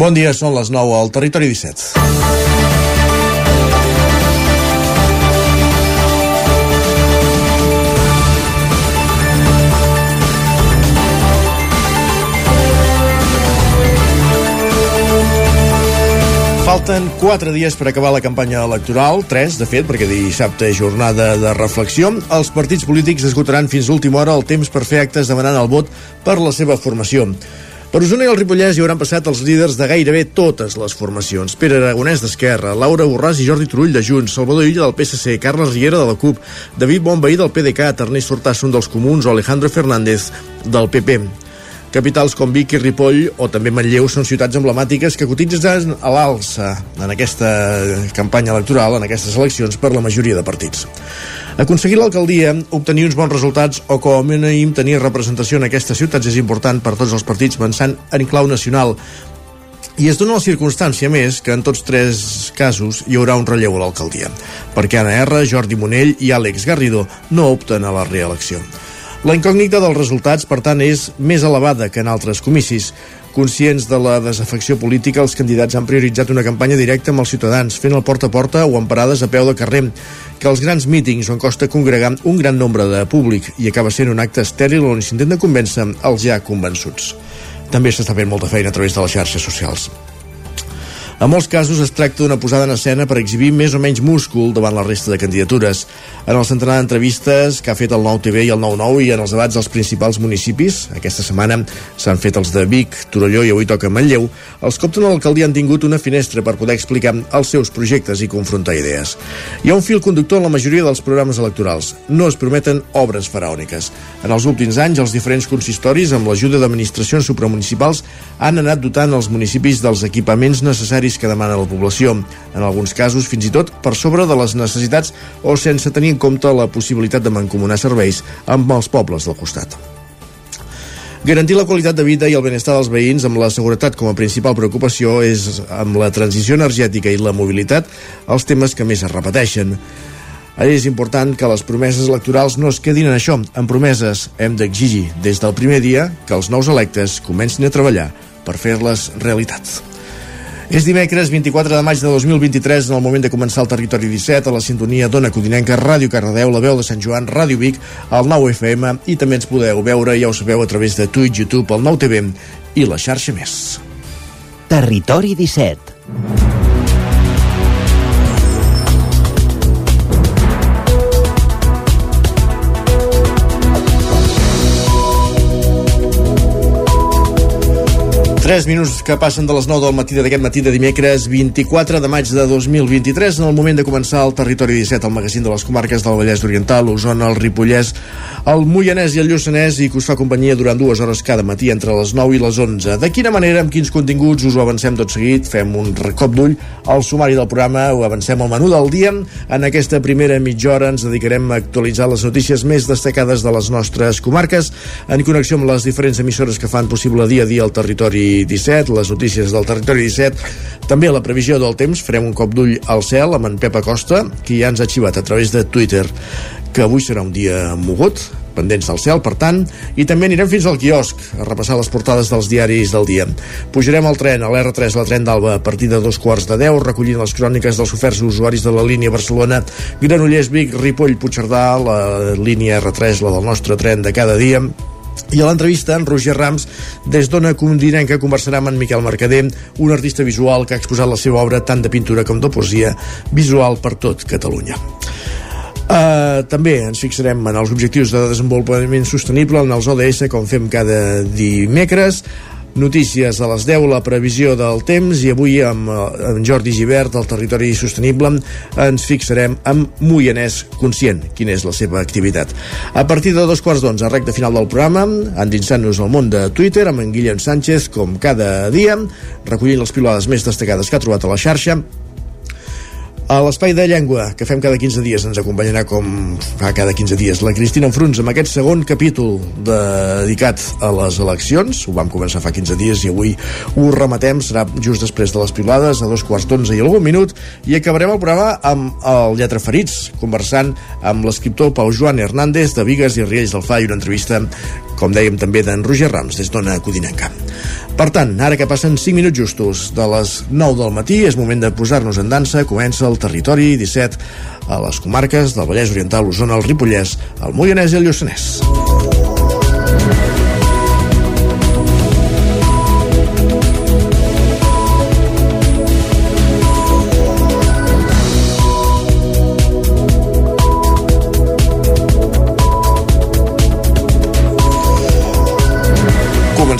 Bon dia, són les 9 al Territori 17. Falten 4 dies per acabar la campanya electoral, 3 de fet, perquè dissabte és jornada de reflexió. Els partits polítics esgotaran fins l'última hora el temps per fer actes demanant el vot per la seva formació. Per Osona i el Ripollès hi hauran passat els líders de gairebé totes les formacions. Pere Aragonès d'Esquerra, Laura Borràs i Jordi Turull de Junts, Salvador Illa del PSC, Carles Riera de la CUP, David Bonveí del PDeCAT, Ernest Hortasson dels Comuns o Alejandro Fernández del PP. Capitals com Vic i Ripoll o també Manlleu són ciutats emblemàtiques que cotitzen a l'alça en aquesta campanya electoral, en aquestes eleccions, per la majoria de partits. Aconseguir l'alcaldia, obtenir uns bons resultats o com a mínim tenir representació en aquestes ciutats és important per tots els partits pensant en clau nacional i es dona la circumstància més que en tots tres casos hi haurà un relleu a l'alcaldia, perquè Anna R, Jordi Monell i Àlex Garrido no opten a la reelecció. La incògnita dels resultats, per tant, és més elevada que en altres comicis. Conscients de la desafecció política, els candidats han prioritzat una campanya directa amb els ciutadans, fent el porta a porta o en parades a peu de carrer, que els grans mítings on costa congregar un gran nombre de públic i acaba sent un acte estèril on s'intenta convèncer els ja convençuts. També s'està fent molta feina a través de les xarxes socials. En molts casos es tracta d'una posada en escena per exhibir més o menys múscul davant la resta de candidatures. En el centenar d'entrevistes que ha fet el 9TV i el 9-9 i en els debats dels principals municipis, aquesta setmana s'han fet els de Vic, Torelló i avui toca Manlleu, els opten a l'alcaldia han tingut una finestra per poder explicar els seus projectes i confrontar idees. Hi ha un fil conductor en la majoria dels programes electorals. No es prometen obres faraòniques. En els últims anys, els diferents consistoris, amb l'ajuda d'administracions supramunicipals, han anat dotant els municipis dels equipaments necessaris serveis que demana la població, en alguns casos fins i tot per sobre de les necessitats o sense tenir en compte la possibilitat de mancomunar serveis amb els pobles del costat. Garantir la qualitat de vida i el benestar dels veïns amb la seguretat com a principal preocupació és, amb la transició energètica i la mobilitat, els temes que més es repeteixen. És important que les promeses electorals no es quedin en això, en promeses. Hem d'exigir des del primer dia que els nous electes comencin a treballar per fer-les realitat. És dimecres 24 de maig de 2023 en el moment de començar el Territori 17 a la sintonia d'Ona Codinenca, Ràdio Cardedeu, la veu de Sant Joan, Ràdio Vic, el 9 FM i també ens podeu veure, ja ho sabeu, a través de Twitch, YouTube, el 9 TV i la xarxa més. Territori 17 3 minuts que passen de les 9 del matí d'aquest matí de dimecres 24 de maig de 2023 en el moment de començar el Territori 17 el magazín de les comarques del Vallès Oriental l'Osona, el Ripollès, el Moianès i el Lluçanès i que us fa companyia durant dues hores cada matí entre les 9 i les 11 de quina manera, amb quins continguts us ho avancem tot seguit, fem un cop d'ull al sumari del programa, ho avancem al menú del dia. En aquesta primera mitja hora ens dedicarem a actualitzar les notícies més destacades de les nostres comarques en connexió amb les diferents emissores que fan possible dia a dia el territori 17, les notícies del territori 17, també la previsió del temps, farem un cop d'ull al cel amb en Pep Acosta, que ja ens ha xivat a través de Twitter que avui serà un dia mogut, pendents del cel, per tant, i també anirem fins al quiosc a repassar les portades dels diaris del dia. Pujarem al tren, a l'R3, la tren d'Alba, a partir de dos quarts de deu, recollint les cròniques dels oferts usuaris de la línia Barcelona, Granollers, Vic, Ripoll, Puigcerdà, la línia R3, la del nostre tren de cada dia, i a l'entrevista, en Roger Rams, des d'Ona Condinenca, conversarà amb en Miquel Mercader, un artista visual que ha exposat la seva obra tant de pintura com de poesia visual per tot Catalunya. Uh, també ens fixarem en els objectius de desenvolupament sostenible en els ODS, com fem cada dimecres Notícies a les 10, la previsió del temps i avui amb, eh, amb Jordi Givert del Territori Sostenible ens fixarem amb Moianès Conscient, quina és la seva activitat. A partir de dos quarts d'onze, recte final del programa, endinsant-nos al món de Twitter amb en Guillem Sánchez, com cada dia, recollint les pilades més destacades que ha trobat a la xarxa, A l'espai de llengua que fem cada 15 dies ens acompanyarà com fa cada 15 dies la Cristina Enfruns amb aquest segon capítol dedicat a les eleccions. Ho vam començar fa 15 dies i avui ho rematem. Serà just després de les pilades, a dos quarts d'onze i algun minut, i acabarem el programa amb el Lletra Ferits, conversant amb l'escriptor Pau Joan Hernández de Vigues i Riells del Fa i una entrevista com dèiem també d'en Roger Rams des d'Ona Codinenca. Per tant, ara que passen 5 minuts justos de les 9 del matí, és moment de posar-nos en dansa, comença el territori 17 a les comarques del Vallès Oriental, l'Osona, el Ripollès, el Moianès i el Lluçanès.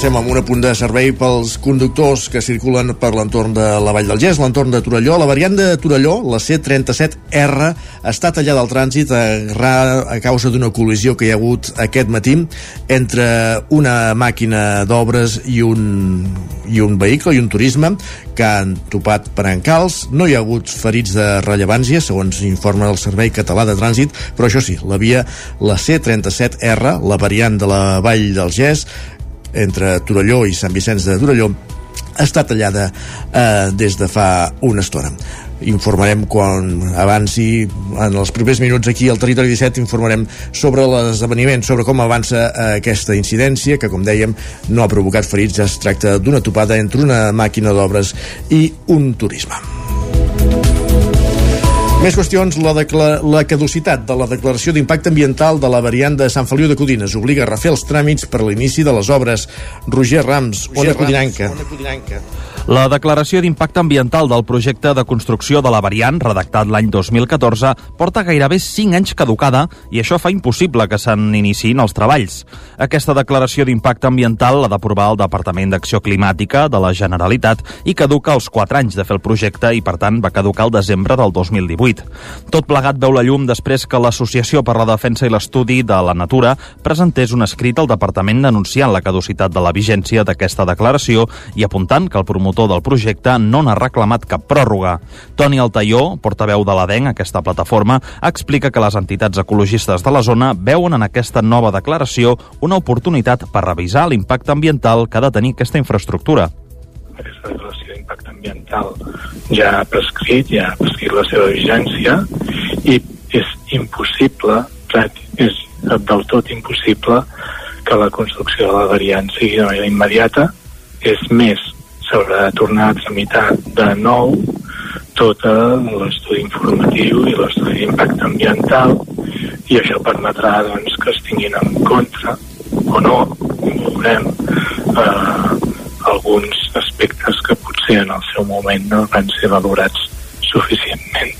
Comencem amb un apunt de servei pels conductors que circulen per l'entorn de la Vall del Gès, l'entorn de Torelló. La variant de Torelló, la C37R, està tallada al trànsit a, a causa d'una col·lisió que hi ha hagut aquest matí entre una màquina d'obres i un, i un vehicle i un turisme que han topat per encals. No hi ha hagut ferits de rellevància, segons informa el Servei Català de Trànsit, però això sí, la via, la C37R, la variant de la Vall del Gès, entre Torelló i Sant Vicenç de Torelló està tallada eh, des de fa una estona. Informarem quan avanci en els primers minuts aquí al Territori 17 informarem sobre l'esdeveniment sobre com avança eh, aquesta incidència que com dèiem no ha provocat ferits ja es tracta d'una topada entre una màquina d'obres i un turisme més qüestions, la, la caducitat de la declaració d'impacte ambiental de la variant de Sant Feliu de Codines obliga a refer els tràmits per l'inici de les obres. Roger Rams, Roger Ona Codinenca. Ona Codinenca. La declaració d'impacte ambiental del projecte de construcció de la variant, redactat l'any 2014, porta gairebé 5 anys caducada i això fa impossible que se'n iniciïn els treballs. Aquesta declaració d'impacte ambiental l'ha d'aprovar el Departament d'Acció Climàtica de la Generalitat i caduca els 4 anys de fer el projecte i, per tant, va caducar el desembre del 2018. Tot plegat veu la llum després que l'Associació per la Defensa i l'Estudi de la Natura presentés un escrit al Departament denunciant la caducitat de la vigència d'aquesta declaració i apuntant que el promotor promotor del projecte no n'ha reclamat cap pròrroga. Toni Altaió, portaveu de l'ADEN, aquesta plataforma, explica que les entitats ecologistes de la zona veuen en aquesta nova declaració una oportunitat per revisar l'impacte ambiental que ha de tenir aquesta infraestructura. Aquesta declaració d'impacte ambiental ja ha prescrit, ja ha prescrit la seva vigència i és impossible, és del tot impossible que la construcció de la variant sigui de manera immediata. És més, s'haurà de tornar a tramitar de nou tot l'estudi informatiu i l'estudi d'impacte ambiental i això permetrà doncs, que es tinguin en compte o no, veurem, eh, alguns aspectes que potser en el seu moment no van ser valorats suficientment.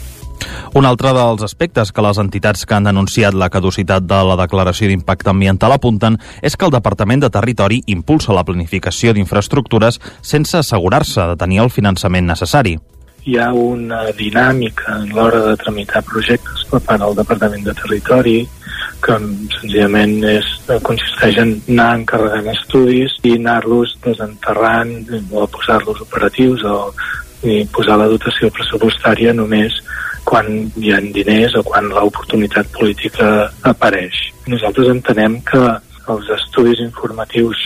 Un altre dels aspectes que les entitats que han denunciat la caducitat de la declaració d'impacte ambiental apunten és que el Departament de Territori impulsa la planificació d'infraestructures sense assegurar-se de tenir el finançament necessari. Hi ha una dinàmica en l'hora de tramitar projectes per part del Departament de Territori que senzillament és, consisteix en anar encarregant estudis i anar-los desenterrant o posar-los operatius o i posar la dotació pressupostària només quan hi ha diners o quan l'oportunitat política apareix. Nosaltres entenem que els estudis informatius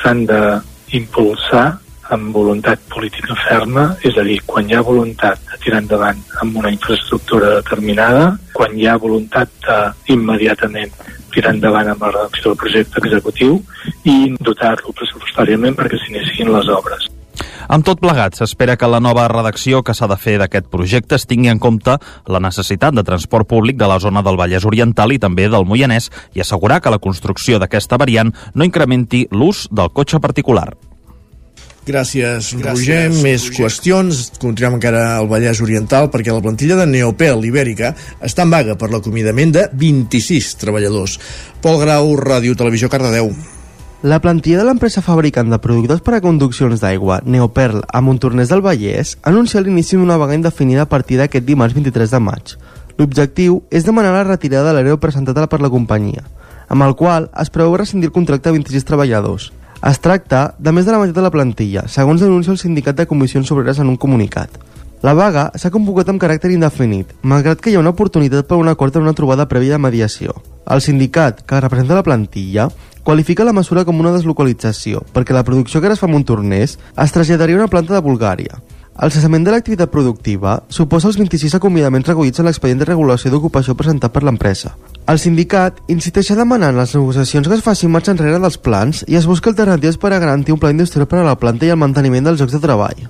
s'han d'impulsar amb voluntat política ferma, és a dir, quan hi ha voluntat de tirar endavant amb una infraestructura determinada, quan hi ha voluntat de immediatament tirar endavant amb la redacció del projecte executiu i dotar-lo pressupostàriament perquè s'iniciïn les obres. Amb tot plegat, s'espera que la nova redacció que s'ha de fer d'aquest projecte es tingui en compte la necessitat de transport públic de la zona del Vallès Oriental i també del Moianès i assegurar que la construcció d'aquesta variant no incrementi l'ús del cotxe particular. Gràcies, Gràcies Roger. Més Roger. qüestions. Continuem encara al Vallès Oriental perquè la plantilla de Neopel Ibèrica està en vaga per l'acomiadament de 26 treballadors. Pol Grau, Ràdio Televisió, Cardedeu. La plantilla de l'empresa fabricant de productes per a conduccions d'aigua, Neoperl, a Montornès del Vallès, ha anunciat l'inici d'una vaga indefinida a partir d'aquest dimarts 23 de maig. L'objectiu és demanar la retirada de l'hereu presentada per la companyia, amb el qual es preveu rescindir el contracte de 26 treballadors. Es tracta de més de la meitat de la plantilla, segons denuncia el sindicat de comissions obreres en un comunicat. La vaga s'ha convocat amb caràcter indefinit, malgrat que hi ha una oportunitat per un acord en una trobada prèvia de mediació. El sindicat, que representa la plantilla, qualifica la mesura com una deslocalització, perquè la producció que ara es fa a Montornès es traslladaria a una planta de Bulgària. El cessament de l'activitat productiva suposa els 26 acomiadaments recollits en l'expedient de regulació d'ocupació presentat per l'empresa. El sindicat insisteix a demanar en les negociacions que es facin marxa enrere dels plans i es busca alternatives per a garantir un pla industrial per a la planta i el manteniment dels llocs de treball.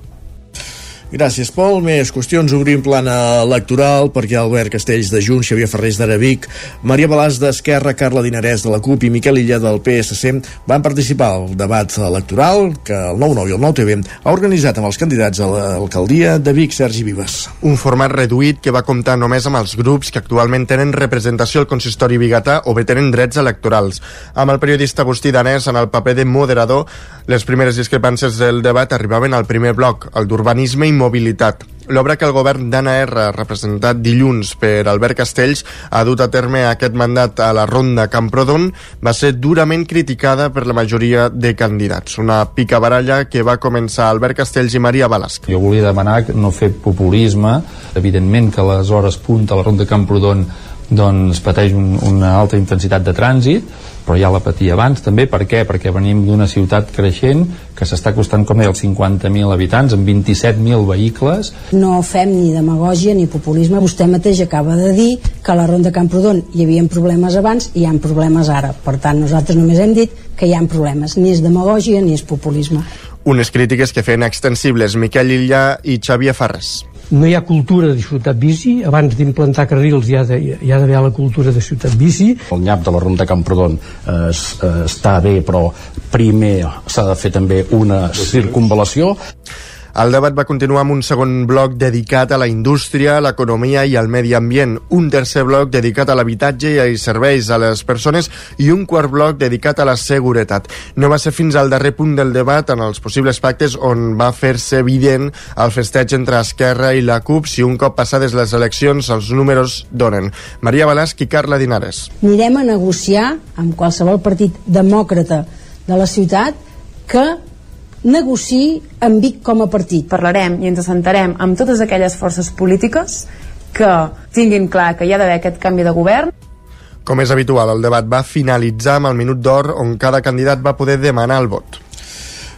Gràcies, Pol. Més qüestions. Obrim plana electoral perquè Albert Castells de Junts, Xavier Ferrés d'Aravic, Maria Balàs d'Esquerra, Carla Dinarès de la CUP i Miquel Illa del PSC van participar al debat electoral que el 9-9 i el 9-TV ha organitzat amb els candidats a l'alcaldia de Vic, Sergi Vives. Un format reduït que va comptar només amb els grups que actualment tenen representació al consistori bigatà o bé tenen drets electorals. Amb el periodista Agustí Danès en el paper de moderador, les primeres discrepàncies del debat arribaven al primer bloc, el d'urbanisme i mobilitat. L'obra que el govern d'Anna R, representat dilluns per Albert Castells, ha dut a terme aquest mandat a la ronda Camprodon, va ser durament criticada per la majoria de candidats. Una pica baralla que va començar Albert Castells i Maria Balasc. Jo volia demanar no fer populisme. Evidentment que les hores punta a la ronda Camprodon doncs pateix un, una alta intensitat de trànsit però ja la patia abans també, per què? Perquè venim d'una ciutat creixent que s'està costant, com deia, els 50.000 habitants amb 27.000 vehicles. No fem ni demagògia ni populisme. Vostè mateix acaba de dir que a la Ronda Camprodon hi havia problemes abans i hi ha problemes ara. Per tant, nosaltres només hem dit que hi ha problemes. Ni és demagògia ni és populisme. Unes crítiques que feien extensibles Miquel Illa i Xavier Farres no hi ha cultura de ciutat bici abans d'implantar carrils hi ha d'haver la cultura de ciutat bici el nyap de la Ronda Camprodon eh, està bé però primer s'ha de fer també una circunvalació el debat va continuar amb un segon bloc dedicat a la indústria, l'economia i al medi ambient, un tercer bloc dedicat a l'habitatge i als serveis a les persones i un quart bloc dedicat a la seguretat. No va ser fins al darrer punt del debat, en els possibles pactes, on va fer-se evident el festeig entre Esquerra i la CUP si un cop passades les eleccions els números donen. Maria Balasc i Carla Dinares. Anirem a negociar amb qualsevol partit demòcrata de la ciutat que negociï amb Vic com a partit. Parlarem i ens assentarem amb totes aquelles forces polítiques que tinguin clar que hi ha d'haver aquest canvi de govern. Com és habitual, el debat va finalitzar amb el minut d'or on cada candidat va poder demanar el vot.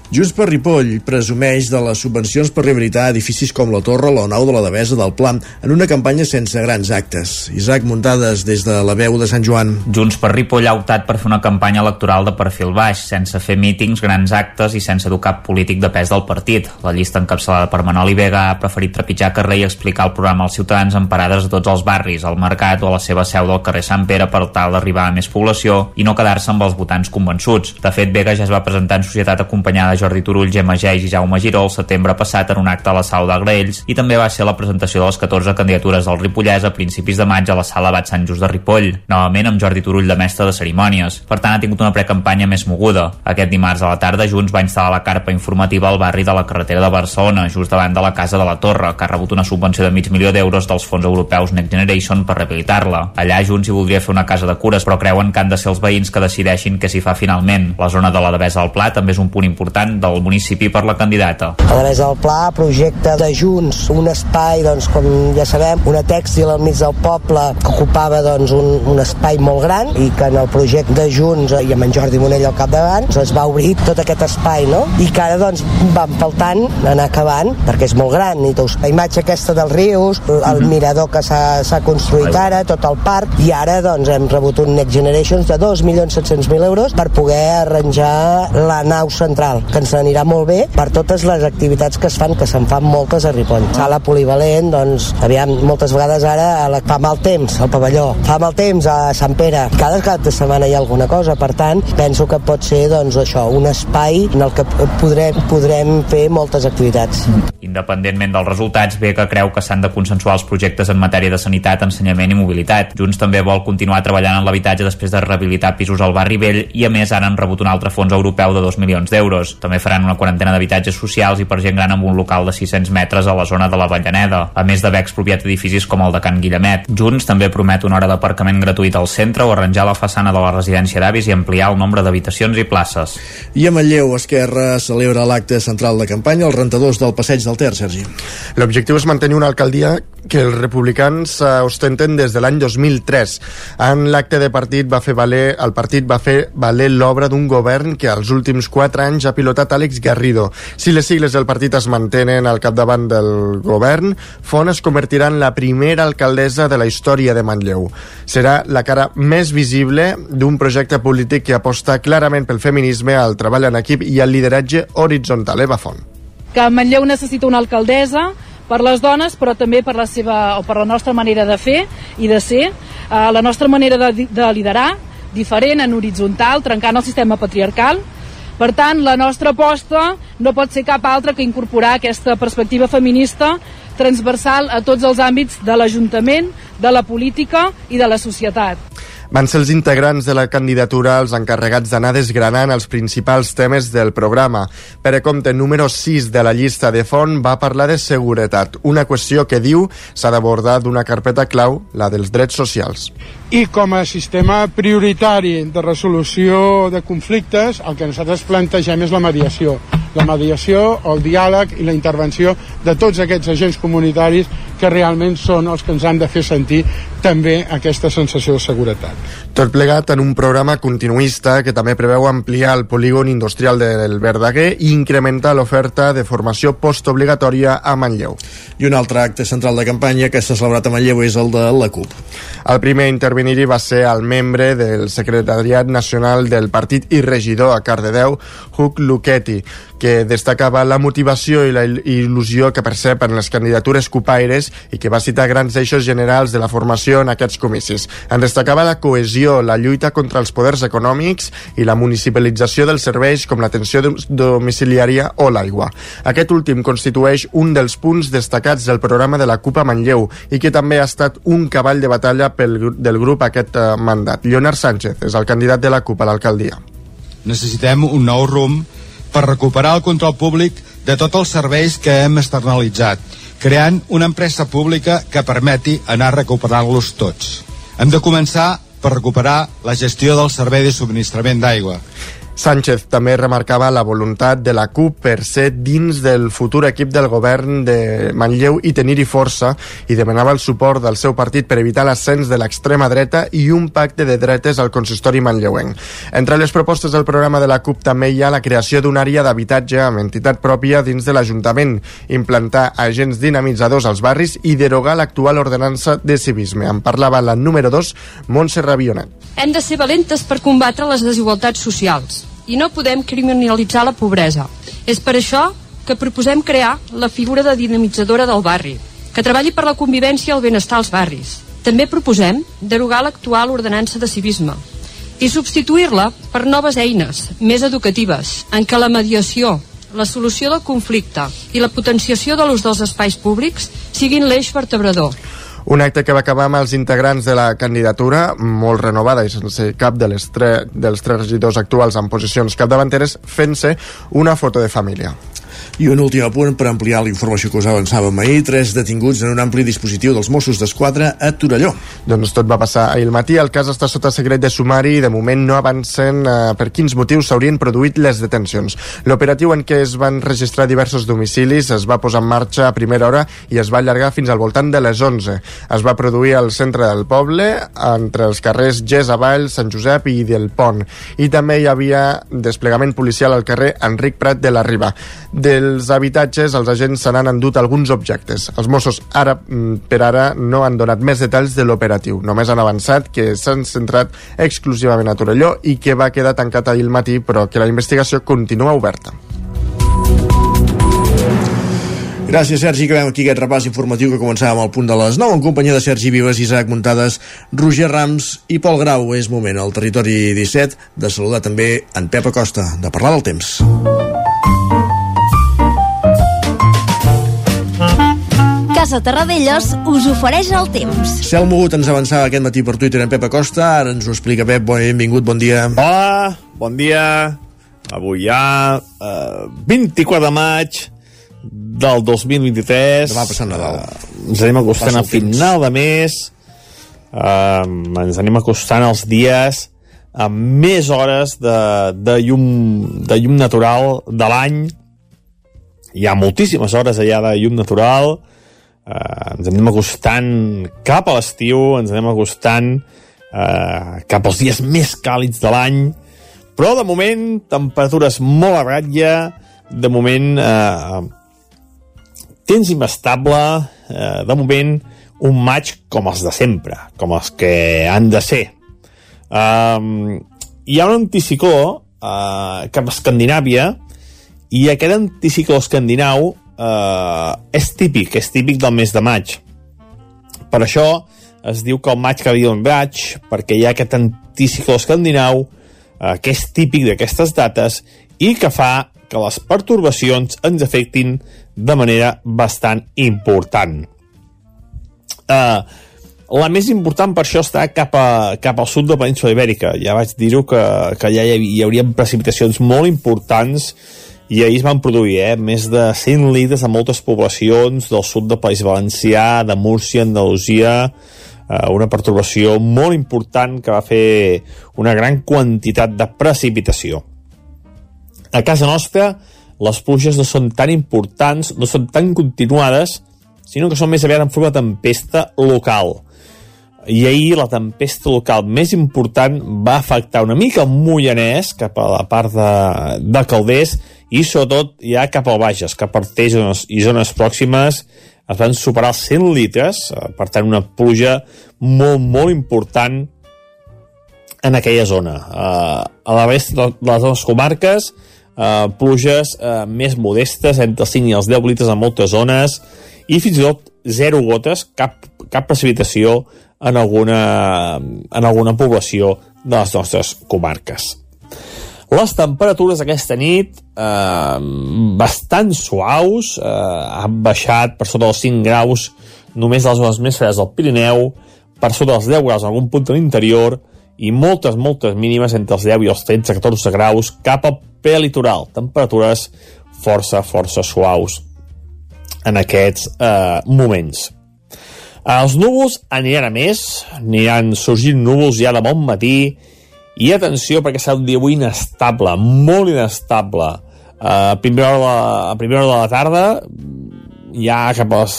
Junts per Ripoll presumeix de les subvencions per rehabilitar edificis com la Torre la Nau de la Devesa del Pla en una campanya sense grans actes. Isaac Muntades des de la veu de Sant Joan. Junts per Ripoll ha optat per fer una campanya electoral de perfil baix, sense fer mítings, grans actes i sense dur cap polític de pes del partit. La llista encapçalada per Manoli Vega ha preferit trepitjar carrer i explicar el programa als ciutadans en parades de tots els barris, al mercat o a la seva seu del carrer Sant Pere per tal d'arribar a més població i no quedar-se amb els votants convençuts. De fet, Vega ja es va presentar en societat acompanyada Jordi Turull, Gemma Geis i Jaume Giró el setembre passat en un acte a la Sala d'Agraells i també va ser la presentació de les 14 candidatures del Ripollès a principis de maig a la Sala Bat Sant Just de Ripoll, novament amb Jordi Turull de mestre de cerimònies. Per tant, ha tingut una precampanya més moguda. Aquest dimarts a la tarda, Junts va instal·lar la carpa informativa al barri de la carretera de Barcelona, just davant de la Casa de la Torre, que ha rebut una subvenció de mig milió d'euros dels fons europeus Next Generation per rehabilitar-la. Allà Junts hi voldria fer una casa de cures, però creuen que han de ser els veïns que decideixin què s'hi fa finalment. La zona de la Devesa del Pla també és un punt important del municipi per la candidata. A través del pla, projecte de Junts, un espai, doncs, com ja sabem, una tèxtil al mig del poble que ocupava doncs, un, un espai molt gran i que en el projecte de Junts i amb en Jordi Monell al capdavant es va obrir tot aquest espai, no? I que ara doncs, van faltant anar acabant perquè és molt gran i doncs, la imatge aquesta dels rius, el mhm. mirador que s'ha construït ara, tot el parc i ara doncs, hem rebut un Next Generations de 2.700.000 euros per poder arranjar la nau central, que ens anirà molt bé per totes les activitats que es fan, que se'n fan moltes a Ripoll. Sala polivalent, doncs, aviam, moltes vegades ara a la, fa mal temps al pavelló, fa mal temps a Sant Pere, cada cap de setmana hi ha alguna cosa, per tant, penso que pot ser, doncs, això, un espai en el que podrem, podrem fer moltes activitats. Independentment dels resultats, ve que creu que s'han de consensuar els projectes en matèria de sanitat, ensenyament i mobilitat. Junts també vol continuar treballant en l'habitatge després de rehabilitar pisos al barri vell i, a més, ara han rebut un altre fons europeu de 2 milions d'euros. També faran una quarantena d'habitatges socials i per gent gran amb un local de 600 metres a la zona de la Vallaneda, a més d'haver expropiat edificis com el de Can Guillemet. Junts també promet una hora d'aparcament gratuït al centre o arranjar la façana de la residència d'avis i ampliar el nombre d'habitacions i places. I a Manlleu, Esquerra celebra l'acte central de campanya als rentadors del Passeig del Ter, Sergi. L'objectiu és mantenir una alcaldia que els republicans ostenten des de l'any 2003. En l'acte de partit va fer valer, el partit va fer valer l'obra d'un govern que als últims quatre anys ha pilotat Àlex Garrido. Si les sigles del partit es mantenen al capdavant del govern, Font es convertirà en la primera alcaldessa de la història de Manlleu. Serà la cara més visible d'un projecte polític que aposta clarament pel feminisme, al treball en equip i al lideratge horitzontal. Eva Font. Que Manlleu necessita una alcaldessa per les dones, però també per la, seva, o per la nostra manera de fer i de ser, eh, la nostra manera de, de liderar, diferent, en horitzontal, trencant el sistema patriarcal. Per tant, la nostra aposta no pot ser cap altra que incorporar aquesta perspectiva feminista transversal a tots els àmbits de l'Ajuntament, de la política i de la societat. Van ser els integrants de la candidatura els encarregats d'anar desgranant els principals temes del programa. Per a compte número 6 de la llista de font va parlar de seguretat, una qüestió que diu s'ha d'abordar d'una carpeta clau, la dels drets socials. I com a sistema prioritari de resolució de conflictes, el que nosaltres plantegem és la mediació. La mediació, el diàleg i la intervenció de tots aquests agents comunitaris que realment són els que ens han de fer sentir també aquesta sensació de seguretat. Tot plegat en un programa continuista que també preveu ampliar el polígon industrial del Verdaguer i incrementar l'oferta de formació postobligatòria a Manlleu. I un altre acte central de campanya que s'ha celebrat a Manlleu és el de la CUP. El primer a intervenir-hi va ser el membre del secretariat nacional del partit i regidor a Cardedeu, Huc Luchetti, que destacava la motivació i la il·lusió que percep en les candidatures cupaires i que va citar grans eixos generals de la formació en aquests comicis. En destacava la cohesió, la lluita contra els poders econòmics i la municipalització dels serveis com l'atenció domiciliària o l'aigua. Aquest últim constitueix un dels punts destacats del programa de la CUP a Manlleu i que també ha estat un cavall de batalla pel, del grup aquest eh, mandat. Leonard Sánchez és el candidat de la CUP a l'alcaldia. Necessitem un nou rumb per recuperar el control públic de tots els serveis que hem externalitzat, creant una empresa pública que permeti anar recuperant-los tots. Hem de començar per recuperar la gestió del servei de subministrament d'aigua. Sánchez també remarcava la voluntat de la CUP per ser dins del futur equip del govern de Manlleu i tenir-hi força i demanava el suport del seu partit per evitar l'ascens de l'extrema dreta i un pacte de dretes al consistori manlleuenc. Entre les propostes del programa de la CUP també hi ha la creació d'una àrea d'habitatge amb entitat pròpia dins de l'Ajuntament, implantar agents dinamitzadors als barris i derogar l'actual ordenança de civisme. En parlava la número 2, Montse Rabionet. Hem de ser valentes per combatre les desigualtats socials i no podem criminalitzar la pobresa. És per això que proposem crear la figura de dinamitzadora del barri, que treballi per la convivència i el benestar als barris. També proposem derogar l'actual ordenança de civisme i substituir-la per noves eines, més educatives, en què la mediació, la solució del conflicte i la potenciació de l'ús dels espais públics siguin l'eix vertebrador un acte que va acabar amb els integrants de la candidatura, molt renovada i sense cap de les tre dels tres regidors actuals en posicions capdavanteres, fent-se una foto de família. I un últim apunt per ampliar la informació que us avançàvem ahir, tres detinguts en un ampli dispositiu dels Mossos d'Esquadra a Torelló. Doncs tot va passar ahir al matí, el cas està sota secret de sumari i de moment no avancen eh, per quins motius s'haurien produït les detencions. L'operatiu en què es van registrar diversos domicilis es va posar en marxa a primera hora i es va allargar fins al voltant de les 11. Es va produir al centre del poble, entre els carrers Gés Avall, Sant Josep i del Pont. I també hi havia desplegament policial al carrer Enric Prat de la Riba. Dels habitatges, els agents se n'han endut alguns objectes. Els Mossos ara mm, per ara no han donat més detalls de l'operatiu. Només han avançat que s'han centrat exclusivament a Torelló i que va quedar tancat ahir al matí, però que la investigació continua oberta. Gràcies, Sergi. Acabem aquí aquest repàs informatiu que començàvem al punt de les 9 en companyia de Sergi Vives, Isaac Muntades, Roger Rams i Pol Grau. És moment al territori 17 de saludar també en Pep Acosta, de parlar del temps. Casa Terradellos us ofereix el temps. Cel Mogut ens avançava aquest matí per Twitter en Pep Acosta, ara ens ho explica Pep, bon, benvingut, bon dia. Hola, bon dia. avui ja, eh, 24 de maig del 2023. Demà passant Nadal. Eh, ens anem acostant a final de mes, eh, ens anem acostant als dies amb més hores de, de, llum, de llum natural de l'any. Hi ha moltíssimes hores allà de llum natural, eh, ens anem acostant cap a l'estiu, ens anem acostant eh, cap als dies més càlids de l'any, però de moment temperatures molt a ratlla, de moment eh, temps inestable, eh, de moment un maig com els de sempre, com els que han de ser. Um, hi ha un anticicló uh, cap a Escandinàvia i aquest anticicló escandinau uh, és típic, és típic del mes de maig. Per això es diu que el maig que viu en maig, perquè hi ha aquest anticicló escandinau uh, que és típic d'aquestes dates i que fa que les pertorbacions ens afectin de manera bastant important. Uh, la més important per això està cap, a, cap al sud de la península Ibèrica. Ja vaig dir-ho que, que allà hi, hi hauria precipitacions molt importants i ahir es van produir eh, més de 100 litres a moltes poblacions del sud del País Valencià, de Múrcia, Andalusia, eh, una perturbació molt important que va fer una gran quantitat de precipitació. A casa nostra, les pluges no són tan importants, no són tan continuades, sinó que són més aviat en forma de tempesta local. I ahir la tempesta local més important va afectar una mica el Mollanès, cap a la part de, de Calders, i sobretot ja cap al Bages, cap a Artés i zones pròximes, es van superar els 100 litres, eh, per tant una pluja molt, molt important en aquella zona. Uh, a la resta de les dues comarques, uh, pluges uh, més modestes, entre els 5 i els 10 litres en moltes zones, i fins i tot zero gotes, cap, cap precipitació en alguna, en alguna població de les nostres comarques. Les temperatures aquesta nit eh, bastant suaus, eh, han baixat per sota dels 5 graus només a les zones més fredes del Pirineu, per sota dels 10 graus en algun punt de l'interior i moltes, moltes mínimes entre els 10 i els 13-14 graus cap al prelitoral. Temperatures força, força suaus en aquests eh, moments. Els núvols aniran a més, aniran sorgint núvols ja de bon matí, i atenció perquè serà un dia avui inestable, molt inestable. A, primera hora de la, a primera hora de la tarda, ja cap a les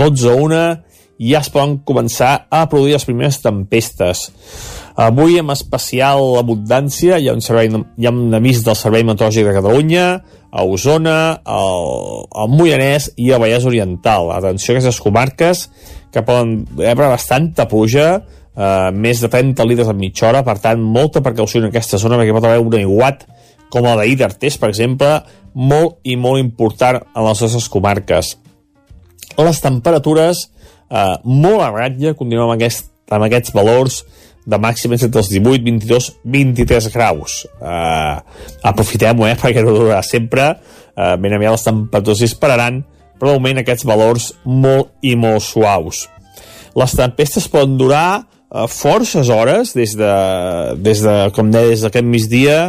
12 o 1, ja es poden començar a produir les primeres tempestes. Avui, amb especial abundància, hi ha un, servei, hi ha un avís del Servei Meteorològic de Catalunya, a Osona, al, al Moianès i a Vallès Oriental. Atenció a aquestes comarques que poden rebre bastanta pluja, eh, més de 30 litres en mitja hora, per tant, molta precaució en aquesta zona perquè pot haver un aiguat com el d'ahir d'Artés, per exemple, molt i molt important en les nostres comarques. Les temperatures eh, molt a ratlla, continuem amb, aquest, amb aquests valors de màxims entre els 18, 22, 23 graus. Uh, Aprofitem-ho, eh, perquè no durarà sempre. Uh, ben aviat les temperatures dispararan, però de moment aquests valors molt i molt suaus. Les tempestes poden durar forces hores, des de, des de com deia, des d'aquest migdia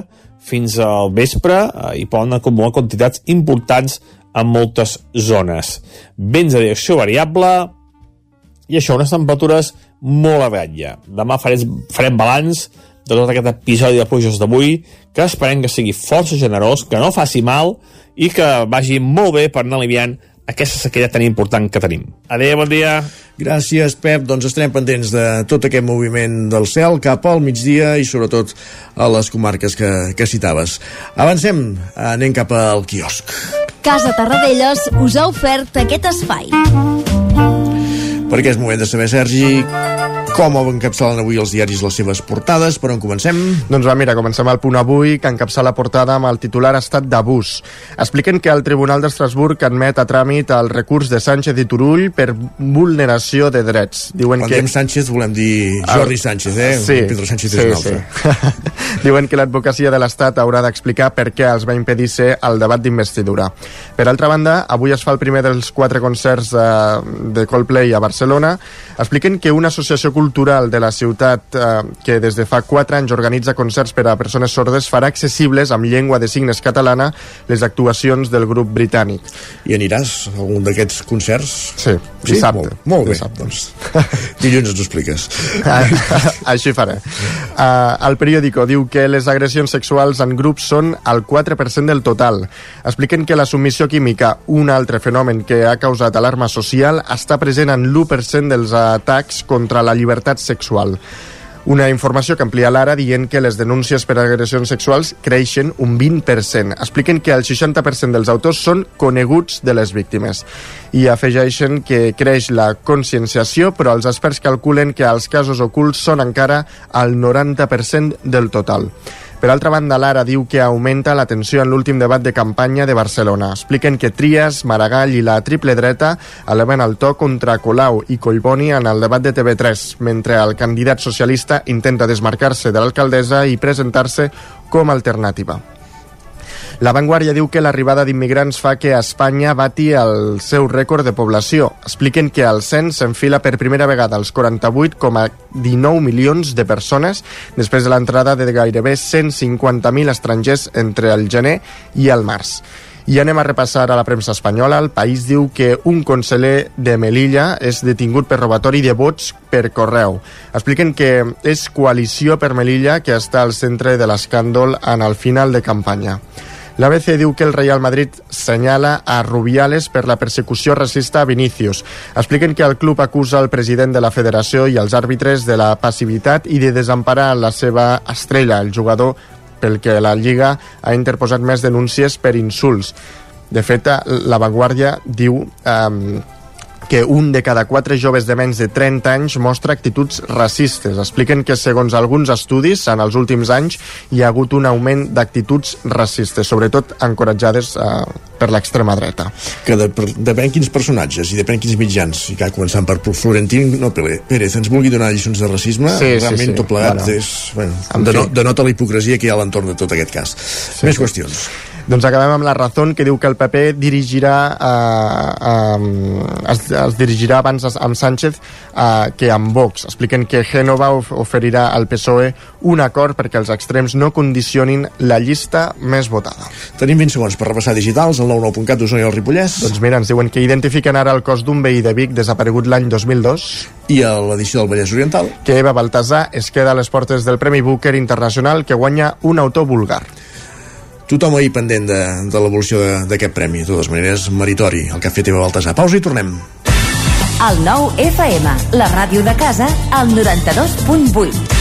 fins al vespre, uh, i poden acumular quantitats importants en moltes zones. Vents de direcció variable, i això, unes temperatures molt a ratlla. Demà farem, farem balanç de tot aquest episodi de pluges d'avui, que esperem que sigui força generós, que no faci mal i que vagi molt bé per anar aliviant aquesta sequera tan important que tenim. Adéu, bon dia. Gràcies, Pep. Doncs estarem pendents de tot aquest moviment del cel cap al migdia i sobretot a les comarques que, que citaves. Avancem, anem cap al quiosc. Casa Tarradellas us ha ofert aquest espai. Perquè és moment de saber, Sergi, com encapçalen avui els diaris les seves portades. Per on comencem? Doncs va, mira, comencem al punt avui, que encapçala la portada amb el titular estat d'abús. Expliquen que el Tribunal d'Estrasburg admet a tràmit el recurs de Sánchez i Turull per vulneració de drets. Diuen Quan que... diem Sánchez volem dir Jordi Sánchez, eh? Sí, Pedro Sánchez sí, és un altre. Sí. Diuen que l'advocacia de l'Estat haurà d'explicar per què els va impedir ser al debat d'investidura. Per altra banda, avui es fa el primer dels quatre concerts de, de Coldplay a Barcelona. Expliquen que una associació Cultural de la ciutat, eh, que des de fa 4 anys organitza concerts per a persones sordes, farà accessibles amb llengua de signes catalana les actuacions del grup britànic. I aniràs a algun d'aquests concerts? Sí, Sí? dissabte. Molt, molt bé, Dissabte. doncs. Dilluns ens ho expliques. Així faré. Uh, el periòdico diu que les agressions sexuals en grups són el 4% del total. Expliquen que la submissió química, un altre fenomen que ha causat alarma social, està present en l'1% dels atacs contra la llibertat sexual. Una informació que amplia l'ara dient que les denúncies per agressions sexuals creixen un 20%. Expliquen que el 60% dels autors són coneguts de les víctimes. I afegeixen que creix la conscienciació, però els experts calculen que els casos ocults són encara el 90% del total. Per altra banda, l'Ara diu que augmenta la tensió en l'últim debat de campanya de Barcelona. Expliquen que Trias, Maragall i la triple dreta eleven el to contra Colau i Collboni en el debat de TV3, mentre el candidat socialista intenta desmarcar-se de l'alcaldessa i presentar-se com a alternativa. La Vanguardia diu que l'arribada d'immigrants fa que Espanya bati el seu rècord de població. Expliquen que el cens s'enfila per primera vegada als 48,19 milions de persones després de l'entrada de gairebé 150.000 estrangers entre el gener i el març. I anem a repassar a la premsa espanyola. El país diu que un conseller de Melilla és detingut per robatori de vots per correu. Expliquen que és Coalició per Melilla que està al centre de l'escàndol en el final de campanya. L'ABC diu que el Real Madrid senyala a Rubiales per la persecució racista a Vinícius. Expliquen que el club acusa el president de la federació i els àrbitres de la passivitat i de desemparar la seva estrella, el jugador pel que la Lliga ha interposat més denúncies per insults. De fet, la Vanguardia diu eh, que un de cada quatre joves de menys de 30 anys mostra actituds racistes. Expliquen que, segons alguns estudis, en els últims anys hi ha hagut un augment d'actituds racistes, sobretot encoratjades eh, per l'extrema dreta. Que de, depèn quins personatges i depèn quins mitjans, i que començant per Florentín no, Pérez ens vulgui donar lliçons de racisme, Sí, sí, realment sí. tot plegat Bueno. és, bueno, denota la hipocresia que hi ha a l'entorn de tot aquest cas. Sí, Més qüestions. Doncs acabem amb la Razón, que diu que el PP dirigirà, eh, eh, es, es dirigirà abans amb Sánchez eh, que amb Vox. Expliquen que Génova of oferirà al PSOE un acord perquè els extrems no condicionin la llista més votada. Tenim 20 segons per repassar digitals, el 99.cat d'Osona i el Ripollès. Doncs mira, ens diuen que identifiquen ara el cos d'un veí de Vic desaparegut l'any 2002 I a l'edició del Vallès Oriental. que Eva Baltasar es queda a les portes del Premi Booker Internacional que guanya un autor vulgar. Tothom ahir pendent de, de l'evolució d'aquest premi. De totes maneres, meritori el que ha fet Eva Baltasar. Pausa i tornem. El nou FM, la ràdio de casa, al 92.8.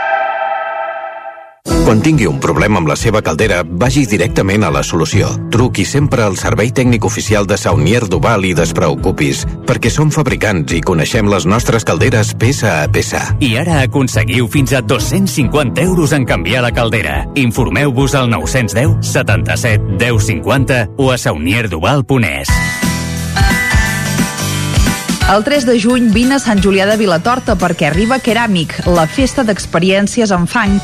Quan tingui un problema amb la seva caldera, vagi directament a la solució. Truqui sempre al servei tècnic oficial de Saunier Duval i despreocupis, perquè som fabricants i coneixem les nostres calderes peça a peça. I ara aconseguiu fins a 250 euros en canviar la caldera. Informeu-vos al 910 77 10 50 o a saunierduval.es. El 3 de juny vine a Sant Julià de Vilatorta perquè arriba Keràmic, la festa d'experiències en fang.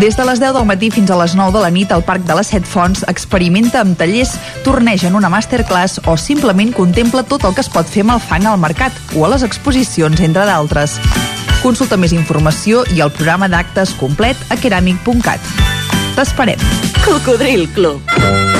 Des de les 10 del matí fins a les 9 de la nit al Parc de les Set Fonts experimenta amb tallers, torneja en una masterclass o simplement contempla tot el que es pot fer amb el fang al mercat o a les exposicions, entre d'altres. Consulta més informació i el programa d'actes complet a keramic.cat. T'esperem. Cocodril Club.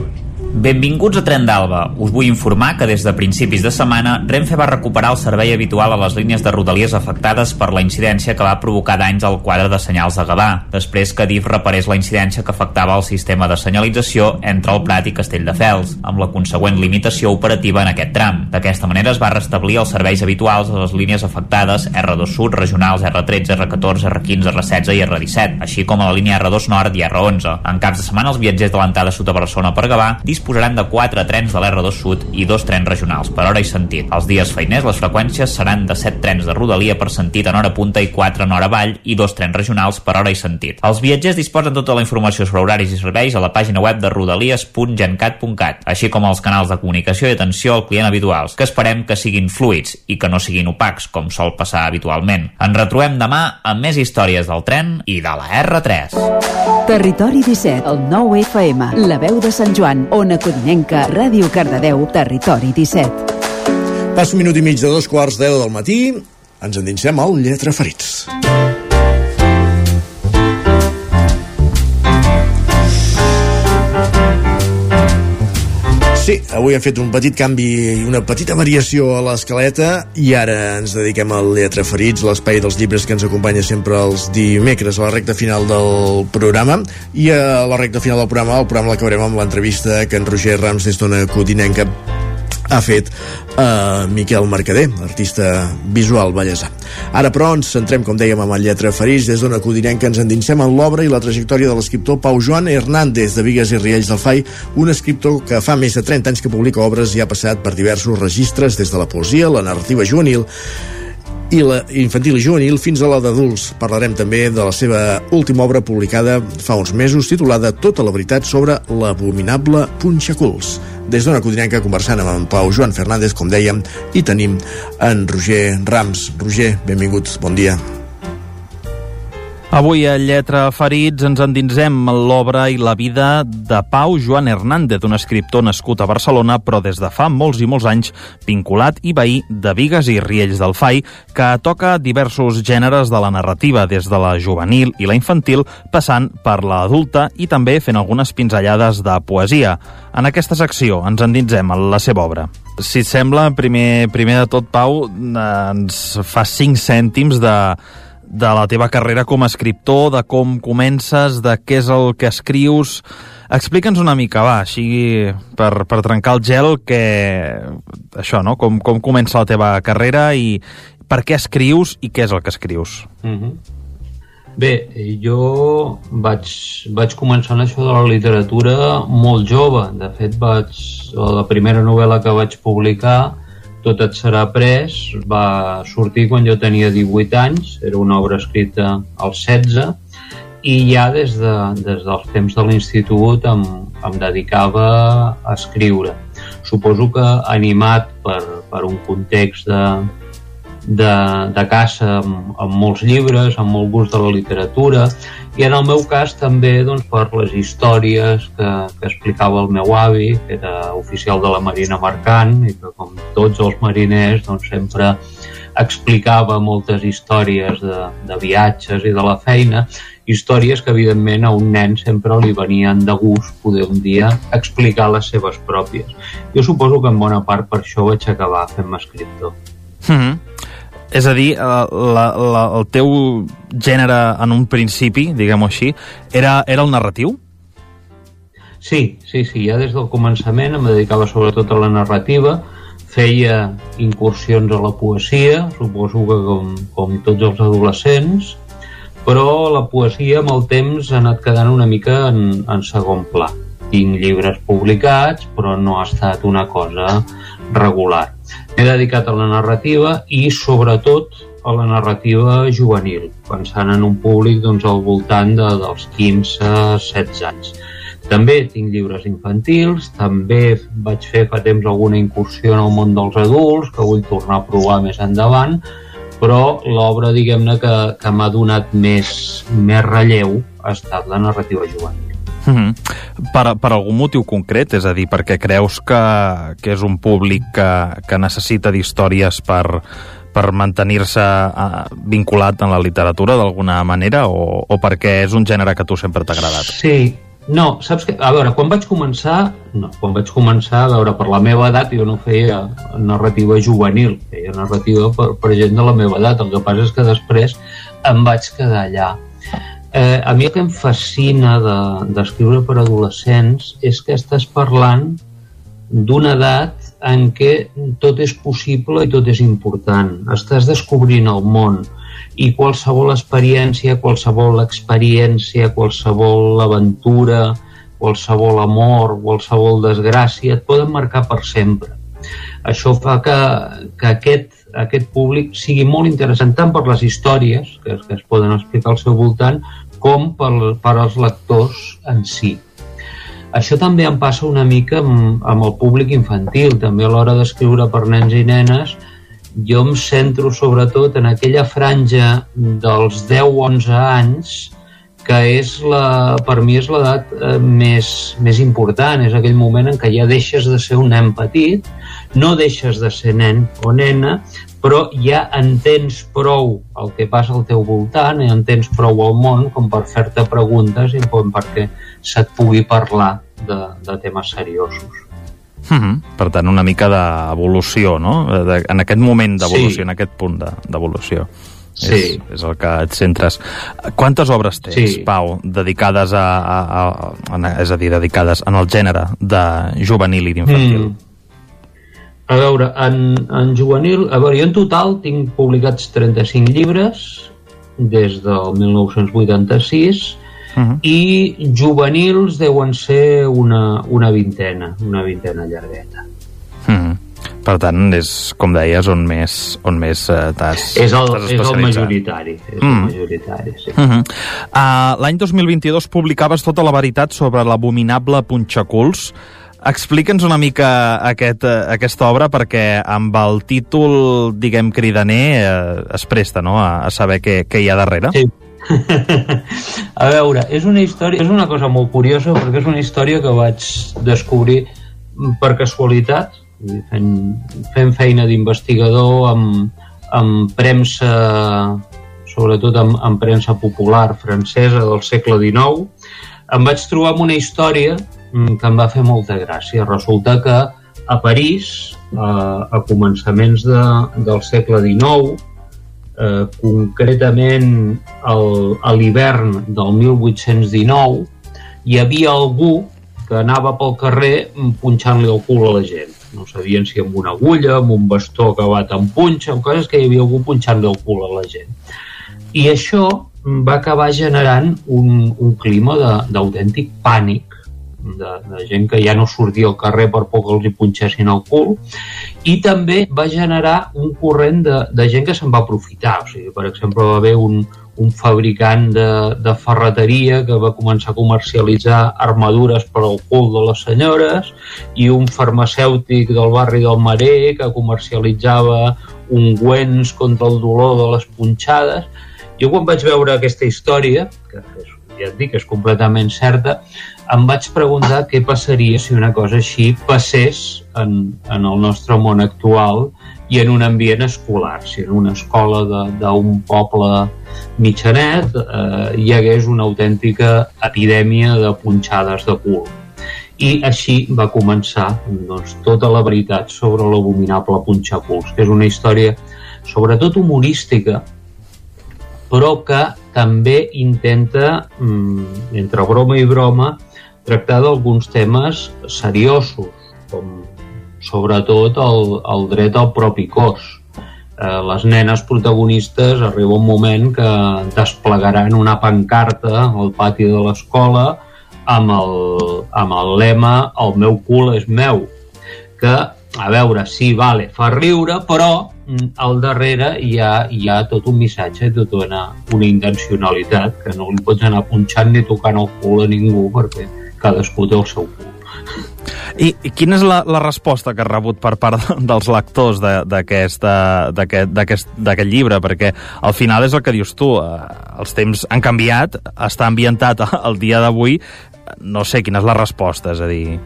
Benvinguts a Tren d'Alba. Us vull informar que des de principis de setmana Renfe va recuperar el servei habitual a les línies de rodalies afectades per la incidència que va provocar danys al quadre de senyals de Gavà, després que DIF reparés la incidència que afectava el sistema de senyalització entre el Prat i Castelldefels, amb la consegüent limitació operativa en aquest tram. D'aquesta manera es va restablir els serveis habituals a les línies afectades R2 Sud, regionals R13, R14, R15, R16 i R17, així com a la línia R2 Nord i R11. En caps de setmana, els viatgers de l'entrada sud a Barcelona per Gavà disposaran de 4 trens de l'R2 Sud i dos trens regionals per hora i sentit. Els dies feiners les freqüències seran de 7 trens de rodalia per sentit en hora punta i 4 en hora vall i dos trens regionals per hora i sentit. Els viatgers disposen tota la informació sobre horaris i serveis a la pàgina web de rodalies.gencat.cat, així com els canals de comunicació i atenció al client habituals, que esperem que siguin fluids i que no siguin opacs, com sol passar habitualment. Ens retrobem demà amb més històries del tren i de la R3. Territori 17, el 9 FM, la veu de Sant Joan, Ona Codinenca, Ràdio Cardedeu, Territori 17. Pas un minut i mig de dos quarts deu del matí, ens endinsem al Lletra Ferits. Sí, avui hem fet un petit canvi i una petita variació a l'escaleta i ara ens dediquem al Lletra Ferits, l'espai dels llibres que ens acompanya sempre els dimecres a la recta final del programa. I a la recta final del programa, el programa l'acabarem amb l'entrevista que en Roger Rams des d'una Codinenca ha fet eh, Miquel Mercader, artista visual ballesà. Ara, però, ens centrem, com dèiem, amb el lletra Ferís, des d'on acudirem que ens endinsem en l'obra i la trajectòria de l'escriptor Pau Joan Hernández de Vigues i Riells del Fai, un escriptor que fa més de 30 anys que publica obres i ha passat per diversos registres, des de la poesia, la narrativa juvenil, i la infantil i juvenil fins a la d'adults. Parlarem també de la seva última obra publicada fa uns mesos titulada Tota la veritat sobre l'abominable Punxaculs. Des d'una codinenca conversant amb en Pau Joan Fernández, com dèiem, i tenim en Roger Rams. Roger, benvingut, bon dia. Avui a Lletra Ferits ens endinsem en l'obra i la vida de Pau Joan Hernández, un escriptor nascut a Barcelona, però des de fa molts i molts anys vinculat i veí de Vigues i Riells del Fai, que toca diversos gèneres de la narrativa, des de la juvenil i la infantil, passant per l'adulta i també fent algunes pinzellades de poesia. En aquesta secció ens endinsem en la seva obra. Si et sembla, primer, primer de tot, Pau, ens fa cinc cèntims de, de la teva carrera com a escriptor, de com comences, de què és el que escrius... Explica'ns una mica, va, així per, per trencar el gel, que això, no? Com, com comença la teva carrera i per què escrius i què és el que escrius. Mm -hmm. Bé, jo vaig, vaig començar en això de la literatura molt jove. De fet, vaig, la primera novel·la que vaig publicar tot et serà pres va sortir quan jo tenia 18 anys, era una obra escrita als 16, i ja des, de, des dels temps de l'institut em, em dedicava a escriure. Suposo que animat per, per un context de, de, de caça amb, amb molts llibres, amb molt gust de la literatura i en el meu cas també doncs, per les històries que, que explicava el meu avi, que era oficial de la Marina Mercant i que com tots els mariners doncs, sempre explicava moltes històries de, de viatges i de la feina, històries que evidentment a un nen sempre li venien de gust poder un dia explicar les seves pròpies. Jo suposo que en bona part per això vaig acabar fent-me escriptor. Mm -hmm. És a dir, la, la, el teu gènere en un principi, diguem-ho així, era, era el narratiu? Sí, sí, sí, ja des del començament em dedicava sobretot a la narrativa, feia incursions a la poesia, suposo que com, com tots els adolescents, però la poesia amb el temps ha anat quedant una mica en, en segon pla. Tinc llibres publicats, però no ha estat una cosa regular. M'he dedicat a la narrativa i, sobretot, a la narrativa juvenil, pensant en un públic doncs, al voltant de, dels 15-16 anys. També tinc llibres infantils, també vaig fer fa temps alguna incursió en el món dels adults, que vull tornar a provar més endavant, però l'obra, diguem-ne, que, que m'ha donat més, més relleu ha estat la narrativa juvenil. Mm -hmm. per, per algun motiu concret? És a dir, perquè creus que, que és un públic que, que necessita d'històries per, per mantenir-se uh, vinculat en la literatura d'alguna manera o, o perquè és un gènere que tu sempre t'ha agradat? Sí, no, saps que, a veure, quan vaig començar, no, quan vaig començar, a veure, per la meva edat jo no feia narrativa juvenil, feia narrativa per, per gent de la meva edat, el que passa és que després em vaig quedar allà. Eh, a mi el que em fascina d'escriure de, per adolescents és que estàs parlant d'una edat en què tot és possible i tot és important. Estàs descobrint el món i qualsevol experiència, qualsevol experiència, qualsevol aventura, qualsevol amor, qualsevol desgràcia et poden marcar per sempre. Això fa que, que aquest, aquest públic sigui molt interessant tant per les històries que, que es poden explicar al seu voltant com per, per als lectors en si. Això també em passa una mica amb, amb el públic infantil, també a l'hora d'escriure per nens i nenes, jo em centro sobretot en aquella franja dels 10-11 anys que és la, per mi és l'edat eh, més, més important, és aquell moment en què ja deixes de ser un nen petit, no deixes de ser nen o nena, però ja entens prou el que passa al teu voltant i entens prou el món com per fer-te preguntes i com perquè se't pugui parlar de, de temes seriosos. Mm -hmm. Per tant, una mica d'evolució, no? De, en aquest moment d'evolució, sí. en aquest punt d'evolució. Sí. És, és el que et centres. Quantes obres tens, sí. Pau, dedicades a, a, a, a, és a dir, dedicades en el gènere de juvenil i d'infantil? Mm. A veure, en, en juvenil, a veure, jo en total tinc publicats 35 llibres des del 1986 uh -huh. i juvenils deuen ser una, una vintena, una vintena llargueta. Uh -huh. Per tant, és, com deies, on més, on més uh, t'has És el, és el majoritari, és mm. el majoritari, sí. Uh -huh. uh, L'any 2022 publicaves tota la veritat sobre l'abominable Punxaculs, Explica'ns una mica aquest, eh, aquesta obra perquè amb el títol, diguem, cridaner eh, es presta no? a, a saber què, què hi ha darrere. Sí. a veure, és una història, és una cosa molt curiosa perquè és una història que vaig descobrir per casualitat, fent, fent feina d'investigador amb, amb premsa, sobretot amb, amb premsa popular francesa del segle XIX, em vaig trobar amb una història que em va fer molta gràcia. Resulta que a París, a, a començaments de, del segle XIX, eh, concretament el, a l'hivern del 1819, hi havia algú que anava pel carrer punxant-li el cul a la gent. No sabien si amb una agulla, amb un bastó acabat amb punxa, o coses que hi havia algú punxant-li el cul a la gent. I això va acabar generant un, un clima d'autèntic pànic de, de gent que ja no sortia al carrer per que els hi punxessin el cul. I també va generar un corrent de, de gent que se'n va aprofitar. O sigui, per exemple va haver un, un fabricant de, de ferreteria que va començar a comercialitzar armadures per al cul de les senyores i un farmacèutic del barri del Marer que comercialitzava ungüents contra el dolor de les punxades. Jo quan vaig veure aquesta història que és ja et dic, és completament certa, em vaig preguntar què passaria si una cosa així passés en, en el nostre món actual i en un ambient escolar, si en una escola d'un poble mitjanet eh, hi hagués una autèntica epidèmia de punxades de cul. I així va començar doncs, tota la veritat sobre l'abominable punxaculs, que és una història sobretot humorística, però que també intenta, mm, entre broma i broma, tractar d'alguns temes seriosos, com sobretot el, el dret al propi cos. Eh, les nenes protagonistes arriba un moment que desplegaran una pancarta al pati de l'escola amb, el, amb el lema el meu cul és meu que, a veure, sí, vale, fa riure, però mm, al darrere hi ha, hi ha tot un missatge, tota una, una intencionalitat, que no li pots anar punxant ni tocant el cul a ningú perquè cadascú té el seu cul. I, I quina és la, la resposta que ha rebut per part dels lectors d'aquest llibre? Perquè al final és el que dius tu, eh, els temps han canviat, està ambientat al dia d'avui, no sé quina és la resposta, és a dir...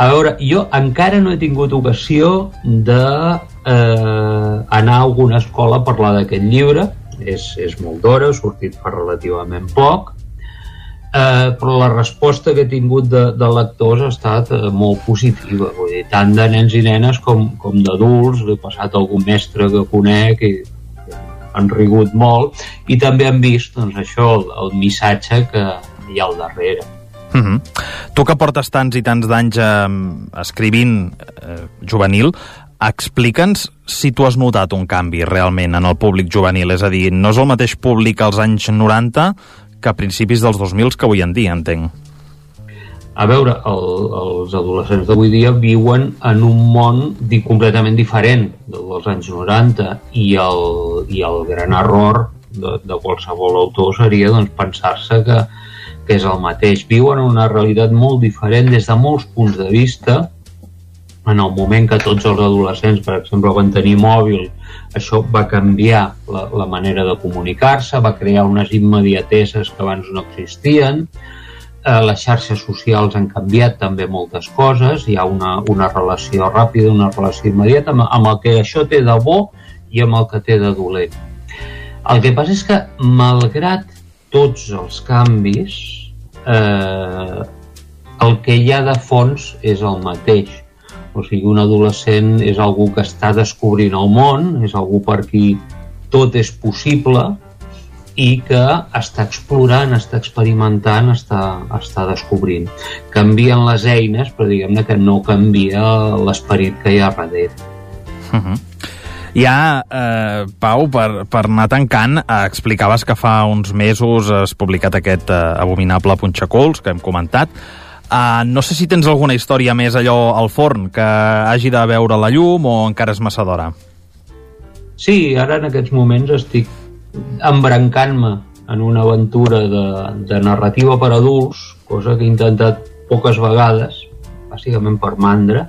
A veure, jo encara no he tingut ocasió de eh, anar a alguna escola a parlar d'aquest llibre, és, és molt d'hora, ha sortit fa relativament poc, eh, però la resposta que he tingut de, de lectors ha estat eh, molt positiva, vull dir, tant de nens i nenes com, com d'adults, he passat algun mestre que conec i han rigut molt i també han vist doncs, això, el, el missatge que hi ha al darrere. Mm -hmm. Tu que portes tants i tants d'anys eh, escrivint eh, juvenil, explica'ns si tu has notat un canvi realment en el públic juvenil, és a dir, no és el mateix públic als anys 90 que a principis dels 2000 que avui en dia, entenc. A veure, el, els adolescents d'avui dia viuen en un món di, completament diferent dels anys 90 i el, i el gran error de, de qualsevol autor seria doncs, pensar-se que, que és el mateix. Viuen una realitat molt diferent des de molts punts de vista en el moment que tots els adolescents, per exemple, van tenir mòbil això va canviar la, la manera de comunicar-se, va crear unes immediateses que abans no existien, eh, les xarxes socials han canviat també moltes coses, hi ha una, una relació ràpida, una relació immediata amb, amb el que això té de bo i amb el que té de dolent. El que passa és que, malgrat tots els canvis, eh, el que hi ha de fons és el mateix o sigui, un adolescent és algú que està descobrint el món, és algú per qui tot és possible i que està explorant, està experimentant, està, està descobrint. Canvien les eines, però diguem-ne que no canvia l'esperit que hi ha darrere. Uh -huh. Ja, eh, Pau, per, per anar tancant, eh, explicaves que fa uns mesos has publicat aquest eh, abominable punxacols que hem comentat. Uh, no sé si tens alguna història més allò al forn que hagi de veure la llum o encara és massa d'hora. Sí, ara en aquests moments estic embrancant-me en una aventura de, de narrativa per adults, cosa que he intentat poques vegades, bàsicament per mandra,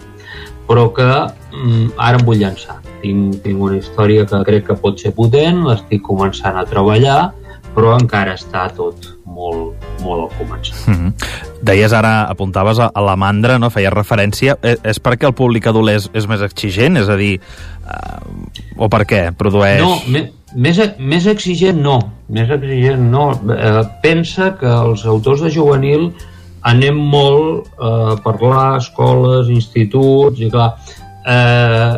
però que mm, ara em vull llançar. Tinc, tinc una història que crec que pot ser potent, l'estic començant a treballar, però encara està tot molt, molt al començar. Mm -hmm. Deies ara, apuntaves a, a la mandra, no? feies referència. És, és perquè el públic adult és, és més exigent? És a dir, uh, o per què? Produeix... No, me, més, més exigent no. Més exigent no. Eh, pensa que els autors de juvenil anem molt eh, a parlar a escoles, instituts, i clar, eh,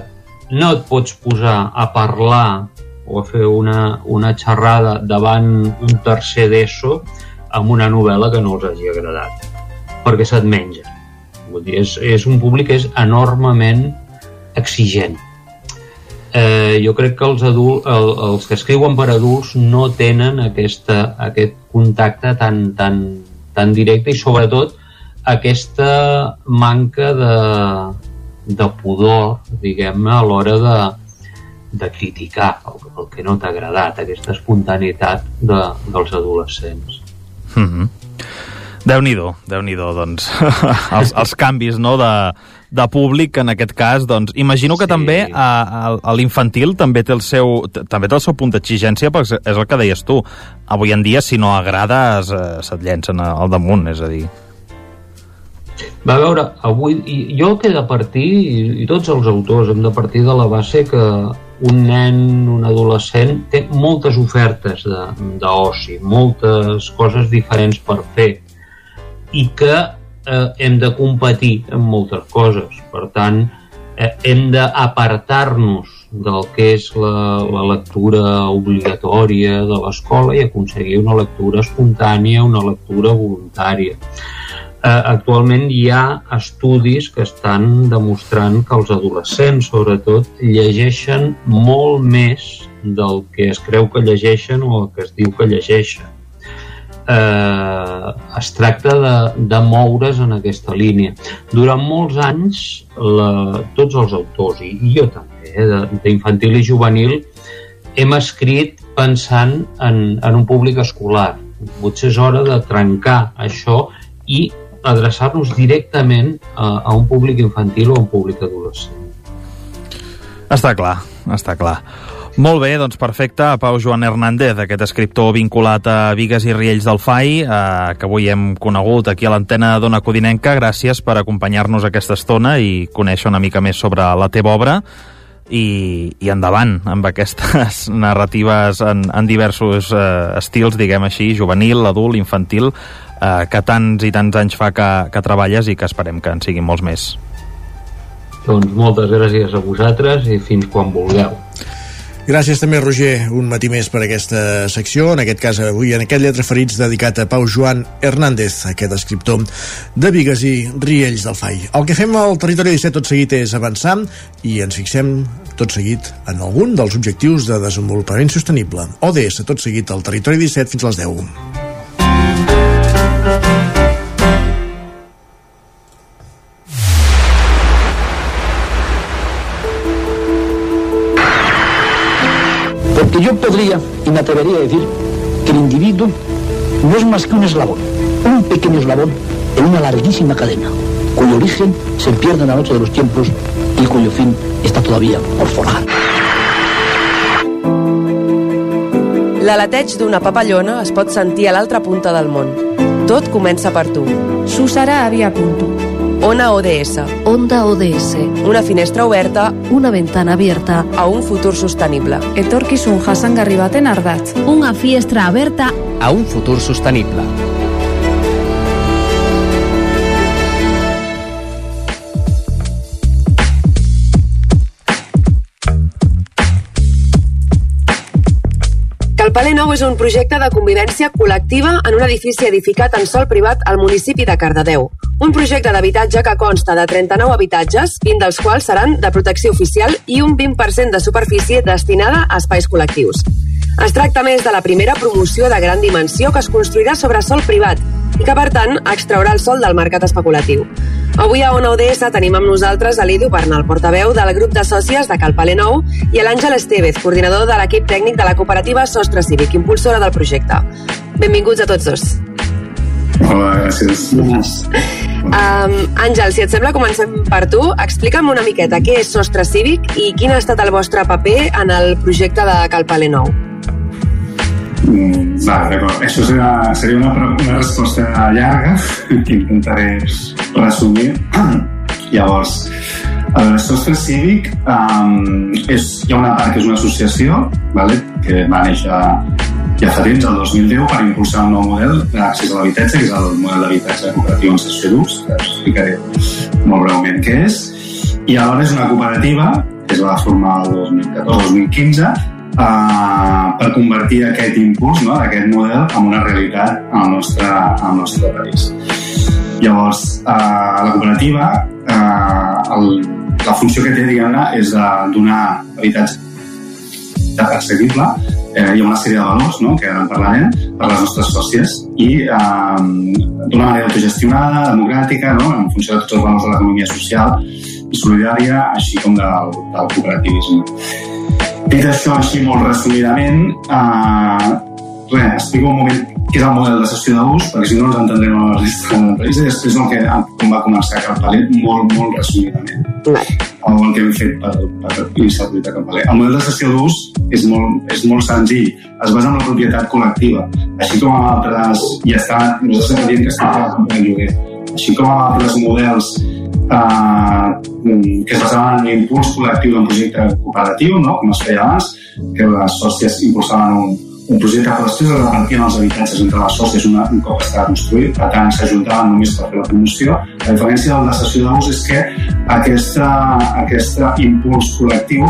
no et pots posar a parlar o fer una, una xerrada davant un tercer d'ESO amb una novel·la que no els hagi agradat perquè se't menja. Vull dir, és, és un públic que és enormement exigent. Eh, jo crec que els, adults, el, els que escriuen per adults no tenen aquesta, aquest contacte tan, tan, tan directe i sobretot aquesta manca de, de pudor, diguem-ne, a l'hora de, de criticar el, el que no t'ha agradat, aquesta espontaneïtat de, dels adolescents. Mm -hmm. Déu-n'hi-do, déu nhi déu doncs, els, els canvis no, de, de públic, en aquest cas, doncs, imagino que sí. també a, a, a l'infantil també té el seu també té el seu punt d'exigència, perquè és el que deies tu. Avui en dia, si no agrades, eh, se't llencen al damunt, és a dir... Va veure, avui jo que he de partir, i, i tots els autors hem de partir de la base que un nen, un adolescent, té moltes ofertes d'oci, moltes coses diferents per fer, i que eh, hem de competir en moltes coses. Per tant, eh, hem d'apartar-nos del que és la, la lectura obligatòria de l'escola i aconseguir una lectura espontània, una lectura voluntària. Eh, actualment hi ha estudis que estan demostrant que els adolescents, sobretot, llegeixen molt més del que es creu que llegeixen o el que es diu que llegeixen eh, es tracta de, de moure's en aquesta línia. Durant molts anys, la, tots els autors, i, i jo també, eh, d'infantil i juvenil, hem escrit pensant en, en un públic escolar. Potser és hora de trencar això i adreçar-nos directament a, a un públic infantil o a un públic adolescent. Està clar, està clar. Molt bé, doncs perfecte. Pau Joan Hernández, aquest escriptor vinculat a Vigues i Riells del FAI, eh, que avui hem conegut aquí a l'antena d'Ona Codinenca. Gràcies per acompanyar-nos aquesta estona i conèixer una mica més sobre la teva obra i, i endavant amb aquestes narratives en, en diversos eh, estils, diguem així, juvenil, adult, infantil, eh, que tants i tants anys fa que, que treballes i que esperem que en siguin molts més. Doncs moltes gràcies a vosaltres i fins quan vulgueu. Gràcies també, Roger, un matí més per aquesta secció, en aquest cas avui en aquest Lletra Ferits dedicat a Pau Joan Hernández, aquest escriptor de Vigues i Riells del FAI. El que fem al Territori 17 tot seguit és avançar i ens fixem tot seguit en algun dels objectius de desenvolupament sostenible. ODS, tot seguit al Territori 17 fins a les 10. Que yo podría y me atrevería a decir que el individuo no es más que un eslabón, un pequeño eslabón en una larguísima cadena, cuyo origen se pierde en la noche de los tiempos y cuyo fin está todavía por forjar. L'aleteig d'una papallona es pot sentir a l'altra punta del món. Tot comença per tu. Susara Avia Punto. Ona ODS. Onda ODS. Una finestra oberta. Una ventana abierta. A un futur sostenible. Etorkizun jasangarri baten ardatz. Una finestra aberta. A un futur sostenible. El Paler Nou és un projecte de convivència col·lectiva en un edifici edificat en sol privat al municipi de Cardedeu. Un projecte d'habitatge que consta de 39 habitatges, 20 dels quals seran de protecció oficial i un 20% de superfície destinada a espais col·lectius. Es tracta més de la primera promoció de gran dimensió que es construirà sobre sol privat i que, per tant, extraurà el sol del mercat especulatiu. Avui a ONA ODS tenim amb nosaltres a l'Idu Bernal, portaveu del grup de sòcies de Cal Paler Nou, i a l'Àngel Estevez, coordinador de l'equip tècnic de la cooperativa Sostre Cívic, impulsora del projecte. Benvinguts a tots dos. Hola, gràcies. Um, Àngel, si et sembla, comencem per tu. Explica'm una miqueta què és Sostre Cívic i quin ha estat el vostre paper en el projecte de Cal Paler Nou. Mm, va, d'acord. Això seria, seria una, una resposta llarga que intentaré resumir. Llavors, el Sostre Cívic um, és, hi ha una part que és una associació vale? que va néixer ja fa temps, el 2010, per impulsar un nou model d'accés a l'habitatge, que és el model d'habitatge cooperatiu en sessió d'ús, que explicaré molt breument què és. I alhora és una cooperativa, que es va formar el 2014-2015, eh, per convertir aquest impuls, no, aquest model, en una realitat al nostre, al nostre país. Llavors, eh, la cooperativa, eh, el, la funció que té, diguem-ne, és de donar habitatge accessible eh, hi ha una sèrie de valors no, que en parlarem per les nostres sòcies i eh, d'una manera autogestionada, democràtica, no, en funció de tots els valors de l'economia social i solidària, així com del, del cooperativisme. Dit això, així molt resumidament, eh, res, explico un moment què és el model de sessió d'ús, perquè si no ens entendrem a la resta de l'entrevista, i després el que, com va començar Campaler, molt, molt resumidament. O el que hem fet per, per iniciar el projecte Campaler. El model de sessió d'ús és, molt, és molt senzill, es basa en la propietat col·lectiva, així com en altres, i està, nosaltres estem dient que treballant en lloguer, així com en altres models eh, que es basaven en l'impuls col·lectiu d'un projecte cooperatiu, no? com es feia abans, que les sòcies impulsaven un, un projecte que després es repartien els habitatges entre les sòcies una, un cop estava construït, per tant s'ajuntaven només per fer la promoció. La diferència de la sessió d'ús és que aquesta, aquesta impuls col·lectiu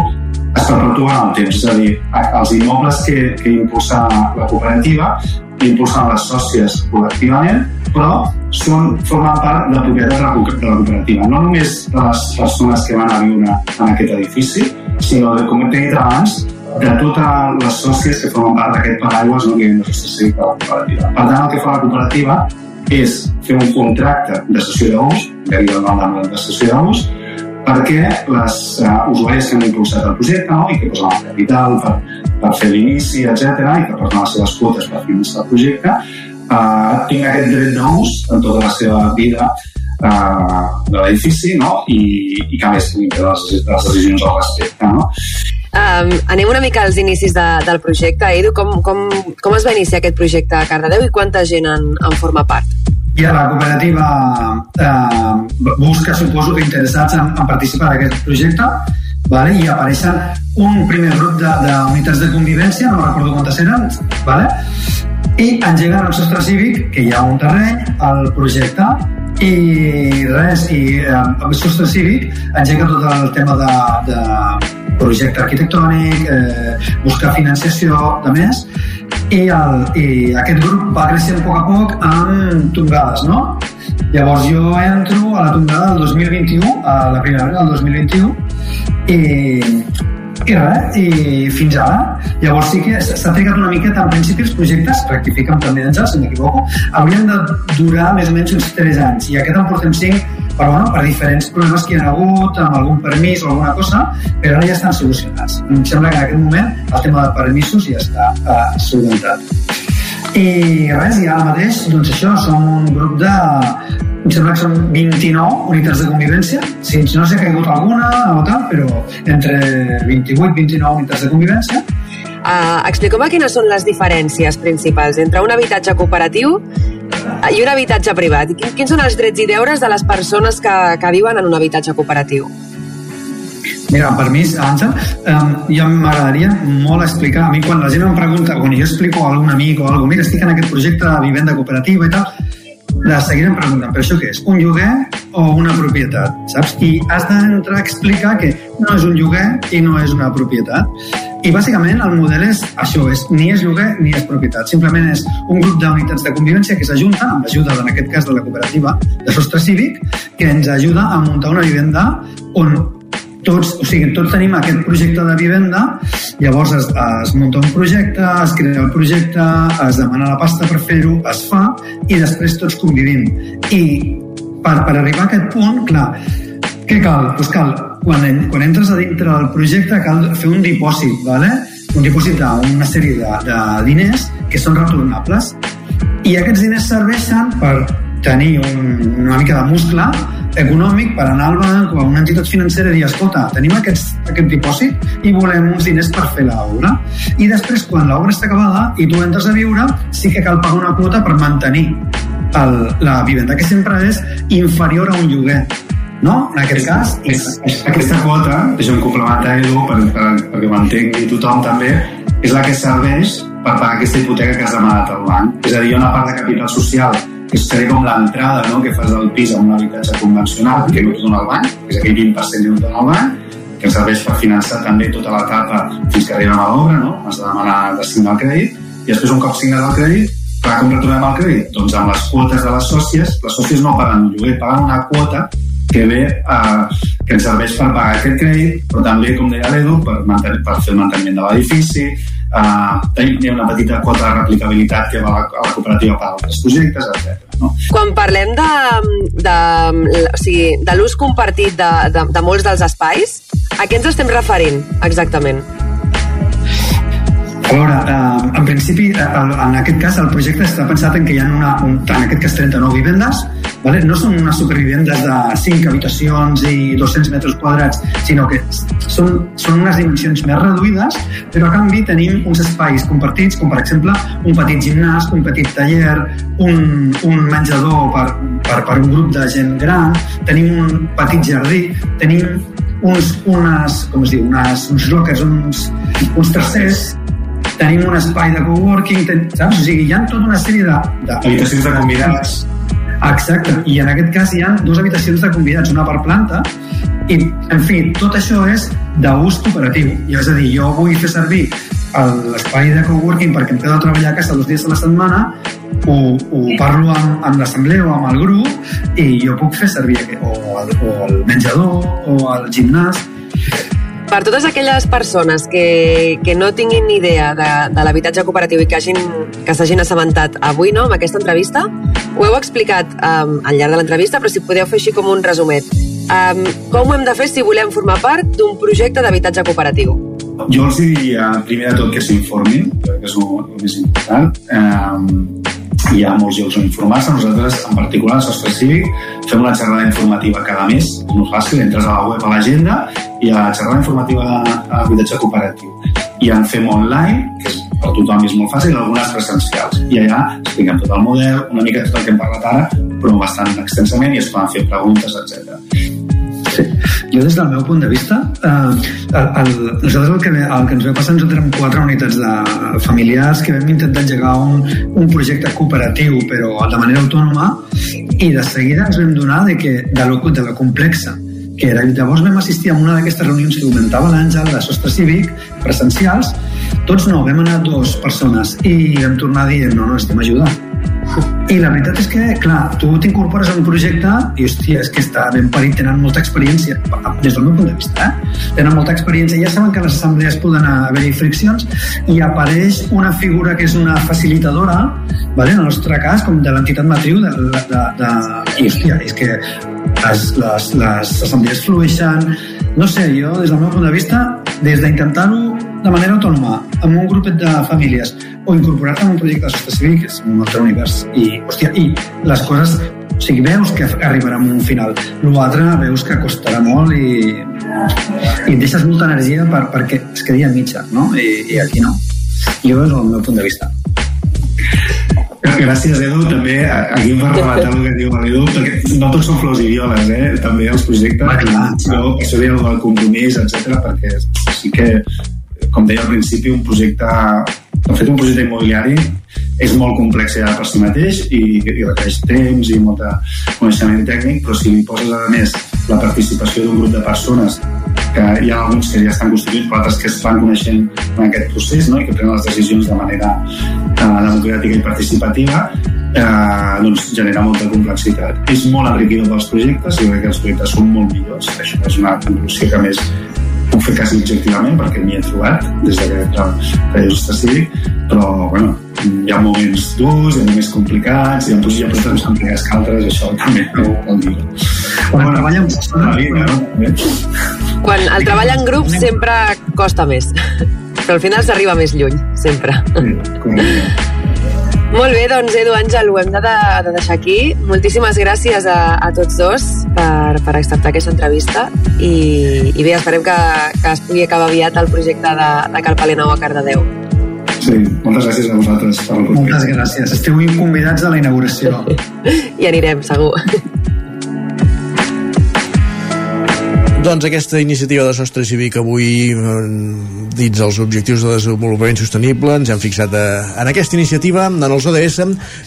es perpetua en el temps, és a dir, els immobles que, que impulsa la cooperativa impulsen les sòcies col·lectivament, però són, formen part de propietat de la, de cooperativa. No només de les persones que van a viure en aquest edifici, sinó, de, com he dit abans, de totes les sòcies que formen part d'aquest paraigües no, que hem de de la cooperativa. Per tant, el que fa la cooperativa és fer un contracte de sessió que hi el nom de sessió d'ús, perquè les uh, usuàries que han impulsat el projecte no, i que posen el capital per, per fer l'inici, etc i que posen les seves quotes per finançar el projecte, uh, tinguin aquest dret d'ús en tota la seva vida uh, de l'edifici no? I, i que a més puguin prendre les, les decisions al respecte. No? Um, anem una mica als inicis de, del projecte. Edu, com, com, com es va iniciar aquest projecte a Cardedeu i quanta gent en, en forma part? I la cooperativa eh, busca, suposo, que interessats en, en participar d'aquest projecte vale? i apareixen un primer grup d'unitats de, de convivència, no recordo quantes eren, vale? i engeguen el sostre cívic, que hi ha un terreny, el projecte, i res, i eh, el sostre cívic engega tot el tema de, de projecte arquitectònic, eh, buscar financiació, de més, i, el, i aquest grup va creixent a poc a poc amb tongades, no? Llavors jo entro a la tongada del 2021, a la primavera del 2021, i i res, i fins ara. Llavors sí que s'ha trigat una miqueta, en principi els projectes, rectifiquen també d'ençà, si m'equivoco, haurien de durar més o menys uns 3 anys, i aquest en portem 5 però bueno, per diferents problemes que hi ha hagut, amb algun permís o alguna cosa, però ara ja estan solucionats. Em sembla que en aquest moment el tema de permisos ja està uh, solucionat. I res, i ara mateix, doncs això, som un grup de... Em sembla que són 29 unitats de convivència. Si no sé que ha caigut alguna o tal, però entre 28 i 29 unitats de convivència. Uh, Expliqueu-me quines són les diferències principals entre un habitatge cooperatiu i un habitatge privat. Quins són els drets i deures de les persones que, que viuen en un habitatge cooperatiu? Mira, per mi, Àngel, um, jo m'agradaria molt explicar, a mi quan la gent em pregunta, quan jo explico a algun amic o alguna mira, estic en aquest projecte de vivenda cooperativa i tal, de seguirem preguntant, però això què és? Un lloguer o una propietat? Saps? I has d'entrar a explicar que no és un lloguer i no és una propietat. I bàsicament el model és això, és ni és lloguer ni és propietat. Simplement és un grup d'unitats de convivència que s'ajunten amb l'ajuda, en aquest cas, de la cooperativa de sostre cívic, que ens ajuda a muntar una vivenda on tots, o sigui, tots tenim aquest projecte de vivenda, llavors es, es munta un projecte, es crea el projecte, es demana la pasta per fer-ho, es fa, i després tots convivim. I per, per arribar a aquest punt, clar, què cal? Pues cal, quan, quan entres a dintre del projecte cal fer un dipòsit, ¿vale? un dipòsit d'una sèrie de, de diners que són retornables. I aquests diners serveixen per tenir un, una mica de muscle econòmic per anar al banc o a una entitat financera i dir, escolta, tenim aquest, aquest dipòsit i volem uns diners per fer l'obra. I després, quan l'obra està acabada i tu entres a viure, sí que cal pagar una quota per mantenir el, la vivenda, que sempre és inferior a un lloguer. No? En aquest cas... És, és, aquesta quota, deixa'm complementar, Edu, per, per, perquè m'entengui tothom també, és la que serveix per pagar aquesta hipoteca que has demanat al banc. És a dir, hi ha una part de capital social que seria com l'entrada no? que fas del pis a un habitatge convencional, que no et dona el banc, que és aquell 20% que no et dona el banc, que serveix per finançar també tota l'etapa fins que arribem a l'obra, no? has de demanar de signar el crèdit, i després un cop signat el crèdit, clar, com retornem el crèdit? Doncs amb les quotes de les sòcies, les sòcies no paguen un lloguer, paguen una quota que ve eh, que ens serveix per pagar aquest crèdit, però també, com deia l'Edu, per, mantenir, per fer el manteniment de l'edifici, Uh, hi ha una petita quota de replicabilitat que va a la, a la cooperativa per altres projectes, etc. No? Quan parlem de, de, o sigui, de l'ús compartit de, de, de molts dels espais, a què ens estem referint exactament? A veure, eh, en principi, eh, en aquest cas, el projecte està pensat en que hi ha una, un, en aquest cas 39 vivendes, vale? no són unes supervivendes de 5 habitacions i 200 metres quadrats, sinó que són, són unes dimensions més reduïdes, però a canvi tenim uns espais compartits, com per exemple un petit gimnàs, un petit taller, un, un menjador per, per, per un grup de gent gran, tenim un petit jardí, tenim uns, unes, com es diu, unes, uns lockers, uns, uns tercers tenim un espai de coworking, ten, saps? O sigui, hi ha tota una sèrie de... de Habitacions de convidats. Exacte, i en aquest cas hi ha dues habitacions de convidats, una per planta, i, en fi, tot això és d'ús cooperatiu. I és a dir, jo vull fer servir l'espai de coworking perquè em quedo a treballar a casa dos dies a la setmana, ho, ho parlo amb, amb l'assemblea o amb el grup i jo puc fer servir o el, o el menjador o el gimnàs per totes aquelles persones que, que no tinguin ni idea de, de l'habitatge cooperatiu i que hagin que s'hagin assabentat avui no, amb aquesta entrevista, ho heu explicat um, al llarg de l'entrevista, però si podeu fer així com un resumet. Um, com ho hem de fer si volem formar part d'un projecte d'habitatge cooperatiu? Jo els diria, primer de tot, que s'informin, que és el, més important. Um, hi ha molts llocs on informar-se. Nosaltres, en particular, al Sostre Cívic, fem una xerrada informativa cada mes. És molt fàcil, entres a la web, a l'agenda, i a la xerrada informativa a l'habitatge cooperatiu. I en fem online, que és per tothom és molt fàcil, algunes presencials. I allà expliquem tot el model, una mica tot el que hem parlat ara, però bastant extensament i es poden fer preguntes, etc. Sí. Jo, des del meu punt de vista, eh, el, el, nosaltres el que, el que ens va passar, nosaltres érem quatre unitats de familiars que vam intentar engegar un, un projecte cooperatiu, però de manera autònoma, i de seguida ens vam donar de que de lo, de lo complexa que era. Llavors vam assistir a una d'aquestes reunions que comentava l'Àngel de Sostre Cívic, presencials. Tots no, vam anar dues persones i vam tornar a dir, no, no, estem ajudant i la veritat és que, clar, tu t'incorpores a un projecte i, hòstia, és que està ben parit, tenen molta experiència, des del meu punt de vista, eh? tenen molta experiència, ja saben que a les assemblees poden haver-hi friccions i apareix una figura que és una facilitadora, vale? en el nostre cas, com de l'entitat matriu, de, de, de, i, hòstia, és que les, les, les assemblees flueixen, no sé, jo, des del meu punt de vista, des d'intentar-ho de manera autònoma, amb un grupet de famílies, o incorporar-te en un projecte de sostre civil, que és un altre univers. I, hòstia, i les coses o sigui, veus que arribarà a un final. L'altre veus que costarà molt i, i deixes molta energia per, perquè es quedi a mitja, no? I, i aquí no. Jo és el meu punt de vista. Gràcies, Edu. També aquí em va rematar el que diu l'Edu, perquè no tots són flors i violes, eh? també els projectes. Ah, clar, clar. Això deia el compromís, etc perquè sí que, com deia al principi, un projecte de fet, un projecte immobiliari és molt complex ja per si mateix i, i requereix temps i molt de coneixement tècnic, però si li poses a més la participació d'un grup de persones que hi ha alguns que ja estan constituïts, però altres que es van coneixent en aquest procés no? i que prenen les decisions de manera eh, democràtica i participativa, eh, doncs genera molta complexitat. És molt enriquidor pels projectes i crec que els projectes són molt millors. Això és una conclusió que més puc fer quasi objectivament perquè m'hi he trobat des de que feia just cívic, però bueno, hi ha moments durs, hi ha moments complicats, hi ha projectes més complicats que altres, això també ho, ho dic. Quan bueno, treballa amb vida, no? Quan el treball en grup sempre costa més, però al final s'arriba més lluny, sempre. Correcte. Molt bé, doncs Edu Àngel, ho hem de, de deixar aquí. Moltíssimes gràcies a, a tots dos per, per acceptar aquesta entrevista i, i bé, esperem que, que es pugui acabar aviat el projecte de, de Cal Palenau a Cardedeu. Sí, moltes gràcies a vosaltres per Moltes gràcies. Esteu convidats a la inauguració. I anirem, segur. Doncs aquesta iniciativa de sostre cívic avui dins els objectius de desenvolupament sostenible ens hem fixat eh, en aquesta iniciativa en els ODS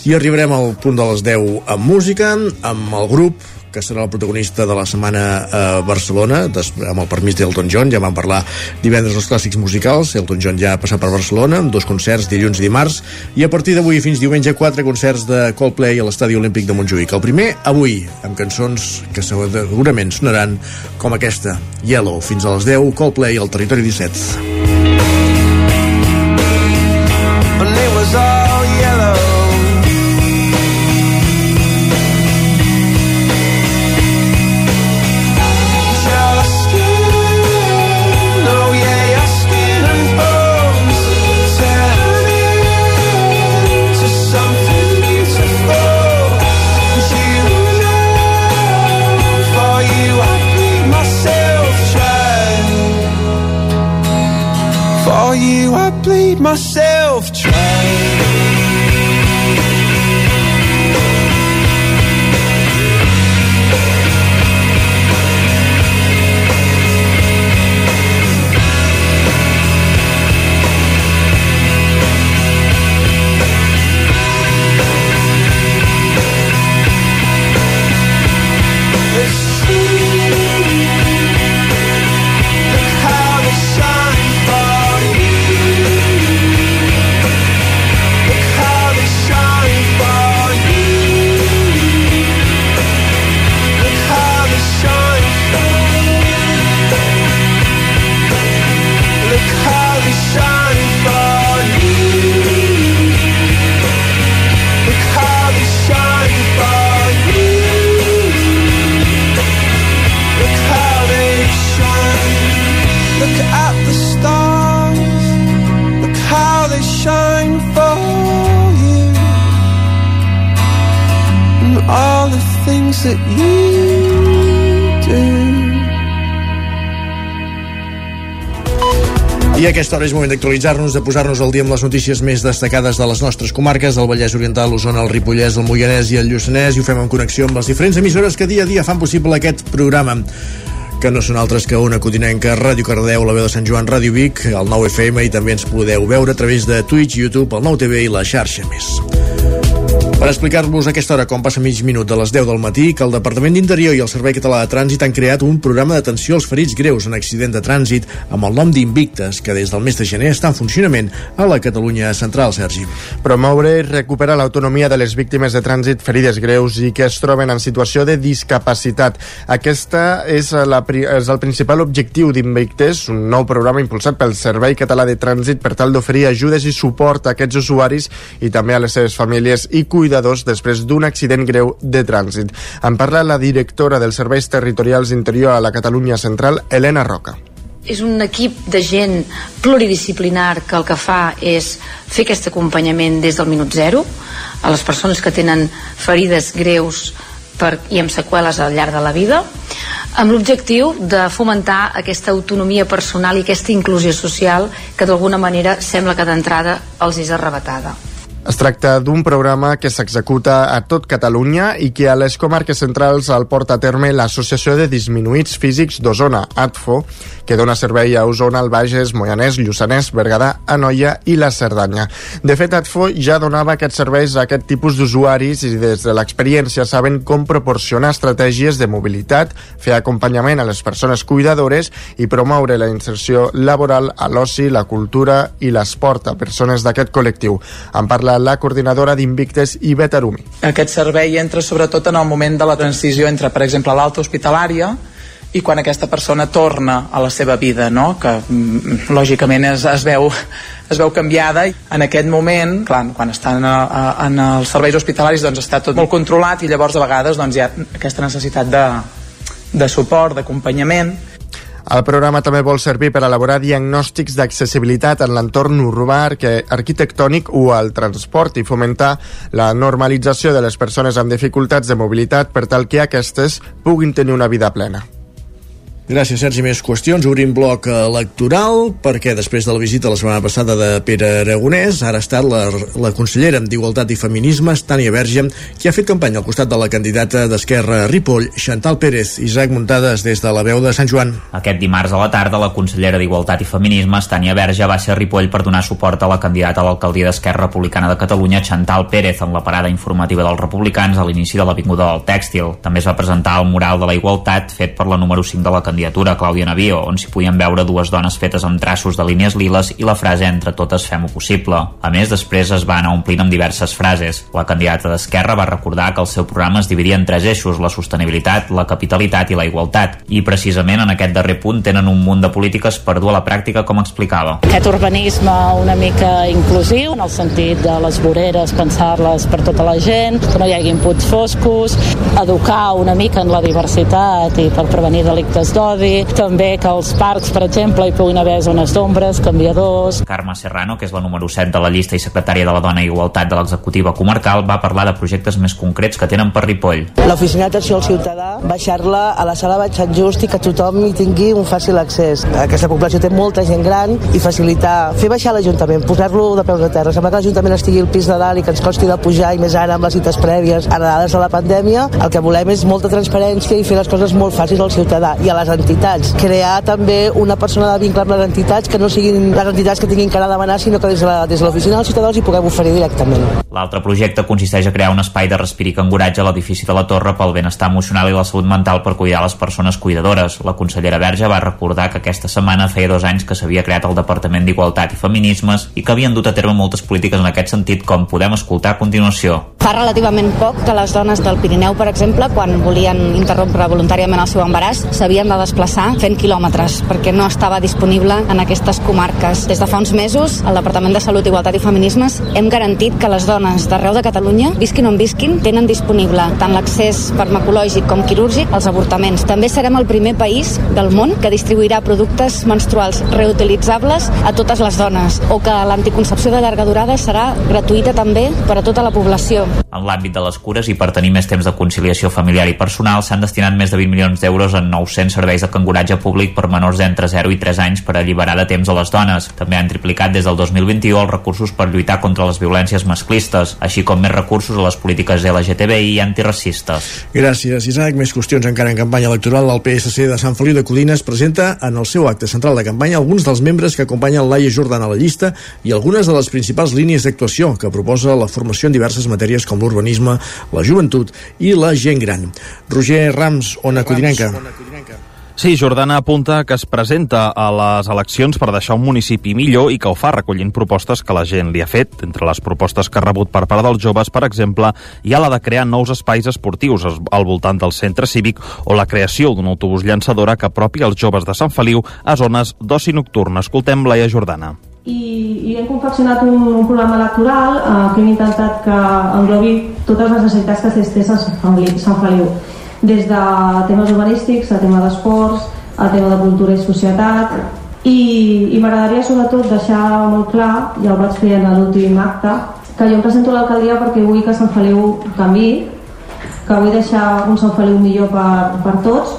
i arribarem al punt de les 10 amb música amb el grup que serà el protagonista de la setmana a Barcelona, amb el permís d'Elton John, ja vam parlar divendres dels clàssics musicals, Elton John ja ha passat per Barcelona, amb dos concerts dilluns i dimarts, i a partir d'avui fins diumenge quatre concerts de Coldplay a l'Estadi Olímpic de Montjuïc. El primer, avui, amb cançons que segurament sonaran com aquesta, Yellow, fins a les 10, Coldplay al Territori 17. Bleed myself aquesta hora és moment d'actualitzar-nos, de posar-nos al dia amb les notícies més destacades de les nostres comarques, del Vallès Oriental, l'Osona, el Ripollès, el Moianès i el Lluçanès, i ho fem en connexió amb les diferents emissores que dia a dia fan possible aquest programa que no són altres que una codinenca, Ràdio Cardeu, la veu de Sant Joan, Ràdio Vic, el 9 FM i també ens podeu veure a través de Twitch, YouTube, el 9 TV i la xarxa més. Per explicar-vos aquesta hora com passa mig minut de les 10 del matí que el Departament d'Interior i el Servei Català de Trànsit han creat un programa d'atenció als ferits greus en accident de trànsit amb el nom d'Invictes, que des del mes de gener està en funcionament a la Catalunya central, Sergi. Promoure i recuperar l'autonomia de les víctimes de trànsit ferides greus i que es troben en situació de discapacitat. Aquesta és, la, és el principal objectiu d'Invictes, un nou programa impulsat pel Servei Català de Trànsit per tal d'oferir ajudes i suport a aquests usuaris i també a les seves famílies i cuidar cuidadors després d'un accident greu de trànsit. En parla la directora dels Serveis Territorials Interior a la Catalunya Central, Helena Roca. És un equip de gent pluridisciplinar que el que fa és fer aquest acompanyament des del minut zero a les persones que tenen ferides greus per, i amb seqüeles al llarg de la vida amb l'objectiu de fomentar aquesta autonomia personal i aquesta inclusió social que d'alguna manera sembla que d'entrada els és arrebatada. Es tracta d'un programa que s'executa a tot Catalunya i que a les comarques centrals el porta a terme l'Associació de Disminuïts Físics d'Osona, ATFO, que dona servei a Osona, el Bages, Moianès, Lluçanès, Berguedà, Anoia i la Cerdanya. De fet, ATFO ja donava aquests serveis a aquest tipus d'usuaris i des de l'experiència saben com proporcionar estratègies de mobilitat, fer acompanyament a les persones cuidadores i promoure la inserció laboral a l'oci, la cultura i l'esport a persones d'aquest col·lectiu. En parla la coordinadora d'Invictes i Betarumi. Aquest servei entra sobretot en el moment de la transició entre, per exemple, l'alta hospitalària i quan aquesta persona torna a la seva vida, no? que mm, lògicament es, es, veu, es veu canviada. En aquest moment, clar, quan estan a, a, en els serveis hospitalaris doncs està tot molt controlat i llavors a vegades doncs, hi ha aquesta necessitat de, de suport, d'acompanyament el programa també vol servir per elaborar diagnòstics d'accessibilitat en l'entorn urbà, arquitectònic o al transport i fomentar la normalització de les persones amb dificultats de mobilitat per tal que aquestes puguin tenir una vida plena. Gràcies, Sergi. Més qüestions. Obrim bloc electoral, perquè després de la visita la setmana passada de Pere Aragonès, ara ha estat la, la consellera d'Igualtat i Feminismes, Tània Verge, qui ha fet campanya al costat de la candidata d'Esquerra Ripoll, Chantal Pérez. Isaac Muntades, des de la veu de Sant Joan. Aquest dimarts a la tarda, la consellera d'Igualtat i Feminismes, Tània Verge, va ser a Ripoll per donar suport a la candidata a l'alcaldia d'Esquerra Republicana de Catalunya, Chantal Pérez, en la parada informativa dels republicans a l'inici de l'Avinguda del Tèxtil. També es va presentar el mural de la igualtat fet per la número 5 de la candidatura, Clàudia Navío, on s'hi podien veure dues dones fetes amb traços de línies liles i la frase entre totes fem-ho possible. A més, després es va anar omplint amb diverses frases. La candidata d'Esquerra va recordar que el seu programa es dividia en tres eixos, la sostenibilitat, la capitalitat i la igualtat. I precisament en aquest darrer punt tenen un munt de polítiques per dur a la pràctica, com explicava. Aquest urbanisme una mica inclusiu, en el sentit de les voreres, pensar-les per tota la gent, que no hi hagi inputs foscos, educar una mica en la diversitat i per prevenir delictes d'odi, d'odi, també que als parcs, per exemple, hi puguin haver zones d'ombres, canviadors... Carme Serrano, que és la número 7 de la llista i secretària de la Dona i Igualtat de l'executiva comarcal, va parlar de projectes més concrets que tenen per Ripoll. L'oficina d'atenció al ciutadà, baixar-la a la sala Baix Sant Just i que tothom hi tingui un fàcil accés. Aquesta població té molta gent gran i facilitar, fer baixar l'Ajuntament, posar-lo de peus a terra. Sembla que l'Ajuntament estigui al pis de dalt i que ens costi de pujar i més ara amb les cites prèvies heredades de la pandèmia. El que volem és molta transparència i fer les coses molt fàcils al ciutadà i a les entitats. Crear també una persona de vincle amb les entitats que no siguin les entitats que tinguin anar a demanar, sinó que des de la- des de l'oficina dels ciutadans hi puguem oferir directament. L'altre projecte consisteix a crear un espai de respir i canguratge a l'edifici de la Torre pel benestar emocional i la salut mental per cuidar les persones cuidadores. La consellera Verge va recordar que aquesta setmana feia dos anys que s'havia creat el Departament d'Igualtat i Feminismes i que havien dut a terme moltes polítiques en aquest sentit, com podem escoltar a continuació. Fa relativament poc que les dones del Pirineu, per exemple, quan volien interrompre voluntàriament el seu embaràs, s'havien de desplaçar fent quilòmetres perquè no estava disponible en aquestes comarques. Des de fa uns mesos, al Departament de Salut, Igualtat i Feminismes hem garantit que les dones d'arreu de Catalunya, visquin on visquin, tenen disponible tant l'accés farmacològic com quirúrgic als avortaments. També serem el primer país del món que distribuirà productes menstruals reutilitzables a totes les dones o que l'anticoncepció de llarga durada serà gratuïta també per a tota la població. En l'àmbit de les cures i per tenir més temps de conciliació familiar i personal s'han destinat més de 20 milions d'euros en 900 serveis de canguratge públic per menors d'entre 0 i 3 anys per alliberar de temps a les dones. També han triplicat des del 2021 els recursos per lluitar contra les violències masclistes, així com més recursos a les polítiques LGTBI i antiracistes. Gràcies, Isaac. Més qüestions encara en campanya electoral. El PSC de Sant Feliu de Codines presenta en el seu acte central de campanya alguns dels membres que acompanyen Laia Jordan a la llista i algunes de les principals línies d'actuació que proposa la formació en diverses matèries com l'urbanisme, la joventut i la gent gran. Roger Rams, Ona Codinenca. Sí, Jordana apunta que es presenta a les eleccions per deixar un municipi millor i que ho fa recollint propostes que la gent li ha fet. Entre les propostes que ha rebut per part dels joves, per exemple, hi ha la de crear nous espais esportius al voltant del centre cívic o la creació d'un autobús llançadora que apropi els joves de Sant Feliu a zones d'oci nocturn. Escoltem Laia Jordana. i, i hem confeccionat un, un programa electoral eh, que hem intentat que englobi totes les necessitats que existeix a Sant Feliu des de temes urbanístics, a tema d'esports, a tema de cultura i societat. I, i m'agradaria sobretot deixar molt clar, ja ho vaig fer en l'últim acte, que jo em presento a l'alcaldia perquè vull que Sant Feliu canvi, que vull deixar un Sant Feliu millor per, per tots,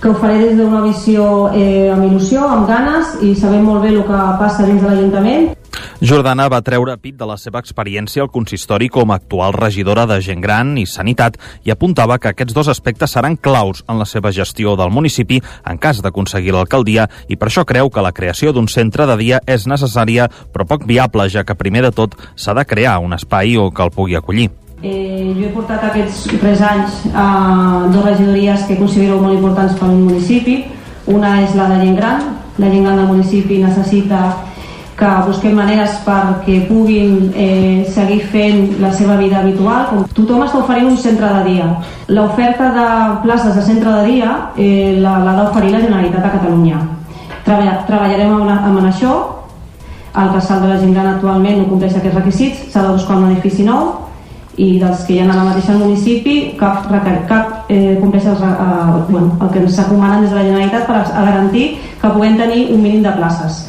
que ho faré des d'una visió eh, amb il·lusió, amb ganes i sabent molt bé el que passa dins de l'Ajuntament Jordana va treure pit de la seva experiència al consistori com a actual regidora de gent gran i sanitat i apuntava que aquests dos aspectes seran claus en la seva gestió del municipi en cas d'aconseguir l'alcaldia i per això creu que la creació d'un centre de dia és necessària però poc viable, ja que primer de tot s'ha de crear un espai o que el pugui acollir. Eh, jo he portat aquests tres anys a dues regidories que considero molt importants per un municipi. Una és la de gent gran. La gent gran del municipi necessita que busquem maneres perquè puguin eh, seguir fent la seva vida habitual. Com tothom està oferint un centre de dia. L'oferta de places de centre de dia eh, l'ha d'oferir la Generalitat de Catalunya. Treballa, treballarem amb, amb això. El casal de la gent gran actualment no compleix aquests requisits. S'ha de buscar un edifici nou i dels que hi ha a la mateixa municipi cap, cap eh, compleix els, eh, bueno, el que ens recomanen des de la Generalitat per a garantir que puguem tenir un mínim de places.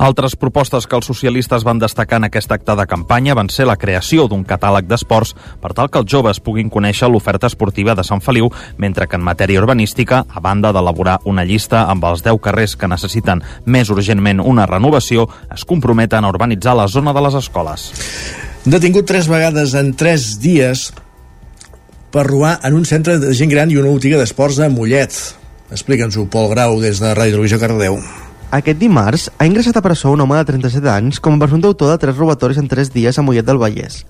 Altres propostes que els socialistes van destacar en aquest acte de campanya van ser la creació d'un catàleg d'esports per tal que els joves puguin conèixer l'oferta esportiva de Sant Feliu, mentre que en matèria urbanística, a banda d'elaborar una llista amb els 10 carrers que necessiten més urgentment una renovació, es comprometen a urbanitzar la zona de les escoles. Detingut tres vegades en tres dies per robar en un centre de gent gran i una botiga d'esports a Mollet. Explica'ns-ho, Pol Grau, des de Ràdio Televisió Cardedeu. Aquest dimarts ha ingressat a presó un home de 37 anys com a presumpte autor de tres robatoris en tres dies a Mollet del Vallès.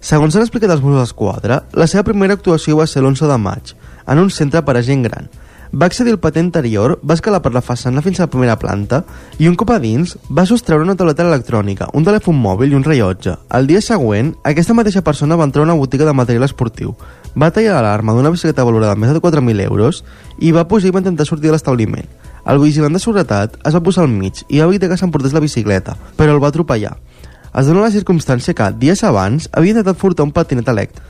Segons han explicat els Mossos d'Esquadra, la seva primera actuació va ser l'11 de maig, en un centre per a gent gran. Va accedir al pati anterior, va escalar per la façana fins a la primera planta i un cop a dins va sostreure una tauleta electrònica, un telèfon mòbil i un rellotge. El dia següent, aquesta mateixa persona va entrar a una botiga de material esportiu, va tallar l'alarma d'una bicicleta valorada més de 4.000 euros i va pujar i va intentar sortir de l'establiment. El vigilant de seguretat es va posar al mig i va evitar que s'emportés la bicicleta, però el va atropellar. Es dona la circumstància que, dies abans, havia intentat furtar un patinet elèctric.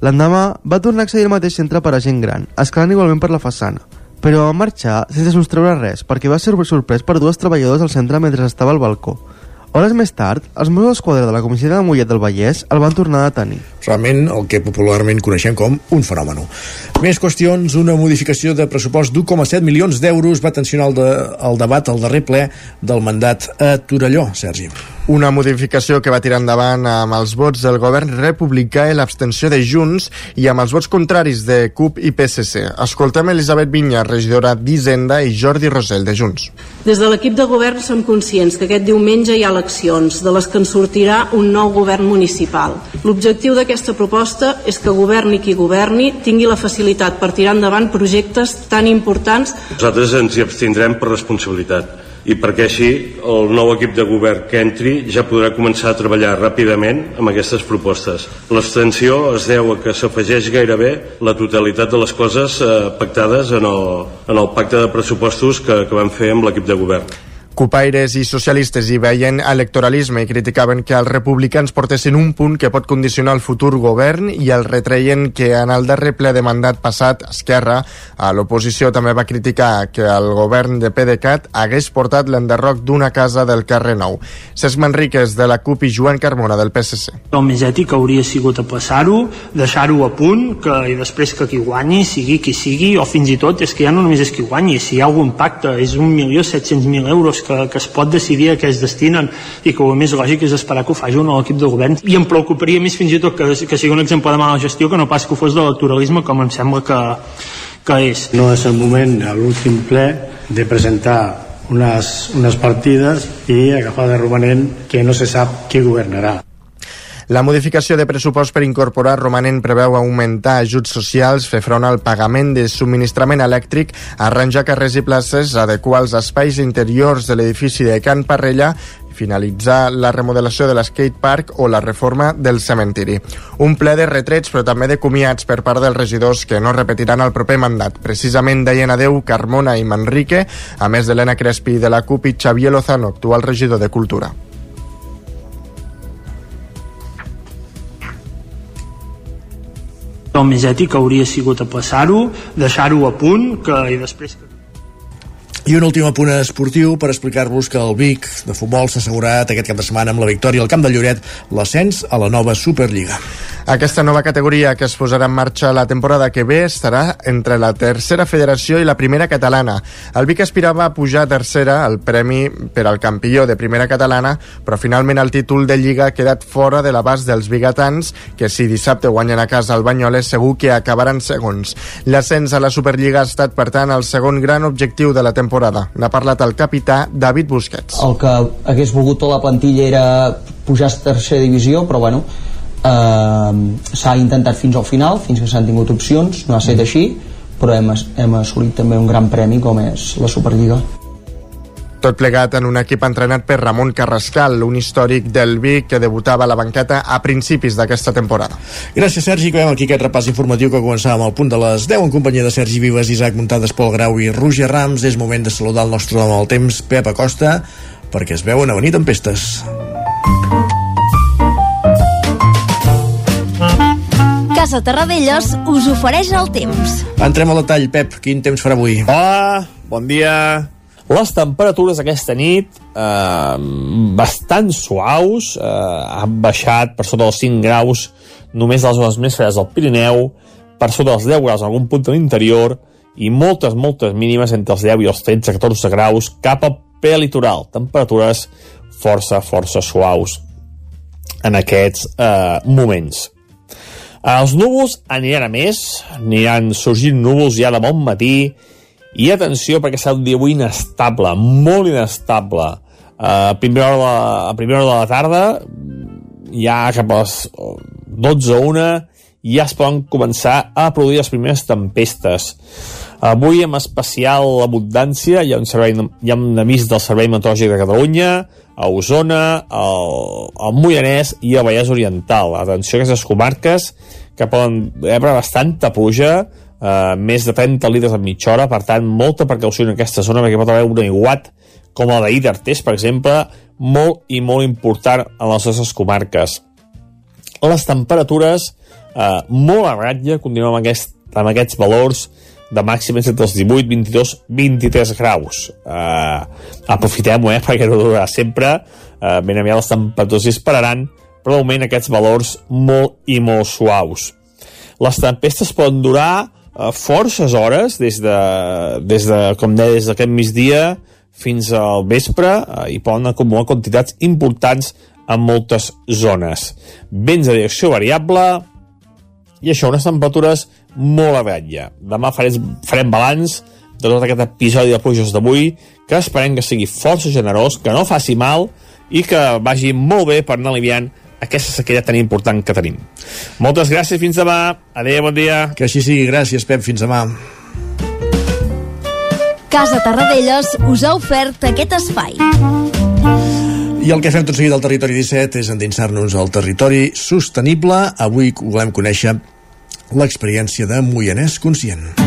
L'endemà va tornar a accedir al mateix centre per a gent gran, escalant igualment per la façana. però va marxar sense sostreure res perquè va ser sorprès per dues treballadors al centre mentre estava al balcó. Hores més tard, els Mossos d'Esquadra de la comissaria de Mollet del Vallès el van tornar a detenir. Realment el que popularment coneixem com un fenomen. Més qüestions, una modificació de pressupost d'1,7 milions d'euros va tensionar el, de, el debat al darrer ple del mandat a Torelló, Sergi. Una modificació que va tirar endavant amb els vots del govern republicà i l'abstenció de Junts i amb els vots contraris de CUP i PSC. Escoltem Elisabet Vinya, regidora d'Hisenda, i Jordi Rosell, de Junts. Des de l'equip de govern som conscients que aquest diumenge hi ha eleccions, de les que en sortirà un nou govern municipal. L'objectiu d'aquesta proposta és que governi qui governi tingui la facilitat per tirar endavant projectes tan importants. Nosaltres ens hi abstindrem per responsabilitat i perquè així el nou equip de govern que entri ja podrà començar a treballar ràpidament amb aquestes propostes. L'abstenció es deu a que s'afegeix gairebé la totalitat de les coses eh, pactades en el, en el pacte de pressupostos que, que vam fer amb l'equip de govern. Copaires i socialistes hi veien electoralisme i criticaven que els republicans portessin un punt que pot condicionar el futur govern i el retreien que en el darrer ple de mandat passat, Esquerra, a l'oposició també va criticar que el govern de PDeCAT hagués portat l'enderroc d'una casa del carrer Nou. Cesc Manriquez, de la CUP i Joan Carmona, del PSC. El més ètic hauria sigut a passar-ho, deixar-ho a punt, que, i després que qui guanyi sigui qui sigui, o fins i tot és que ja no només és qui guanyi, si hi ha algun pacte, és 1.700.000 euros que, que es pot decidir a què es destinen i que el més lògic és esperar que ho faci un equip de govern i em preocuparia més fins i tot que, que sigui un exemple de mala gestió que no pas que ho fos d'electoralisme com em sembla que, que és. No és el moment a l'últim ple de presentar unes, unes partides i agafar de romanent que no se sap qui governarà. La modificació de pressupost per incorporar romanent preveu augmentar ajuts socials, fer front al pagament de subministrament elèctric, arranjar carrers i places, adequar els espais interiors de l'edifici de Can Parrella finalitzar la remodelació de l'skate park o la reforma del cementiri. Un ple de retrets però també de comiats per part dels regidors que no repetiran el proper mandat. Precisament deien adeu Carmona i Manrique, a més d'Helena Crespi de la CUP i Xavier Lozano, actual regidor de Cultura. El més ètic hauria sigut a passar-ho, deixar-ho a punt que, i després i un últim apunt esportiu per explicar-vos que el Vic de futbol s'ha assegurat aquest cap de setmana amb la victòria al Camp de Lloret l'ascens a la nova Superliga. Aquesta nova categoria que es posarà en marxa la temporada que ve estarà entre la tercera federació i la primera catalana. El Vic aspirava a pujar a tercera, el premi per al campió de primera catalana, però finalment el títol de Lliga ha quedat fora de l'abast dels bigatans, que si dissabte guanyen a casa el Banyoles segur que acabaran segons. L'ascens a la Superliga ha estat, per tant, el segon gran objectiu de la temporada. N'ha parlat el capità David Busquets. El que hagués volgut tota la plantilla era pujar a tercera divisió, però bueno, eh, s'ha intentat fins al final fins que s'han tingut opcions, no ha estat així però hem, hem assolit també un gran premi com és la Superliga tot plegat en un equip entrenat per Ramon Carrascal, un històric del Vic que debutava a la banqueta a principis d'aquesta temporada. Gràcies, Sergi. Acabem aquí aquest repàs informatiu que començàvem al punt de les 10 en companyia de Sergi Vives, Isaac Muntades, Pol Grau i Roger Rams. És moment de saludar el nostre home del temps, Pep Acosta, perquè es veuen a venir tempestes. Casa Terradellos us ofereix el temps. Entrem al detall, Pep. Quin temps farà avui? Hola, bon dia. Les temperatures aquesta nit eh, bastant suaus, eh, han baixat per sota dels 5 graus només a les zones més fredes del Pirineu, per sota dels 10 graus en algun punt de l'interior i moltes, moltes mínimes entre els 10 i els 13-14 graus cap al prelitoral. Temperatures força, força suaus en aquests eh, moments. Els núvols aniran a més, aniran sorgint núvols ja de bon matí, i atenció perquè serà un dia avui inestable, molt inestable. A primera hora, a primera hora de la tarda, ja cap a les 12 o 1, ja es poden començar a produir les primeres tempestes. Avui, amb especial abundància, hi ha un, servei, hi ha un avís del Servei Meteorològic de Catalunya, a Osona, al, al Moianès i al Vallès Oriental. Atenció a aquestes comarques que poden rebre bastanta pluja, eh, més de 30 litres en mitja hora, per tant, molta precaució en aquesta zona perquè pot haver un aiguat com el d'ahir d'Artés, per exemple, molt i molt important en les nostres comarques. Les temperatures eh, molt a ratlla, continuem amb, aquest, amb aquests valors de màxims entre els 18, 22, 23 graus. Uh, Aprofitem-ho, eh, perquè no durarà sempre. Uh, ben aviat les temperatures dispararan, però aquests valors molt i molt suaus. Les tempestes poden durar forces hores, des de, des de com deia, des d'aquest migdia fins al vespre, uh, i poden acumular quantitats importants en moltes zones. Vents de direcció variable, i això, unes temperatures molt a vetlla. Demà farem, farem balanç de tot aquest episodi de pluges d'avui, que esperem que sigui força generós, que no faci mal i que vagi molt bé per anar aliviant aquesta sequera tan important que tenim. Moltes gràcies, fins demà. Adéu, bon dia. Que així sigui, gràcies, Pep, fins demà. Casa Tarradellas us ha ofert aquest espai. I el que fem tot seguit al Territori 17 és endinsar-nos al territori sostenible. Avui volem conèixer l'experiència de Moianès Conscient.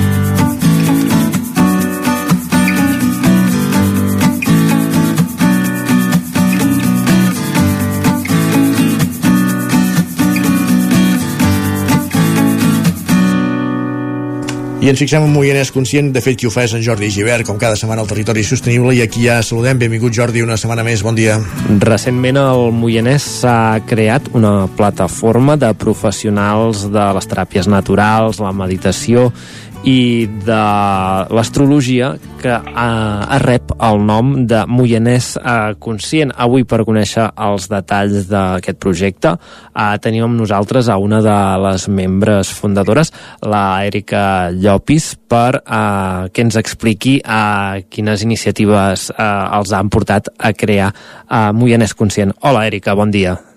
I ens fixem en Moianès Conscient, de fet qui ho fa és en Jordi Givert, com cada setmana al Territori Sostenible, i aquí ja saludem. Benvingut Jordi, una setmana més, bon dia. Recentment al Moianès s'ha creat una plataforma de professionals de les teràpies naturals, la meditació i de l'astrologia que eh, rep el nom de Moianès eh, Conscient. Avui, per conèixer els detalls d'aquest projecte, eh, tenim amb nosaltres a una de les membres fundadores, la Erika Llopis, per eh, que ens expliqui eh, quines iniciatives eh, els han portat a crear eh, Moianès Conscient. Hola, Erika, bon dia.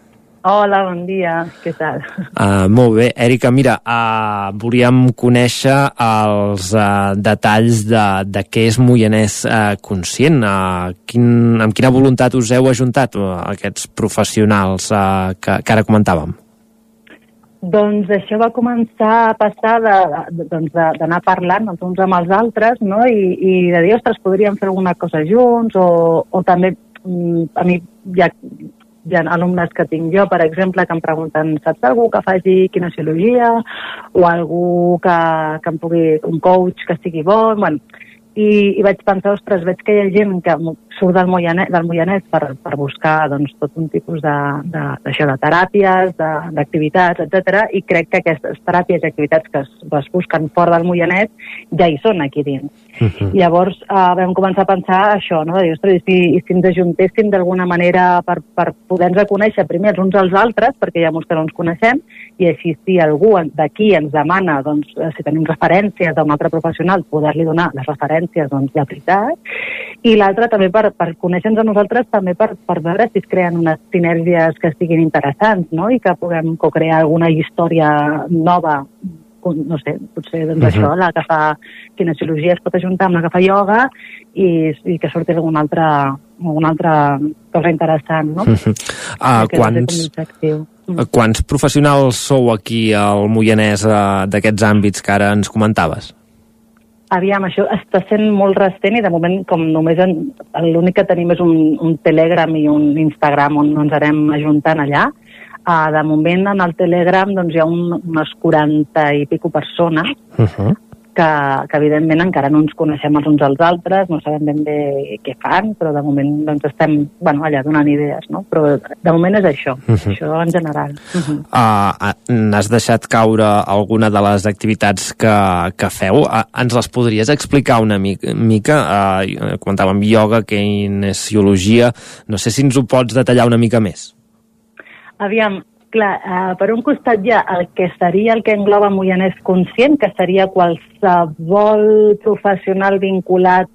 Hola, bon dia, què tal? Uh, molt bé, Èrica, mira, uh, volíem conèixer els uh, detalls de, de què és Moianès uh, Conscient. Uh, quin, amb quina voluntat us heu ajuntat uh, aquests professionals uh, que, que ara comentàvem? Doncs això va començar a passar d'anar doncs parlant els uns amb els altres, no? I, i de dir, ostres, podríem fer alguna cosa junts, o, o també mm, a mi ja hi ha alumnes que tinc jo, per exemple, que em pregunten saps algú que faci kinesiologia o algú que, que em pugui, un coach que estigui bo, bueno, i, i vaig pensar, ostres, veig que hi ha gent que surt del Moianès, del Moianès per, per buscar doncs, tot un tipus de, de, d'això, de teràpies, d'activitats, etc. i crec que aquestes teràpies i activitats que es, es busquen fora del Moianès ja hi són aquí dins. Uh -huh. Llavors eh, vam començar a pensar això, no? de dir, ostres, si, si ens ajuntéssim d'alguna manera per, per poder-nos conèixer primer els uns als altres, perquè ja molts que no ens coneixem, i així si algú d'aquí ens demana, doncs, si tenim referències d'un altre professional, poder-li donar les referències doncs, de veritat, i l'altre també per, per conèixer-nos a nosaltres, també per, per veure si es creen unes sinergies que siguin interessants, no?, i que puguem co-crear alguna història nova no sé, potser doncs uh -huh. això, la que fa kinesiologia es pot ajuntar amb la que fa ioga i, i que surti alguna altra, alguna altra cosa interessant, no? Uh -huh. uh, quants, quants professionals sou aquí al Moianès uh, d'aquests àmbits que ara ens comentaves? Aviam, això està sent molt recent i de moment com només l'únic que tenim és un, un Telegram i un Instagram on ens anem ajuntant allà Uh, de moment en el Telegram doncs, hi ha un, unes 40 i pico persones uh -huh. que, que evidentment encara no ens coneixem els uns als altres, no sabem ben bé què fan, però de moment doncs, estem bueno, allà donant idees, no? però de moment és això, uh -huh. això en general. Uh -huh. uh, N'has deixat caure alguna de les activitats que, que feu? Uh, ens les podries explicar una mica? mica? Uh, comentàvem ioga, kinesiologia, no sé si ens ho pots detallar una mica més. Aviam, clar, uh, per un costat hi ha el que seria el que engloba Moianès Conscient, que seria qualsevol professional vinculat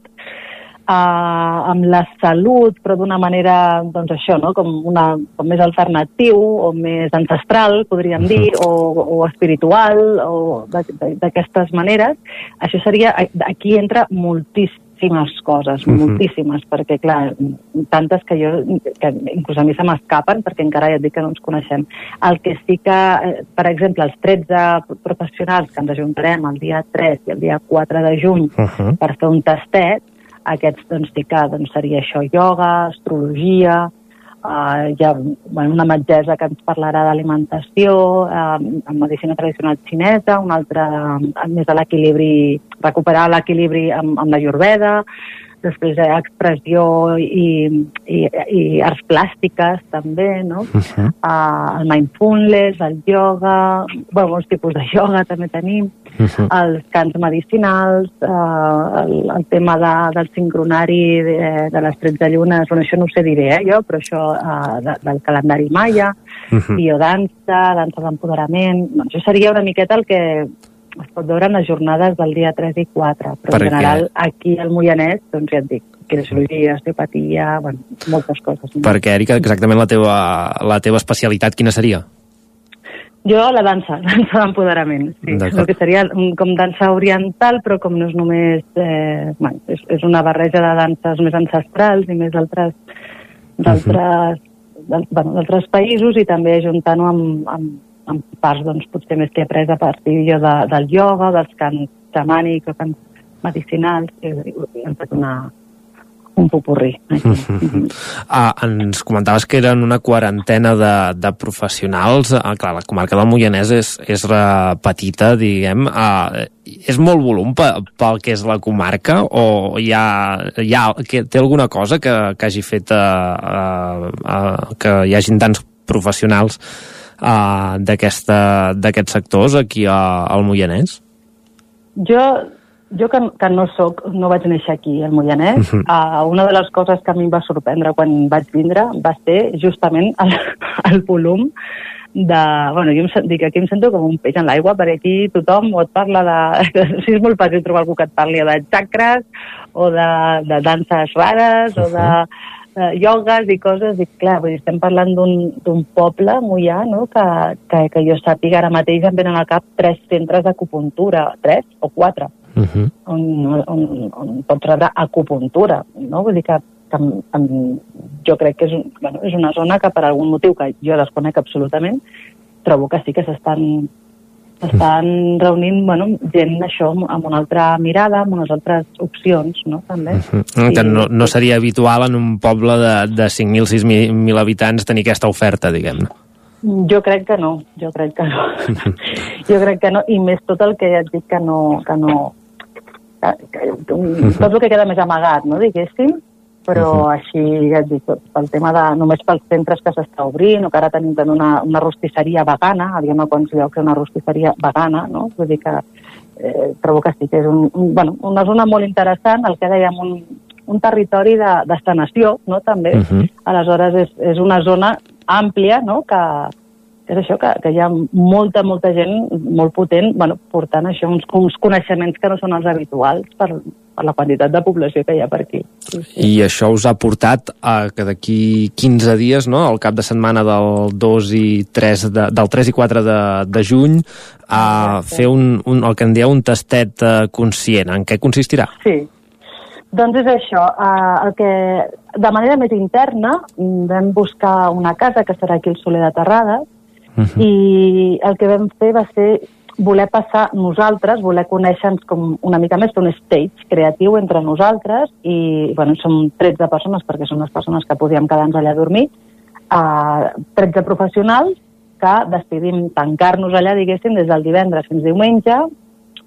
uh, amb la salut, però d'una manera, doncs això, no? com, una, com més alternatiu o més ancestral, podríem dir, o, o espiritual, o d'aquestes maneres. Això seria, aquí entra moltíssim moltíssimes coses, uh -huh. moltíssimes, perquè, clar, tantes que jo, que inclús a mi se m'escapen, perquè encara ja et dic que no ens coneixem. El que sí que, eh, per exemple, els 13 professionals que ens ajuntarem el dia 3 i el dia 4 de juny uh -huh. per fer un tastet, aquests, doncs, sí que doncs, seria això, ioga, astrologia, uh, hi ha bueno, una metgessa que ens parlarà d'alimentació, uh, amb medicina tradicional xinesa, una altra uh, més de l'equilibri, recuperar l'equilibri amb, amb la Ayurveda, després hi ha expressió i, i, i arts plàstiques també, no? Uh -huh. uh, el mindfulness, el yoga, bueno, molts tipus de yoga també tenim, uh -huh. els cants medicinals, uh, el, el tema de, del sincronari de, de les 13 llunes, bueno, això no ho sé diré, eh, jo, però això uh, de, del calendari maia, uh -huh. biodansa, dansa d'empoderament, doncs això seria una miqueta el que es pot veure en les jornades del dia 3 i 4, però Per en general què? aquí al Moianès, doncs ja et dic, kinesiologia, osteopatia, bueno, moltes coses. No? Perquè, Erika, exactament la teva, la teva especialitat quina seria? Jo la dansa, dansa d'empoderament, sí. El que seria com dansa oriental, però com no és només... Eh, bueno, és, és una barreja de danses més ancestrals i més d'altres d'altres del- bueno, països i també ajuntant-ho amb, amb, amb parts doncs, potser més que he après a partir jo de, del ioga, dels cants xamànics o cants medicinals, i hem fet una, un popurrí. Ah, ens comentaves que eren una quarantena de, de professionals. Ah, clar, la comarca del Moianès és, és petita, diguem. Ah, és molt volum pe, pel que és la comarca o hi ha, hi ha que té alguna cosa que, que hagi fet eh, eh, eh, que hi hagin tants professionals eh, d'aquests sectors aquí a, al Moianès? Jo, jo que, que no soc, no vaig néixer aquí, al Moianès, Mhm. uh, una de les coses que a mi em va sorprendre quan vaig vindre va ser justament el, el volum de... Bueno, jo em, dic, aquí em sento com un peix en l'aigua, perquè aquí tothom o et parla de... Sí, és molt fàcil trobar algú que et parli de xacres o de, de danses rares o de, de iogues i coses, i clar, vull dir, estem parlant d'un poble moià, no?, que, que, que jo sàpiga ara mateix em venen al cap tres centres d'acupuntura, tres o quatre, Uh -huh. on, on, on pots rebre acupuntura, no? Vull dir que, em, em, jo crec que és, un, bueno, és una zona que per algun motiu que jo desconec absolutament, trobo que sí que s'estan s'estan reunint bueno, gent això amb una altra mirada, amb unes altres opcions, no? També. Mm, Que no, no seria habitual en un poble de, de 5.000, 6.000 habitants tenir aquesta oferta, diguem-ne. Jo crec que no, jo crec que no. jo crec que no, i més tot el que ja et dic que no... Que no tot el que queda més amagat, no, diguéssim, però així, ja et dic, pel tema de, només pels centres que s'està obrint, o que ara tenim una, una rostisseria vegana, havíem a quants llocs una rostisseria vegana, no? Vull dir que eh, trobo que sí que és un, un, bueno, una zona molt interessant, el que dèiem, un, un territori de, de sanació, no?, també. Mhm. Aleshores, és, és una zona àmplia, no?, que és això, que, que hi ha molta, molta gent molt potent, bueno, portant això, uns, uns coneixements que no són els habituals per, per la quantitat de població que hi ha per aquí. I això us ha portat a que d'aquí 15 dies, no, al cap de setmana del 2 i 3 de, del 3 i 4 de, de juny, a fer un, un, el que en dieu un tastet eh, conscient. En què consistirà? Sí. Doncs és això, eh, el que de manera més interna mm, vam buscar una casa que serà aquí al Soler de Terrades i el que vam fer va ser voler passar nosaltres, voler conèixer-nos com una mica més, fer un stage creatiu entre nosaltres i, bueno, som 13 persones perquè són les persones que podíem quedar-nos allà a dormir, eh, 13 professionals que decidim tancar-nos allà, diguéssim, des del divendres fins diumenge,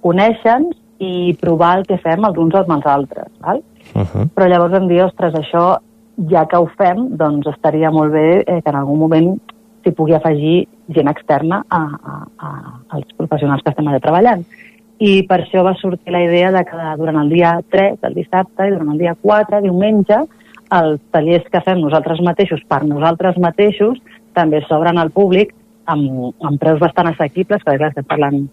conèixer-nos i provar el que fem els uns amb els altres. Val? Uh -huh. Però llavors vam dir, ostres, això, ja que ho fem, doncs estaria molt bé eh, que en algun moment s'hi pugui afegir gent externa a, a, a, als professionals que estem allà treballant. I per això va sortir la idea de que durant el dia 3, el dissabte, i durant el dia 4, diumenge, els tallers que fem nosaltres mateixos per nosaltres mateixos també s'obren al públic amb, amb preus bastant assequibles, perquè clar, estem parlant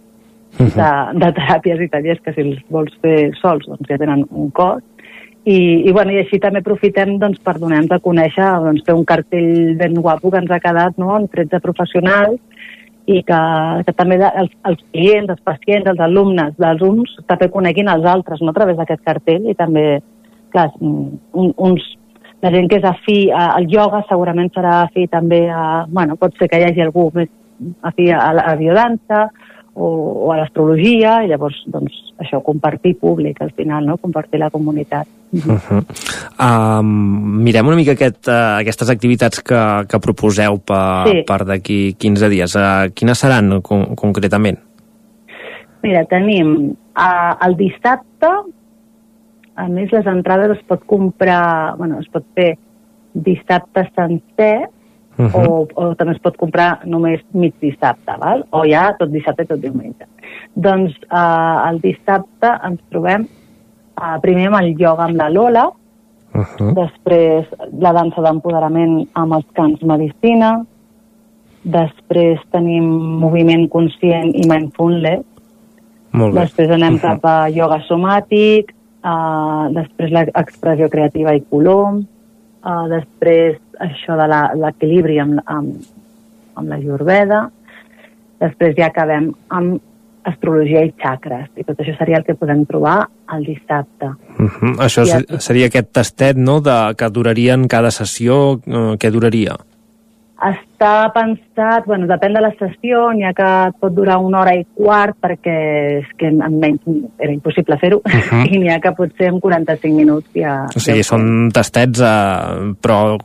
de, de teràpies i tallers que si els vols fer sols doncs ja tenen un cost i, i, bueno, i així també aprofitem doncs, per donar-nos a conèixer, doncs, fer un cartell ben guapo que ens ha quedat no? amb 13 professionals i que, que també els, els clients, els pacients, els alumnes dels uns també coneguin els altres no? a través d'aquest cartell i també, clar, un, uns, la gent que és afí al ioga segurament serà afí també a... Bueno, pot ser que hi hagi algú més afí a a la biodansa o, o a l'astrologia, i llavors, doncs, això, compartir públic al final, no? compartir la comunitat. Uh -huh. um, mirem una mica aquest, uh, aquestes activitats que, que proposeu per, Sí. per d'aquí 15 dies. Uh, quines seran con concretament? Mira, tenim uh, el dissabte, a més les entrades es pot comprar, bueno, es pot fer dissabte sencer Uh -huh. o, o també es pot comprar només mig dissabte, val? o ja tot dissabte i tot diumenge. Doncs uh, el dissabte ens trobem uh, primer amb el ioga amb la Lola, Uh -huh. després la dansa d'empoderament amb els cants medicina, després tenim moviment conscient i mindfulness, Molt bé. després anem cap a ioga somàtic, uh, després l'expressió creativa i color, uh, després això de l'equilibri amb, amb, amb la Ayurveda, després ja acabem amb astrologia i xacres, i tot això seria el que podem trobar el dissabte. Uh -huh. Això I seria aquest tastet no, de, que duraria en cada sessió. Uh, què duraria? Està pensat, bueno, depèn de la sessió, n'hi ha que pot durar una hora i quart perquè és que en menys era impossible fer-ho, Mhm. i n'hi ha que potser en 45 minuts ja... O sigui, són tastets, uh, però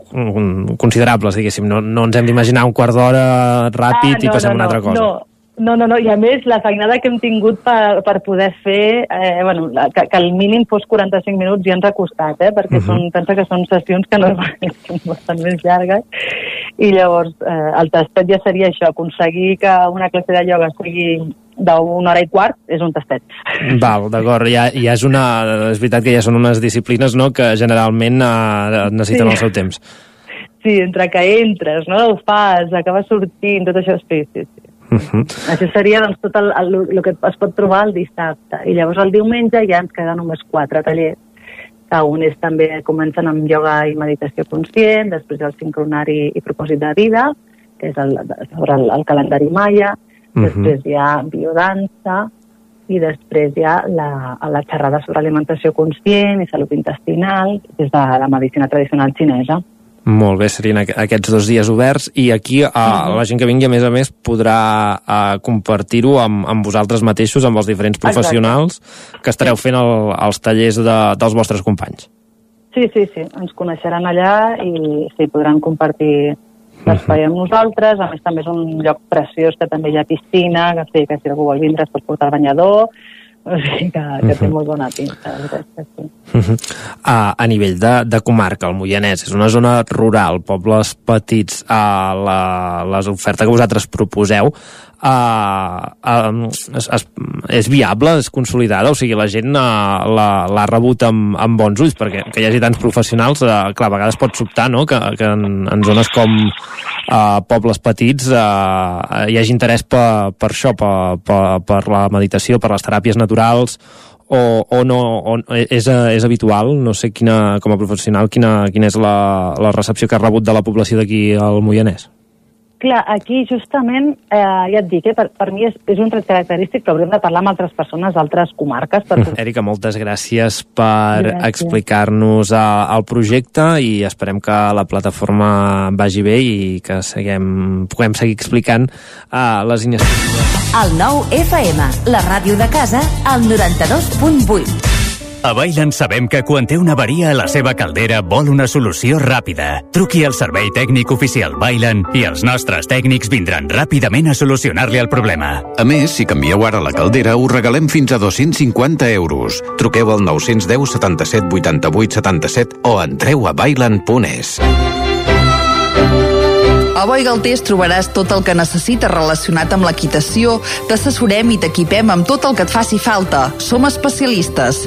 considerables, diguéssim. No, no ens hem d'imaginar un quart d'hora ràpid i passem a una altra cosa. Ah, No, no, no, no, i a més la feinada que hem tingut per, per poder fer, eh, bueno, la, que, que el mínim fos 45 minuts ja ens ha costat, eh, perquè Mhm. són, pensa que són sessions que normalment són bastant més llargues, i llavors eh, el tastet ja seria això, aconseguir que una classe de ioga sigui d'una hora i quart és un tastet. Val, d'acord. Ja, ja és una... És veritat que ja són unes disciplines no, que generalment uh, necessiten Sí. el seu temps. Sí, entre que entres, no, ho fas, acabes sortint, tot això, sí, sí, sí. Uh -huh. Això seria doncs, tot el, el, el que es pot trobar el dissabte. I llavors el diumenge ja ens queden només quatre tallers, que un és també, comencen amb ioga i meditació conscient, després el sincronari i propòsit de vida, que és el, sobre el, el calendari maia, després hi ha biodansa, i després hi ha la, la xerrada sobre alimentació conscient i salut intestinal, des de la medicina tradicional xinesa. Molt bé, serien aqu- aquests dos dies oberts i aquí uh, Mhm. la gent que vingui a més a més podrà uh, compartir-ho amb, amb vosaltres mateixos, amb els diferents Exacte. professionals que estareu fent el, els tallers de, dels vostres companys. Sí, sí, sí, ens coneixeran allà i sí, podran compartir l'espai amb nosaltres. A més, també és un lloc preciós que també hi ha piscina, que, sí, que si algú vol vindre es pot portar el banyador, o sigui que, que té Mhm. molt bona pinta. sí. Uh -huh. uh, a nivell de, de comarca, el Moianès és una zona rural, pobles petits, uh, la, les ofertes que vosaltres proposeu uh, uh, es, es, és viable, és consolidada, o sigui, la gent uh, l'ha rebut amb, amb bons ulls, perquè que hi hagi tants professionals, uh, clar, a vegades pot sobtar, no?, que, que en, en zones com uh, pobles petits uh, hi hagi interès per, per això, per, per, per la meditació, per les teràpies naturals, o, o no o és, és habitual, no sé quina, com a professional, quina, quina és la, la recepció que ha rebut de la població d'aquí al Moianès? Clar, aquí justament, eh, ja et dic, eh, per, per mi és, és un tret característic, però hauríem de parlar amb altres persones d'altres comarques. Per... Erika, moltes gràcies per explicar-nos eh, el projecte i esperem que la plataforma vagi bé i que seguem, puguem seguir explicant uh, les iniciatives. El nou FM, la ràdio de casa, al 92.8. A Bailen sabem que quan té una avaria a la seva caldera vol una solució ràpida. Truqui al servei tècnic oficial Bailen i els nostres tècnics vindran ràpidament a solucionar-li el problema. A més, si canvieu ara la caldera, us regalem fins a 250 euros. Truqueu al 910 77 88 77 o entreu a bailan.es. A Boi Galtés trobaràs tot el que necessites relacionat amb l'equitació, t'assessorem i t'equipem amb tot el que et faci falta. Som especialistes.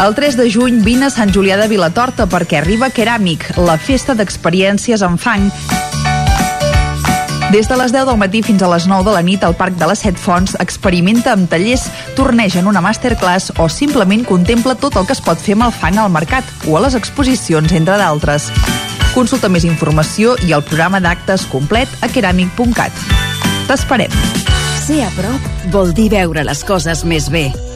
El 3 de juny vine a Sant Julià de Vilatorta perquè arriba Keràmic, la festa d'experiències en fang des de les 10 del matí fins a les 9 de la nit al Parc de les Set Fonts experimenta amb tallers, torneja en una masterclass o simplement contempla tot el que es pot fer amb el fang al mercat o a les exposicions, entre d'altres. Consulta més informació i el programa d'actes complet a keramic.cat. T'esperem. Ser a prop vol dir veure les coses més bé.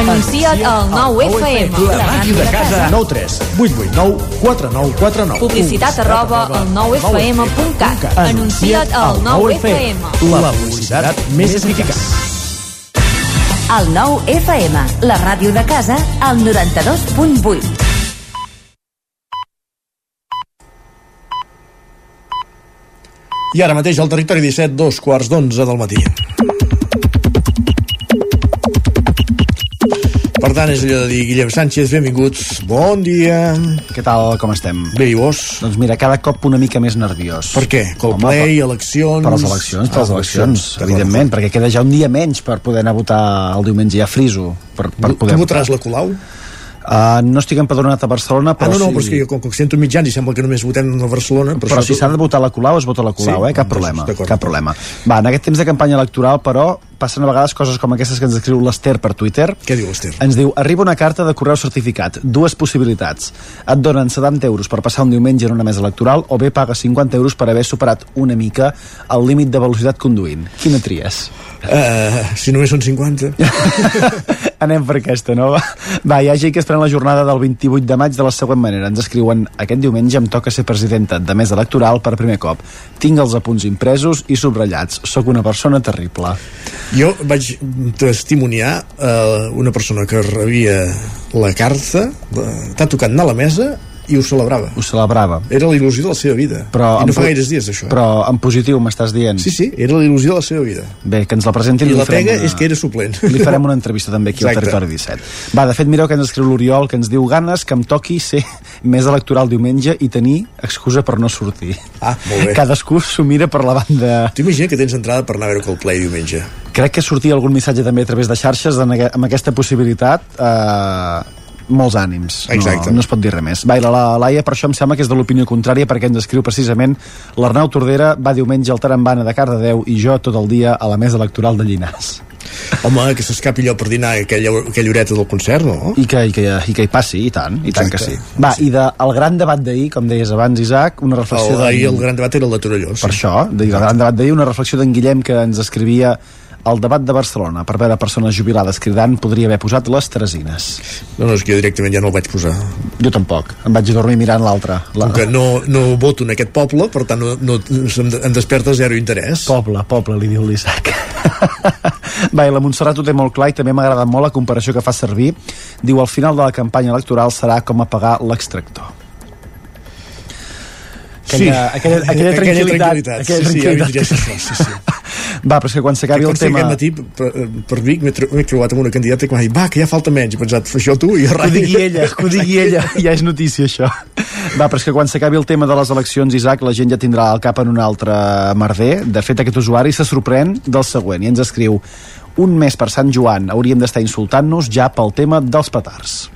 Anuncia't al 9FM. La màquina de casa. 9 3 8 8 9 4 9 4 9 Publicitat arroba al 9FM.cat. Anuncia't al 9FM. La publicitat més eficaç. El 9FM, la ràdio de casa, al 92.8. I ara mateix al territori 17, dos quarts d'onze del matí. Per tant, és allò de dir, Guillem Sánchez, benvinguts, bon dia. Què tal, com estem? Bé, i vos? Doncs mira, cada cop una mica més nerviós. Per què? Coldplay, per, eleccions... Per les eleccions, per les Ah, eleccions, d'acord, evidentment, perquè queda ja un dia menys per poder anar a votar el diumenge ja friso. Per, per Tu poder votaràs la Colau? Uh, no estic empadronat a Barcelona, Ah, però no, no, sí... però és que jo, com que sento mitjans i sembla que només votem a Barcelona... Per Però això si s'ha de votar la Colau, es vota la Colau, Sí, eh? Cap doncs, problema, cap problema. Va, en aquest temps de campanya electoral, però, passen a vegades coses com aquestes que ens escriu l'Ester per Twitter. Què diu l'Ester? Ens diu, arriba una carta de correu certificat, dues possibilitats. Et donen 70 euros per passar un diumenge en una mesa electoral o bé pagues 50 euros per haver superat una mica el límit de velocitat conduint. Quina tries? Uh, si només són 50... Anem per aquesta, no? Va, hi ha gent que es pren la jornada del 28 de maig de la següent manera. Ens escriuen, aquest diumenge em toca ser presidenta de mesa electoral per primer cop. Tinc els apunts impresos i subratllats. Sóc una persona terrible. Jo vaig testimoniar uh, una persona que rebia la carta, uh, t'ha tocat anar a la mesa i ho celebrava. Ho celebrava. Era la il·lusió de la seva vida. Però I no fa gaires dies, això. eh? Però en positiu m'estàs dient. Sí, sí, era la il·lusió de la seva vida. Bé, que ens la presentin I li la pega una... és que era suplent. Li farem una entrevista també aquí Exacte. al Territori 17. Va, de fet, mireu que ens escriu l'Oriol, que ens diu ganes que em toqui ser més electoral diumenge i tenir excusa per no sortir. Ah, molt bé. Cadascú s'ho mira per la banda... T'imagina que tens entrada per anar a veure Coldplay diumenge. Crec que sortia algun missatge també a través de xarxes amb aquesta possibilitat. Eh, molts ànims. Exacte. No, no es pot dir res més. Va, i la, la Laia, per això em sembla que és de l'opinió contrària, perquè ens escriu precisament l'Arnau Tordera va diumenge al Tarambana de Cardedeu i jo tot el dia a la mesa electoral de Llinars. Home, que s'escapi allò per dinar aquella, aquella horeta del concert, no? I que, i, que, I que hi passi, i tant, i tant que sí. Va, i de, el gran debat d'ahir, com deies abans, Isaac, una reflexió... D'en- ahir el gran debat era el de Torelló. Sí. Per això, de, el gran debat d'ahir, una reflexió d'en Guillem que ens escrivia el debat de Barcelona per veure persones jubilades cridant podria haver posat les tresines. No, no, és que jo directament ja no el vaig posar. Jo tampoc. Em vaig dormir mirant l'altre. La... Com que no, no voto en aquest poble, per tant no, no, em, desperta zero interès. Poble, poble, li diu l'Isaac. Va, i la Montserrat ho té molt clar i també m'agrada molt la comparació que fa servir. Diu, al final de la campanya electoral serà com apagar l'extractor. Aquella, aquella, aquella, tranquil·litat, Aquella sí, sí, ja això, sí, sí. Va, però és que quan s'acabi el tema... Aquest matí, per, per Vic, m'he tro- m'he trobat amb una candidata que m'ha dit, va, que ja falta menys. He pensat, això tu i jo Que ho digui ella, que ho digui ella, ja és notícia això. Va, però és que quan s'acabi el tema de les eleccions, Isaac, la gent ja tindrà el cap en un altre merder. De fet, aquest usuari se sorprèn del següent i ens escriu un mes per Sant Joan hauríem d'estar insultant-nos ja pel tema dels petards.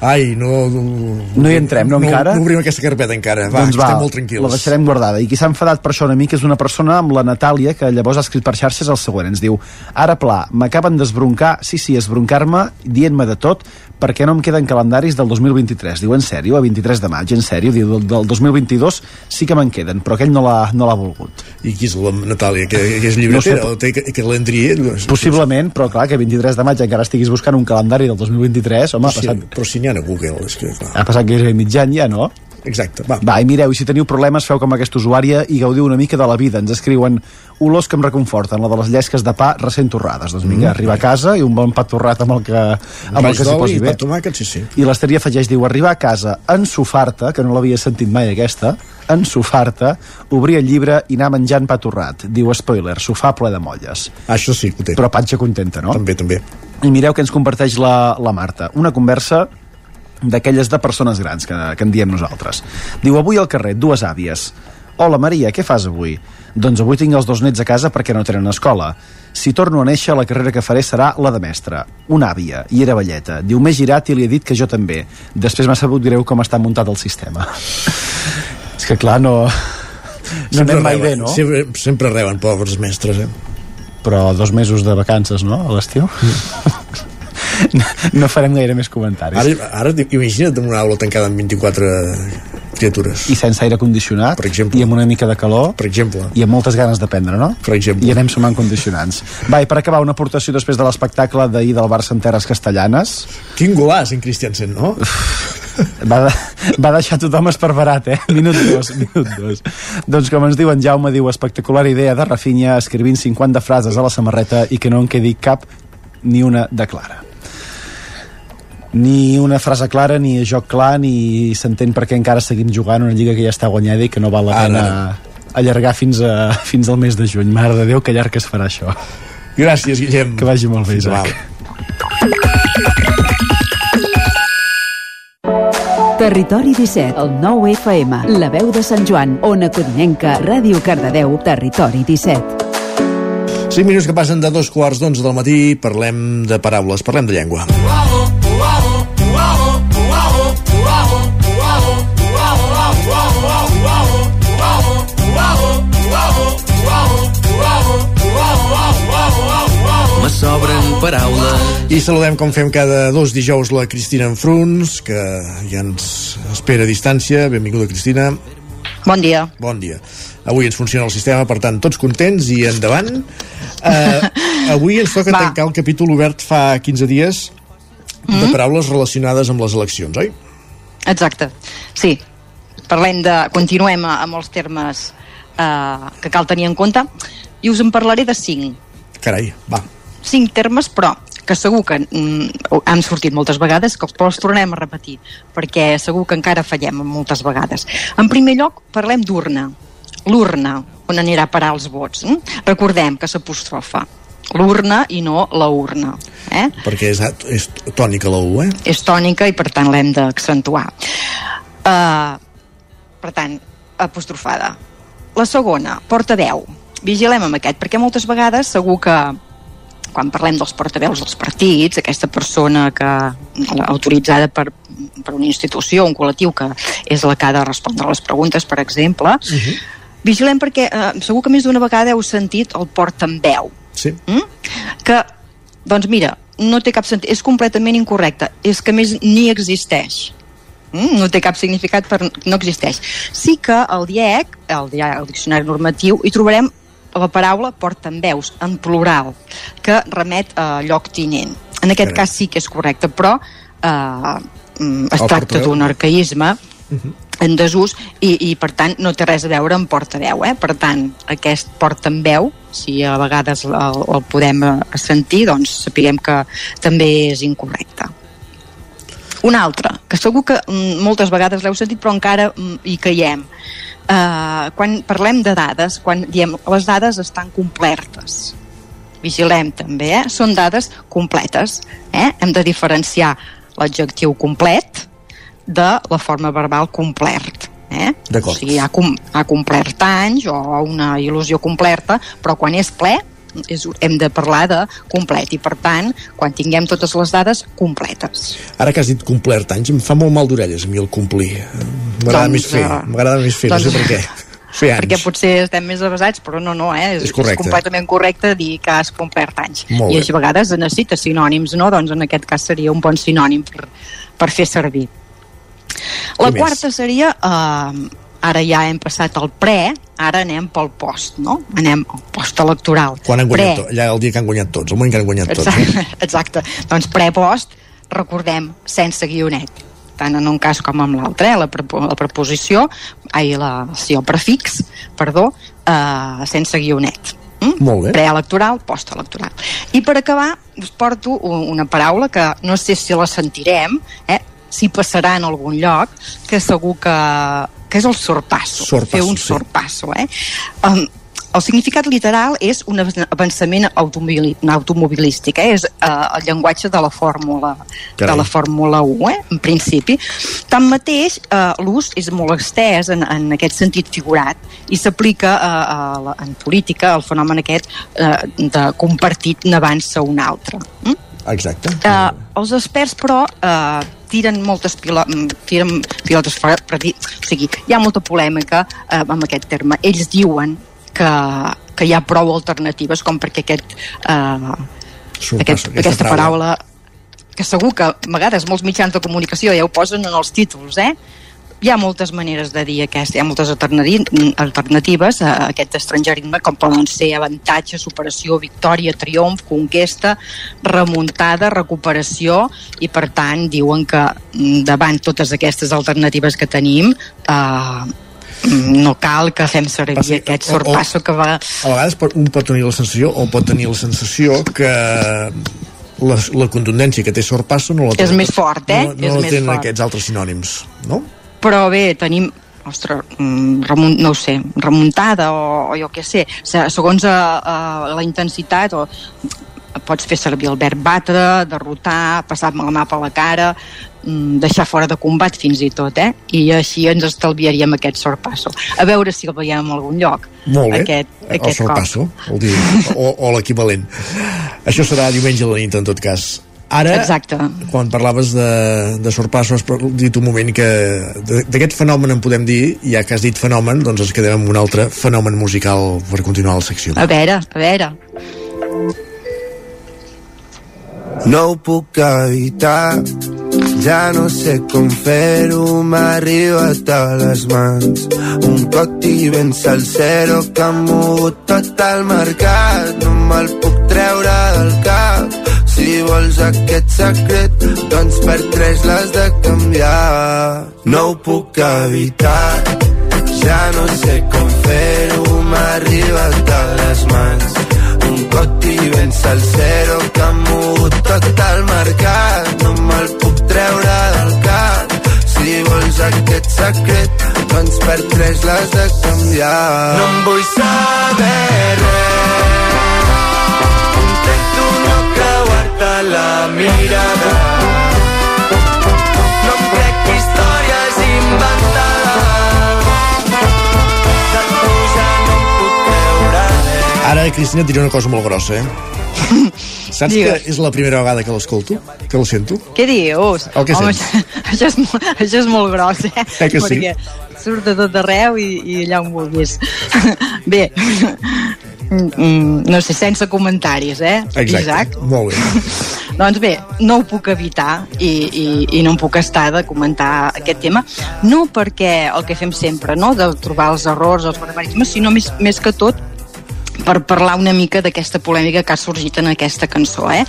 Ai, no... No hi entrem, no, encara? No obrim aquesta carpeta encara. Va, doncs va, estem molt tranquils. la deixarem guardada. I qui s'ha enfadat per això una mica és una persona amb la Natàlia, que llavors ha escrit per xarxes el següent. Ens diu, ara pla, m'acaben d'esbroncar, sí, sí, esbroncar-me, dient-me de tot, perquè no em queden calendaris del 2023. Diu, en sèrio, a 23 de maig, en sèrio? Diu, del, del 2022 sí que me'n queden, però aquell no l'ha no volgut. I qui és la Natàlia? Que, que és llibretera? No No sé, té calendrier? Possiblement, però clar, que 23 de maig encara estiguis buscant un calendari del 2023, home, ha sí, passat... Però si ha a Google, és que... Clar. Ha passat gairebé mig any ja, no? Exacte, va. Va, i mireu, i si teniu problemes, feu com aquesta usuària i gaudiu una mica de la vida. Ens escriuen olors que em reconforten, la de les llesques de pa recent torrades. Doncs vinga, Mm. arribar a casa i un bon pa torrat amb el que, amb el que s'hi posi bé. tomàquet, sí, sí. I l'Esteria afegeix, diu, arribar a casa, ensofar-te, que no l'havia sentit mai aquesta, ensofar-te, obrir el llibre i anar menjant pa torrat. Diu, spoiler, sofà ple de molles. Això sí que ho té. Però patxa contenta, no? També, també. I mireu que ens comparteix la, la Marta. Una conversa d'aquelles de persones grans que, que en diem nosaltres. Diu, avui al carrer, dues àvies. Hola, Maria, què fas avui? Doncs avui tinc els dos nets a casa perquè no tenen escola. Si torno a néixer, la carrera que faré serà la de mestre. Una àvia, i era velleta. Diu, m'he girat i li he dit que jo també. Després m'ha sabut greu com està muntat el sistema. És que, clar, no... No anem mai bé, no? Sempre, sempre reben, pobres mestres, eh? Però dos mesos de vacances, no?, a l'estiu? no farem gaire més comentaris. Ara, ara imagina't una aula tancada amb 24 criatures. I sense aire condicionat, per exemple. i amb una mica de calor, per exemple. i amb moltes ganes d'aprendre, no? Per exemple. I anem sumant condicionants. Va, i per acabar, una aportació després de l'espectacle d'ahir del Barça en Terres Castellanes. Quin golaç, en Christiansen, no? va, de, va deixar tothom esparverat, eh? Minut dos, minut dos. Doncs com ens diuen, Jaume diu espectacular idea de Rafinha escrivint 50 frases a la samarreta i que no en quedi cap ni una de clara ni una frase clara, ni joc clar, ni s'entén per què encara seguim jugant una lliga que ja està guanyada i que no val la pena allargar fins, a, fins al mes de juny. Mare de Déu, que llarg que es farà això. Gràcies, Guillem. Que vagi molt bé, Isaac. Territori 17, el 9 FM, la veu de Sant Joan, Ona Codinenca, Ràdio Cardedeu, Territori 17. 5 minuts que passen de dos quarts d'onze del matí, parlem de paraules, parlem de llengua. Me sobren paraules. I saludem, com fem cada dos dijous, la Cristina Enfruns, que ja ens espera a distància. Benvinguda, Cristina. Bon dia. Bon dia. Avui ens funciona el sistema, per tant, tots contents i endavant. Uh, avui ens toca Va. tancar el capítol obert fa 15 dies de Mm. paraules relacionades amb les eleccions, oi? Exacte. Sí. Parlem de... Continuem a- amb els termes eh, que cal tenir en compte i us en parlaré de cinc. Carai, va. Cinc termes, però que segur que mm, han sortit moltes vegades, que els tornem a repetir, perquè segur que encara fallem moltes vegades. En primer lloc, parlem d'urna. L'urna, on anirà a parar els vots. Mm? Recordem que s'apostrofa l'urna i no la urna. Eh? Perquè és, és tònica la U, eh? és tònica i per tant l'hem d'accentuar. Uh, per tant, apostrofada. La segona, portaveu. Vigilem amb aquest, perquè moltes vegades segur que quan parlem dels portaveus dels partits, aquesta persona que autoritzada per, per una institució, un col·lectiu que és la que ha de respondre les preguntes, per exemple, uh -huh. vigilem perquè eh, segur que més d'una vegada heu sentit el portaveu. Sí. Mm? Que, doncs mira, no té cap sentit, és completament incorrecte, és que més ni existeix. Mm? No té cap significat, per, no existeix. Sí que al DIEC, el, DIEC, el Diccionari Normatiu, hi trobarem la paraula portaveus, en plural, que remet a lloc tinent. En aquest Carai. cas sí que és correcte, però eh, mm, es El tracta portaveu. d'un arcaïsme en desús i, i per tant no té res a veure amb portaveu eh? per tant aquest porta en veu si a vegades el, el podem eh, sentir doncs sapiguem que també és incorrecte un altre, que segur que mm, moltes vegades l'heu sentit però encara mm, hi caiem uh, quan parlem de dades quan diem les dades estan complertes vigilem també, eh? són dades completes eh? hem de diferenciar l'adjectiu complet de la forma verbal complert eh? O sigui, ha, com, ha complert anys o una il·lusió complerta però quan és ple és, hem de parlar de complet i per tant, quan tinguem totes les dades completes. Ara que has dit complert anys, em fa molt mal d'orelles a mi el complir. M'agrada Doncs, més fer, eh, m'agrada més fer, doncs- no sé per què. Fer anys. Perquè potser estem més avasats, però no, no, eh? És correcte. és completament correcte dir que has complert anys. Molt I a vegades necessita sinònims, no? Doncs en aquest cas seria un bon sinònim per, per fer servir. La més? quarta seria, eh, ara ja hem passat el pre, ara anem pel post, no? Anem al post electoral. Quan han guanyat Pre, tot, allà el dia que han guanyat tots, el moment que han guanyat tots. Exacte, Eh? exacte. Doncs pre-post, recordem, sense guionet tant en un cas com en l'altre, eh? la, prepo la preposició, ai, la, sí, el prefix, perdó, eh, sense guionet. Mm? Molt bé. Preelectoral, postelectoral. I per acabar, us porto una paraula que no sé si la sentirem, eh? Si passarà en algun lloc, que segur que, que és el sorpasso. Sorpasso, Fer un sí. sorpasso, eh? Um, el significat literal és un avançament automobili- automobilístic, eh? és eh, el llenguatge de la fórmula Carai. de la Fórmula 1, eh? en principi. Tanmateix, eh, l'ús és molt extès en, en aquest sentit figurat i s'aplica la- en política el fenomen aquest eh, de compartit n'avança un altre. Mm? Exacte. Uh, els experts, però, uh, tiren moltes pilo mm, tiren pilotes fora, per dir, o sigui, hi ha molta polèmica uh, amb aquest terme. Ells diuen que, que hi ha prou alternatives com perquè aquest, uh, Sorpasso, aquest, aquesta paraula que segur que a vegades molts mitjans de comunicació ja ho posen en els títols, eh? Hi ha moltes maneres de dir aquesta, hi ha moltes alternati- alternatives a aquest estrangerisme, com poden ser avantatge, superació, victòria, triomf, conquesta, remuntada, recuperació, i per tant diuen que mm, davant totes aquestes alternatives que tenim, eh, no cal que fem servir Passi- aquest o- o- sorpasso que va... A vegades pot, un pot tenir la sensació o pot tenir la sensació que la, la contundència que té sorpasso no la És té- més fort, eh? No, no És la més tenen fort. aquests altres sinònims, no? Però bé, tenim ostres, mm, remunt, no ho sé, remuntada o, o jo què sé, se- segons a, a la intensitat o pots fer servir el verb batre, derrotar, passar la mà per la cara, mm, deixar fora de combat fins i tot, eh? I així ens estalviaríem aquest sorpasso. A veure si el veiem en algun lloc. Molt bé, Aquest, el aquest sorpasso, vol dir, o, o l'equivalent. Això serà diumenge a la nit, en tot cas. Ara, Exacte. quan parlaves de, de sorpasso, has dit un moment que d'aquest fenomen en podem dir, ja que has dit fenomen, doncs ens quedem amb un altre fenomen musical per continuar la secció. A veure, a veure. No ho puc evitar ja no sé com fer-ho, m'ha arribat a les mans. Un cocti ben salsero que ha mogut tot el mercat. No me'l puc treure del cap. Si vols aquest secret, doncs per tres l'has de canviar. No ho puc evitar, ja no sé com fer-ho, m'ha arribat a les mans. Un cocti ben salsero que ha mogut tot el mercat. No me'l puc treure del cap. Si vols aquest secret, doncs per tres l'has de canviar. No em vull saber res. Intento la mirada. No em crec històries inventades. De tu ja no em puc creure. Ara, Cristina, et diré una cosa molt grossa, eh? Saps Digues. que és la primera vegada que l'escolto? Que la sento? Què dius? El que Home, sents. això, és, molt- això és molt gros, eh? Eh que sí? Perquè surt de tot arreu i, i allà on vulguis. Bé, mm, no sé, sense comentaris, eh? Exacte. Isaac? Molt bé. Doncs bé, no ho puc evitar i, i, i no em puc estar de comentar aquest tema, no perquè el que fem sempre, no?, de trobar els errors, els barbarismes, sinó més, més que tot per parlar una mica d'aquesta polèmica que ha sorgit en aquesta cançó, eh?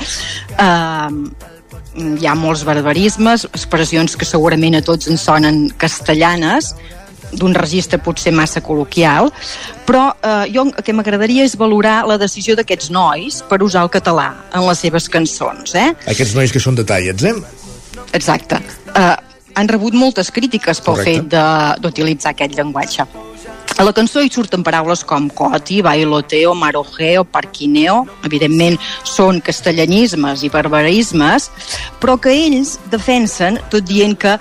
Uh, hi ha molts barbarismes, expressions que segurament a tots ens sonen castellanes, d'un registre potser massa col·loquial, però eh, jo el que m'agradaria és valorar la decisió d'aquests nois per usar el català en les seves cançons, eh? Aquests nois que són detallets, eh? Exacte. Uh, han rebut moltes crítiques pel Correcte. fet de- d'utilitzar aquest llenguatge. A la cançó hi surten paraules com coti, bailoteo, marojeo, parquineo, evidentment són castellanismes i barbarismes, però que ells defensen tot dient que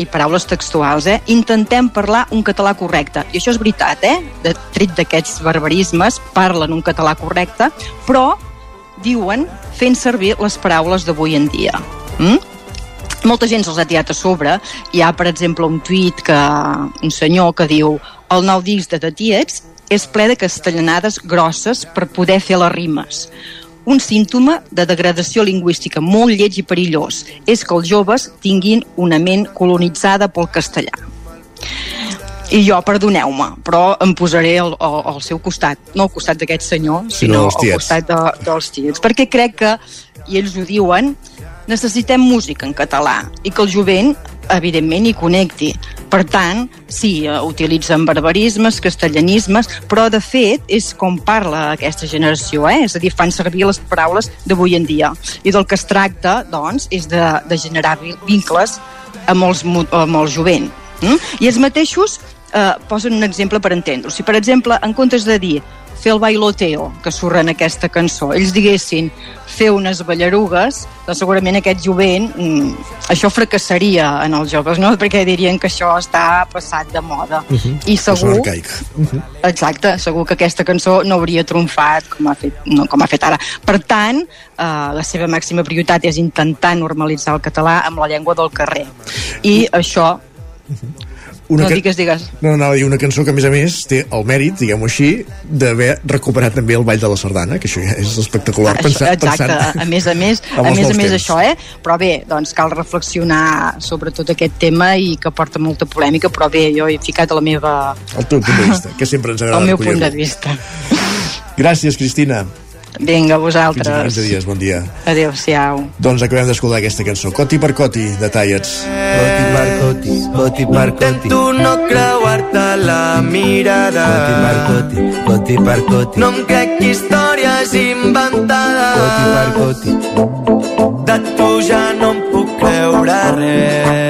i paraules textuals, eh? intentem parlar un català correcte. I això és veritat, eh? De, tret d'aquests barbarismes, parlen un català correcte, però diuen fent servir les paraules d'avui en dia. Mm? Molta gent se'ls ha tirat a sobre. Hi ha, per exemple, un tuit que un senyor que diu el nou disc de The Tiets és ple de castellanades grosses per poder fer les rimes un símptoma de degradació lingüística molt lleig i perillós és que els joves tinguin una ment colonitzada pel castellà. I jo, perdoneu-me, però em posaré al, al, al seu costat, no al costat d'aquest senyor, sinó, dels al costat de, dels tiets, perquè crec que, i ells ho diuen, necessitem música en català i que el jovent evidentment hi connecti. Per tant, sí, eh, utilitzen barbarismes, castellanismes, però de fet és com parla aquesta generació, eh? és a dir, fan servir les paraules d'avui en dia. I del que es tracta, doncs, és de, de generar vi- vincles amb els, amb el jovent. Mm? I els mateixos eh, posen un exemple per entendre-ho. Si, per exemple, en comptes de dir fer el bailoteo, que surt en aquesta cançó, ells diguessin fer unes ballarugues, doncs segurament aquest jovent, mm, això fracassaria en els joves, no? perquè dirien que això està passat de moda. Uh -huh. I segur. Uh -huh. exacte, segur que aquesta cançó no hauria triomfat com ha fet, no, com ha fet ara. Per tant, eh, la seva màxima prioritat és intentar normalitzar el català amb la llengua del carrer. I això... Una no digues, digues. No, anava a dir una cançó que, a més a més, té el mèrit, diguem-ho així, d'haver recuperat també el Ball de la Sardana, que això ja és espectacular, Això, pensar, exacte, pensant... a més a més, a més a més temps. això, eh? Però bé, doncs cal reflexionar sobre tot aquest tema i que porta molta polèmica, però bé, jo he ficat la meva, El teu punt de vista, que sempre ens agrada el meu punt de vista. Gràcies, Cristina. Vinga, Fins vosaltres. 15 dies, bon dia. Adéu-siau. Doncs acabem d'escoltar aquesta cançó, Coti per Coti, de Tallets. Coti per coti, coti per coti. Intento no creuar-te la mirada. Coti per coti, coti per coti. No em crec històries inventades. Coti per coti. De tu ja no em puc creure res.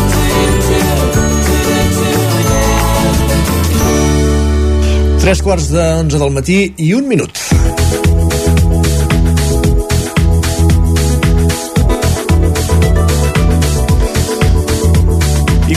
Tres quarts 11 del matí i un minut.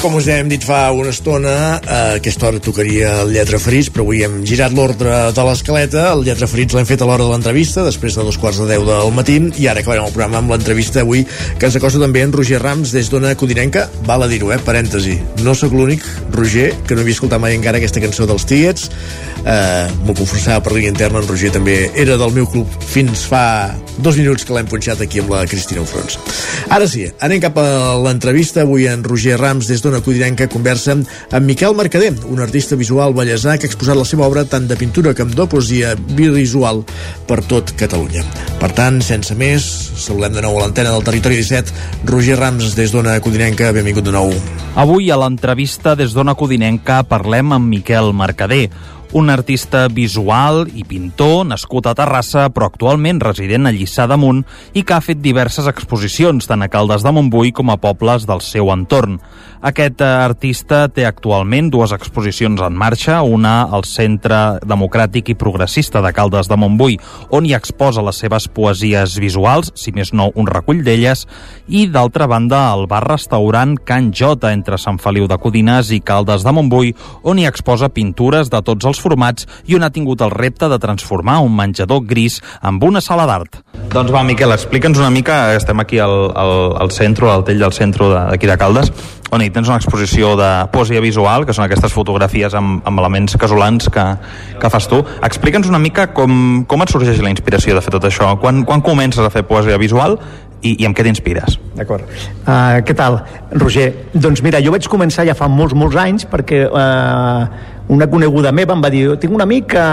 Com us hem dit fa una estona, a aquesta hora tocaria el Lletra Ferits, però avui hem girat l'ordre de l'escaleta. El Lletra Ferits l'hem fet a l'hora de l'entrevista, després de dos quarts de deu del matí, i ara acabarem el programa amb l'entrevista avui, que ens acosta també en Roger Rams des d'Ona Codinenca. Val a dir-ho, eh? Parèntesi. No sóc l'únic, Roger, que no havia escoltat mai encara aquesta cançó dels Tiets. Uh, M'ho confessava per línia interna, en Roger també era del meu club fins fa dos minuts que l'hem punxat aquí amb la Cristina Ofrons. Ara sí, anem cap a l'entrevista. Avui en Roger Rams, des d'Ona Codinenca, conversa amb Miquel Mercader, un artista visual ballesà que ha exposat la seva obra tant de pintura com de poesia visual per tot Catalunya. Per tant, sense més, saludem de nou a l'antena del Territori 17. Roger Rams, des d'Ona Codinenca, benvingut de nou. Avui a l'entrevista des d'Ona Codinenca parlem amb Miquel Mercader, un artista visual i pintor nascut a Terrassa però actualment resident a Lliçà d'Amunt i que ha fet diverses exposicions tant a Caldes de Montbui com a pobles del seu entorn. Aquest eh, artista té actualment dues exposicions en marxa, una al Centre Democràtic i Progressista de Caldes de Montbui, on hi exposa les seves poesies visuals, si més no un recull d'elles, i d'altra banda al bar-restaurant Can Jota entre Sant Feliu de Codines i Caldes de Montbui, on hi exposa pintures de tots els transformats i on ha tingut el repte de transformar un menjador gris amb una sala d'art. Doncs va, Miquel, explica'ns una mica, estem aquí al, al, al centre, al tell del centre d'aquí de Caldes, on hi tens una exposició de poesia visual, que són aquestes fotografies amb, amb elements casolans que, que fas tu. Explica'ns una mica com, com et sorgeix la inspiració de fer tot això. Quan, quan comences a fer poesia visual i, i amb què t'inspires? D'acord. Uh, què tal, Roger? Doncs mira, jo vaig començar ja fa molts, molts anys perquè uh, una coneguda meva em va dir tinc un amic que,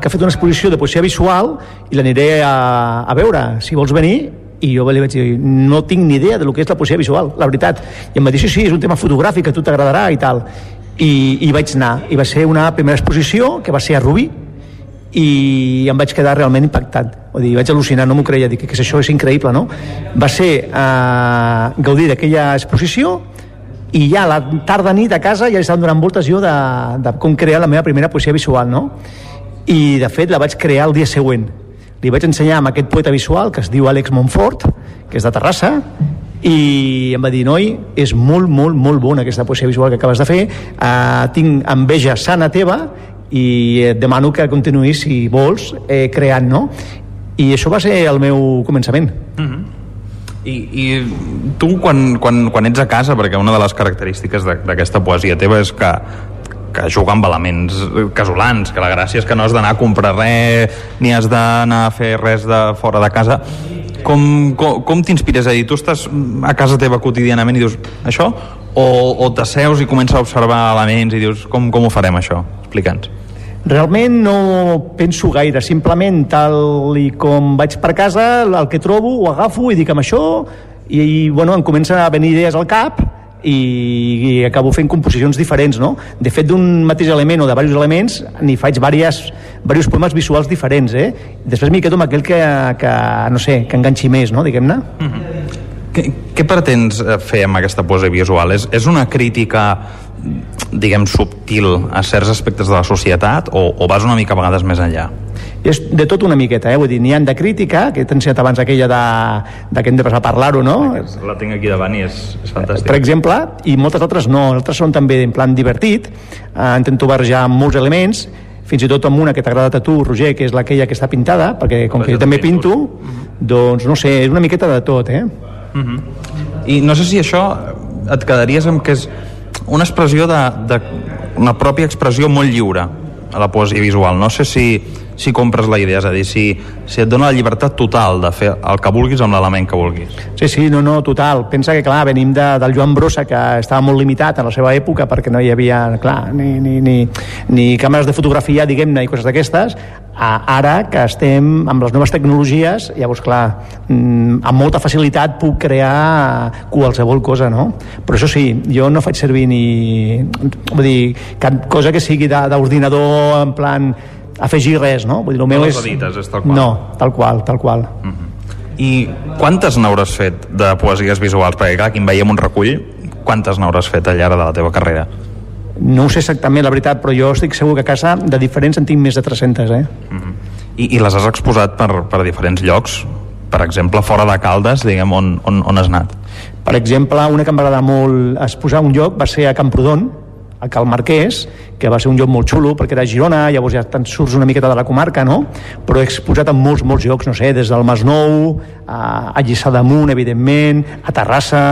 que ha fet una exposició de poesia visual i l'aniré a, a veure, si vols venir. I jo li vaig dir, no tinc ni idea de lo que és la poesia visual, la veritat. I em va dir, sí, sí, és un tema fotogràfic a tu t'agradarà i tal. I, i vaig anar, i va ser una primera exposició que va ser a Rubí i em vaig quedar realment impactat. O dir, vaig al·lucinar, no m'ho creia dic, que això és increïble, no? va ser eh, gaudir d'aquella exposició i ja la tarda nit a casa ja estava donant voltes jo de, de com crear la meva primera poesia visual no? i de fet la vaig crear el dia següent li vaig ensenyar amb aquest poeta visual que es diu Àlex Montfort que és de Terrassa i em va dir, noi, és molt, molt, molt bona aquesta poesia visual que acabes de fer uh, tinc enveja sana teva i et demano que continuïs, si vols, eh, creant, no? I això va ser el meu començament. Mm. I, I tu, quan, quan, quan ets a casa, perquè una de les característiques d'aquesta poesia teva és que que juga amb elements casolans, que la gràcia és que no has d'anar a comprar res, ni has d'anar a fer res de fora de casa. Com, com, com t'inspires a dir? Tu estàs a casa teva quotidianament i dius això? O, o t'asseus i comences a observar elements i dius com, com ho farem això? Explica'ns. Realment no penso gaire, simplement tal i com vaig per casa, el que trobo ho agafo i dic amb això i, i bueno, em comencen a venir idees al cap i, i acabo fent composicions diferents, no? De fet, d'un mateix element o de diversos elements n'hi faig diverses, diversos poemes visuals diferents, eh? Després m'hi quedo amb aquell que, que, no sé, que enganxi més, no? Diguem-ne. Mm -hmm. Què, què pretens eh, fer amb aquesta poesia visual? És, és una crítica diguem, subtil a certs aspectes de la societat o, o vas una mica a vegades més enllà? és de tot una miqueta, eh? vull dir, n'hi han de crítica, que t'he ensenyat abans aquella de, de que hem de passar a parlar-ho, no? La tinc aquí davant i és, és fantàstic. Per exemple, i moltes altres no, altres són també en plan divertit, eh, intento barrejar molts elements, fins i tot amb una que t'ha agradat a tu, Roger, que és aquella que està pintada, perquè com que jo també pinto, doncs no sé, és una miqueta de tot, eh? Uh mhm. -huh. I no sé si això et quedaries amb que és una expressió de, de una pròpia expressió molt lliure a la poesia visual. No sé si, si compres la idea, és a dir, si, si et dona la llibertat total de fer el que vulguis amb l'element que vulguis. Sí, sí, no, no, total. Pensa que, clar, venim de, del Joan Brossa, que estava molt limitat en la seva època perquè no hi havia, clar, ni, ni, ni, ni càmeres de fotografia, diguem-ne, i coses d'aquestes, ara que estem amb les noves tecnologies, llavors, clar, mm, amb molta facilitat puc crear qualsevol cosa, no? Però això sí, jo no faig servir ni... Vull dir, cap cosa que sigui d'ordinador en plan afegir res, no? Vull dir, el meu no és... edites, és tal qual. No, tal qual, tal qual. Uh -huh. I quantes n'hauràs fet de poesies visuals? Perquè, clar, aquí en veiem un recull. Quantes n'hauràs fet al llarg de la teva carrera? No ho sé exactament, la veritat, però jo estic segur que a casa de diferents en tinc més de 300, eh? Mm -hmm. I, I les has exposat per, per diferents llocs? Per exemple, fora de Caldes, diguem, on, on, on has anat? Per exemple, una que em va agradar molt exposar un lloc va ser a Camprodon, a Cal Marquès, que va ser un lloc molt xulo perquè era Girona, llavors ja te'n surts una miqueta de la comarca, no? Però he exposat en molts, molts llocs, no sé, des del Masnou, a, a Lliçà d'Amunt, evidentment, a Terrassa,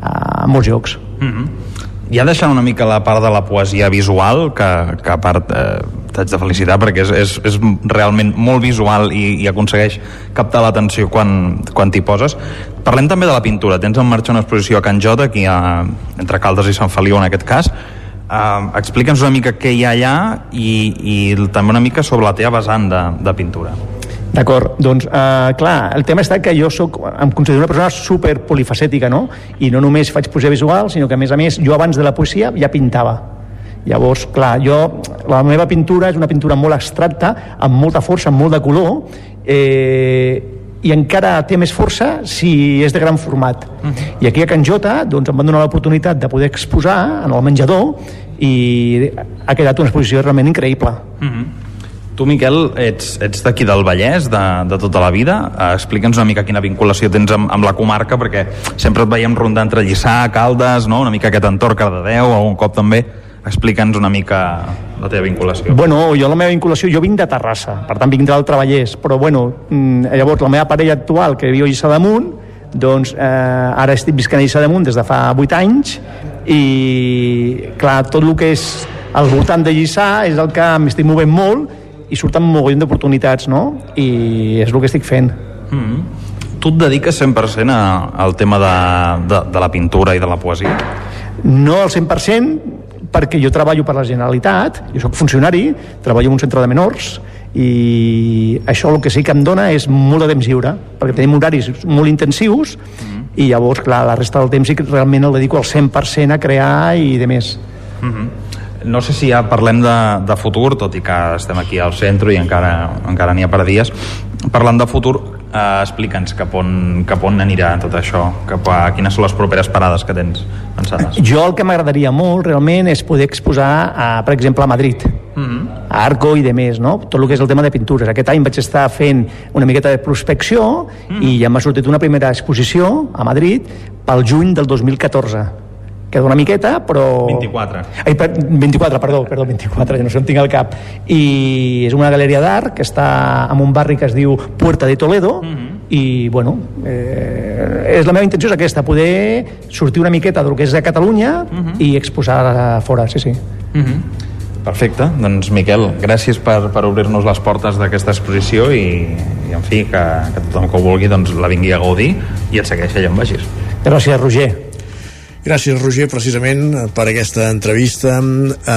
a, a molts llocs. Mm -hmm ja deixant una mica la part de la poesia visual, que, que a part eh, t'haig de felicitar perquè és, és, és realment molt visual i, i aconsegueix captar l'atenció quan, quan t'hi poses. Parlem també de la pintura. Tens en marxa una exposició a Can Jota, aquí a, entre Caldes i Sant Feliu en aquest cas. Uh, Explica'ns una mica què hi ha allà i, i també una mica sobre la teva vessant de, de pintura. D'acord, doncs eh, clar, el tema està que jo soc, em considero una persona super polifacètica, no? I no només faig poesia visual, sinó que a més a més jo abans de la poesia ja pintava. Llavors, clar, jo, la meva pintura és una pintura molt abstracta, amb molta força, amb molt de color, eh, i encara té més força si és de gran format. Uh -huh. I aquí a Can Jota doncs, em van donar l'oportunitat de poder exposar en el menjador i ha quedat una exposició realment increïble. Uh -huh. Tu, Miquel, ets, ets d'aquí del Vallès, de, de tota la vida. Uh, Explica'ns una mica quina vinculació tens amb, amb la comarca, perquè sempre et veiem rondar entre Lliçà, Caldes, no? una mica aquest entorn Cardedeu, algun cop també. Explica'ns una mica la teva vinculació? Bueno, jo la meva vinculació, jo vinc de Terrassa, per tant vinc del Treballers, però bueno, mm, llavors la meva parella actual, que viu a Lliçà d'Amunt, doncs eh, ara estic viscant a Lliçà d'Amunt des de fa 8 anys i clar, tot el que és al voltant de Lliçà és el que m'estic movent molt i surten un mogollon d'oportunitats, no? I és el que estic fent. Mm -hmm. Tu et dediques 100% a, al tema de, de, de la pintura i de la poesia? No al 100%, perquè jo treballo per la Generalitat, jo sóc funcionari, treballo en un centre de menors, i això el que sí que em dona és molt de temps lliure, perquè tenim horaris molt intensius, mm. i llavors, clar, la resta del temps sí que realment el dedico al 100% a crear i de més. Mm -hmm. No sé si ja parlem de, de futur, tot i que estem aquí al centre i encara encara n'hi ha per dies. Parlant de futur, eh, explica'ns cap on, cap on anirà tot això, cap a quines són les properes parades que tens pensades. Jo el que m'agradaria molt realment és poder exposar, a, per exemple, a Madrid, mm -hmm. a Arco i de més, no? tot el que és el tema de pintures. Aquest any vaig estar fent una miqueta de prospecció mm -hmm. i ja m'ha sortit una primera exposició a Madrid pel juny del 2014 queda una miqueta, però... 24. Ai, per, 24, perdó, perdó, 24, ja no sé on tinc el cap. I és una galeria d'art que està en un barri que es diu Puerta de Toledo, mm -hmm. i, bueno, eh, és la meva intenció és aquesta, poder sortir una miqueta del que és a Catalunya mm -hmm. i exposar a fora, sí, sí. Mm -hmm. Perfecte, doncs Miquel, gràcies per, per obrir-nos les portes d'aquesta exposició i, i en fi, que, que tothom que ho vulgui doncs, la vingui a gaudir i et segueixi allà on vagis. Gràcies, Roger. Gràcies, Roger, precisament per aquesta entrevista a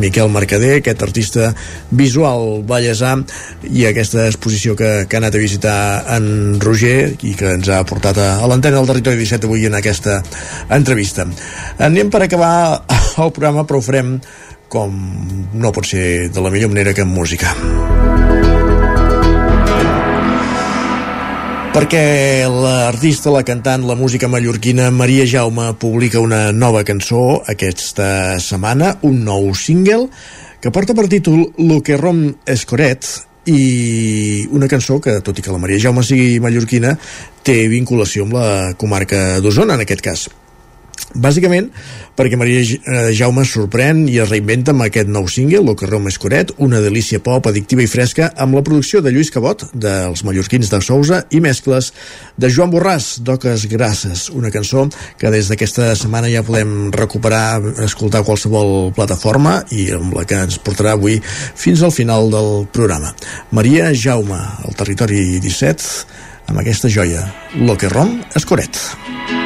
Miquel Mercader, aquest artista visual ballesà i aquesta exposició que, que ha anat a visitar en Roger i que ens ha portat a, a l'antena del Territori 17 avui en aquesta entrevista. Anem per acabar el programa, però ho farem com no pot ser de la millor manera que amb música. Perquè l'artista, la cantant, la música mallorquina Maria Jaume publica una nova cançó aquesta setmana, un nou single que porta per títol Lo que rom escoret i una cançó que, tot i que la Maria Jaume sigui mallorquina, té vinculació amb la comarca d'Osona, en aquest cas bàsicament perquè Maria eh, Jaume sorprèn i es reinventa amb aquest nou single, Lo que Roma Escoret, una delícia pop addictiva i fresca amb la producció de Lluís Cabot, dels mallorquins de Sousa i mescles de Joan Borràs, d'Oques Grasses, una cançó que des d'aquesta setmana ja podem recuperar, escoltar qualsevol plataforma i amb la que ens portarà avui fins al final del programa. Maria Jaume, al territori 17, amb aquesta joia, Lo que Rom Escoret. això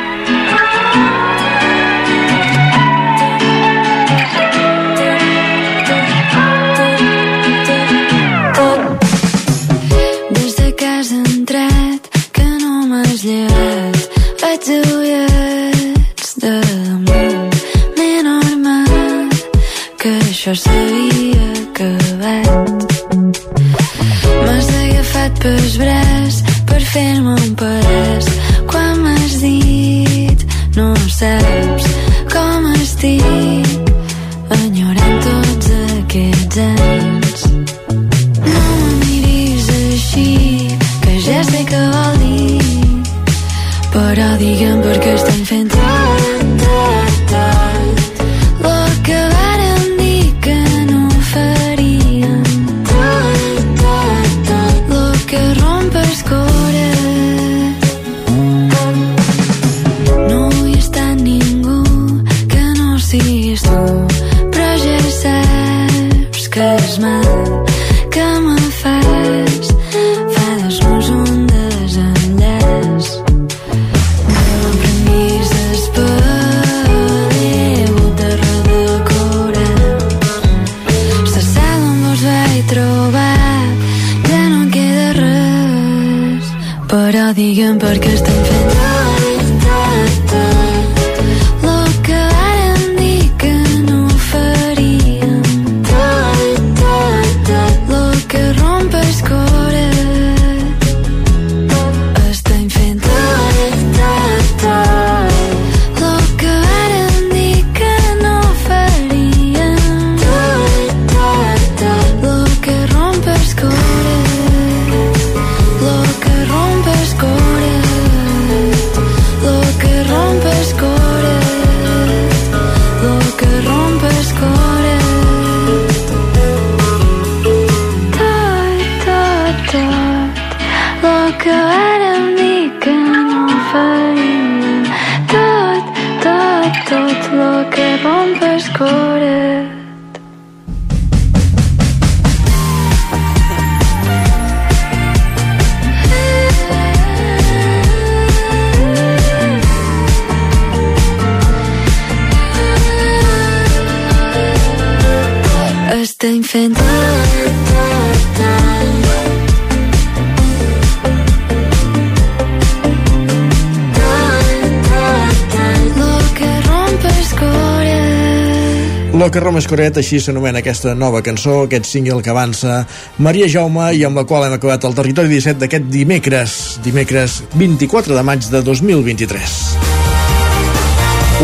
Escoret, així s'anomena aquesta nova cançó, aquest single que avança Maria Jaume i amb la qual hem acabat el territori 17 d'aquest dimecres, dimecres 24 de maig de 2023.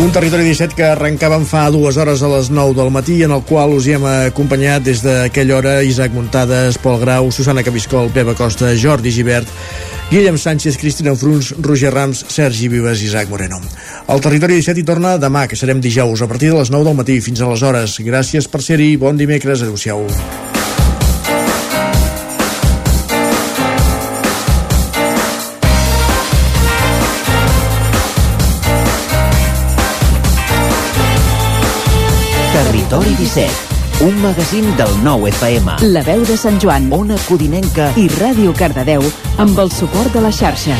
Un territori 17 que arrencàvem fa dues hores a les 9 del matí en el qual us hi hem acompanyat des d'aquella hora Isaac Muntades, Pol Grau, Susana Cabiscol, Peba Costa, Jordi Givert, Guillem Sánchez, Cristina Fruns, Roger Rams, Sergi Vives i Isaac Moreno. El territori 17 hi torna demà, que serem dijous, a partir de les 9 del matí fins a les hores. Gràcies per ser-hi, bon dimecres, adeu-siau. Territori 17, un magazín del nou FM. La veu de Sant Joan, Ona Codinenca i Ràdio Cardedeu amb el suport de la xarxa.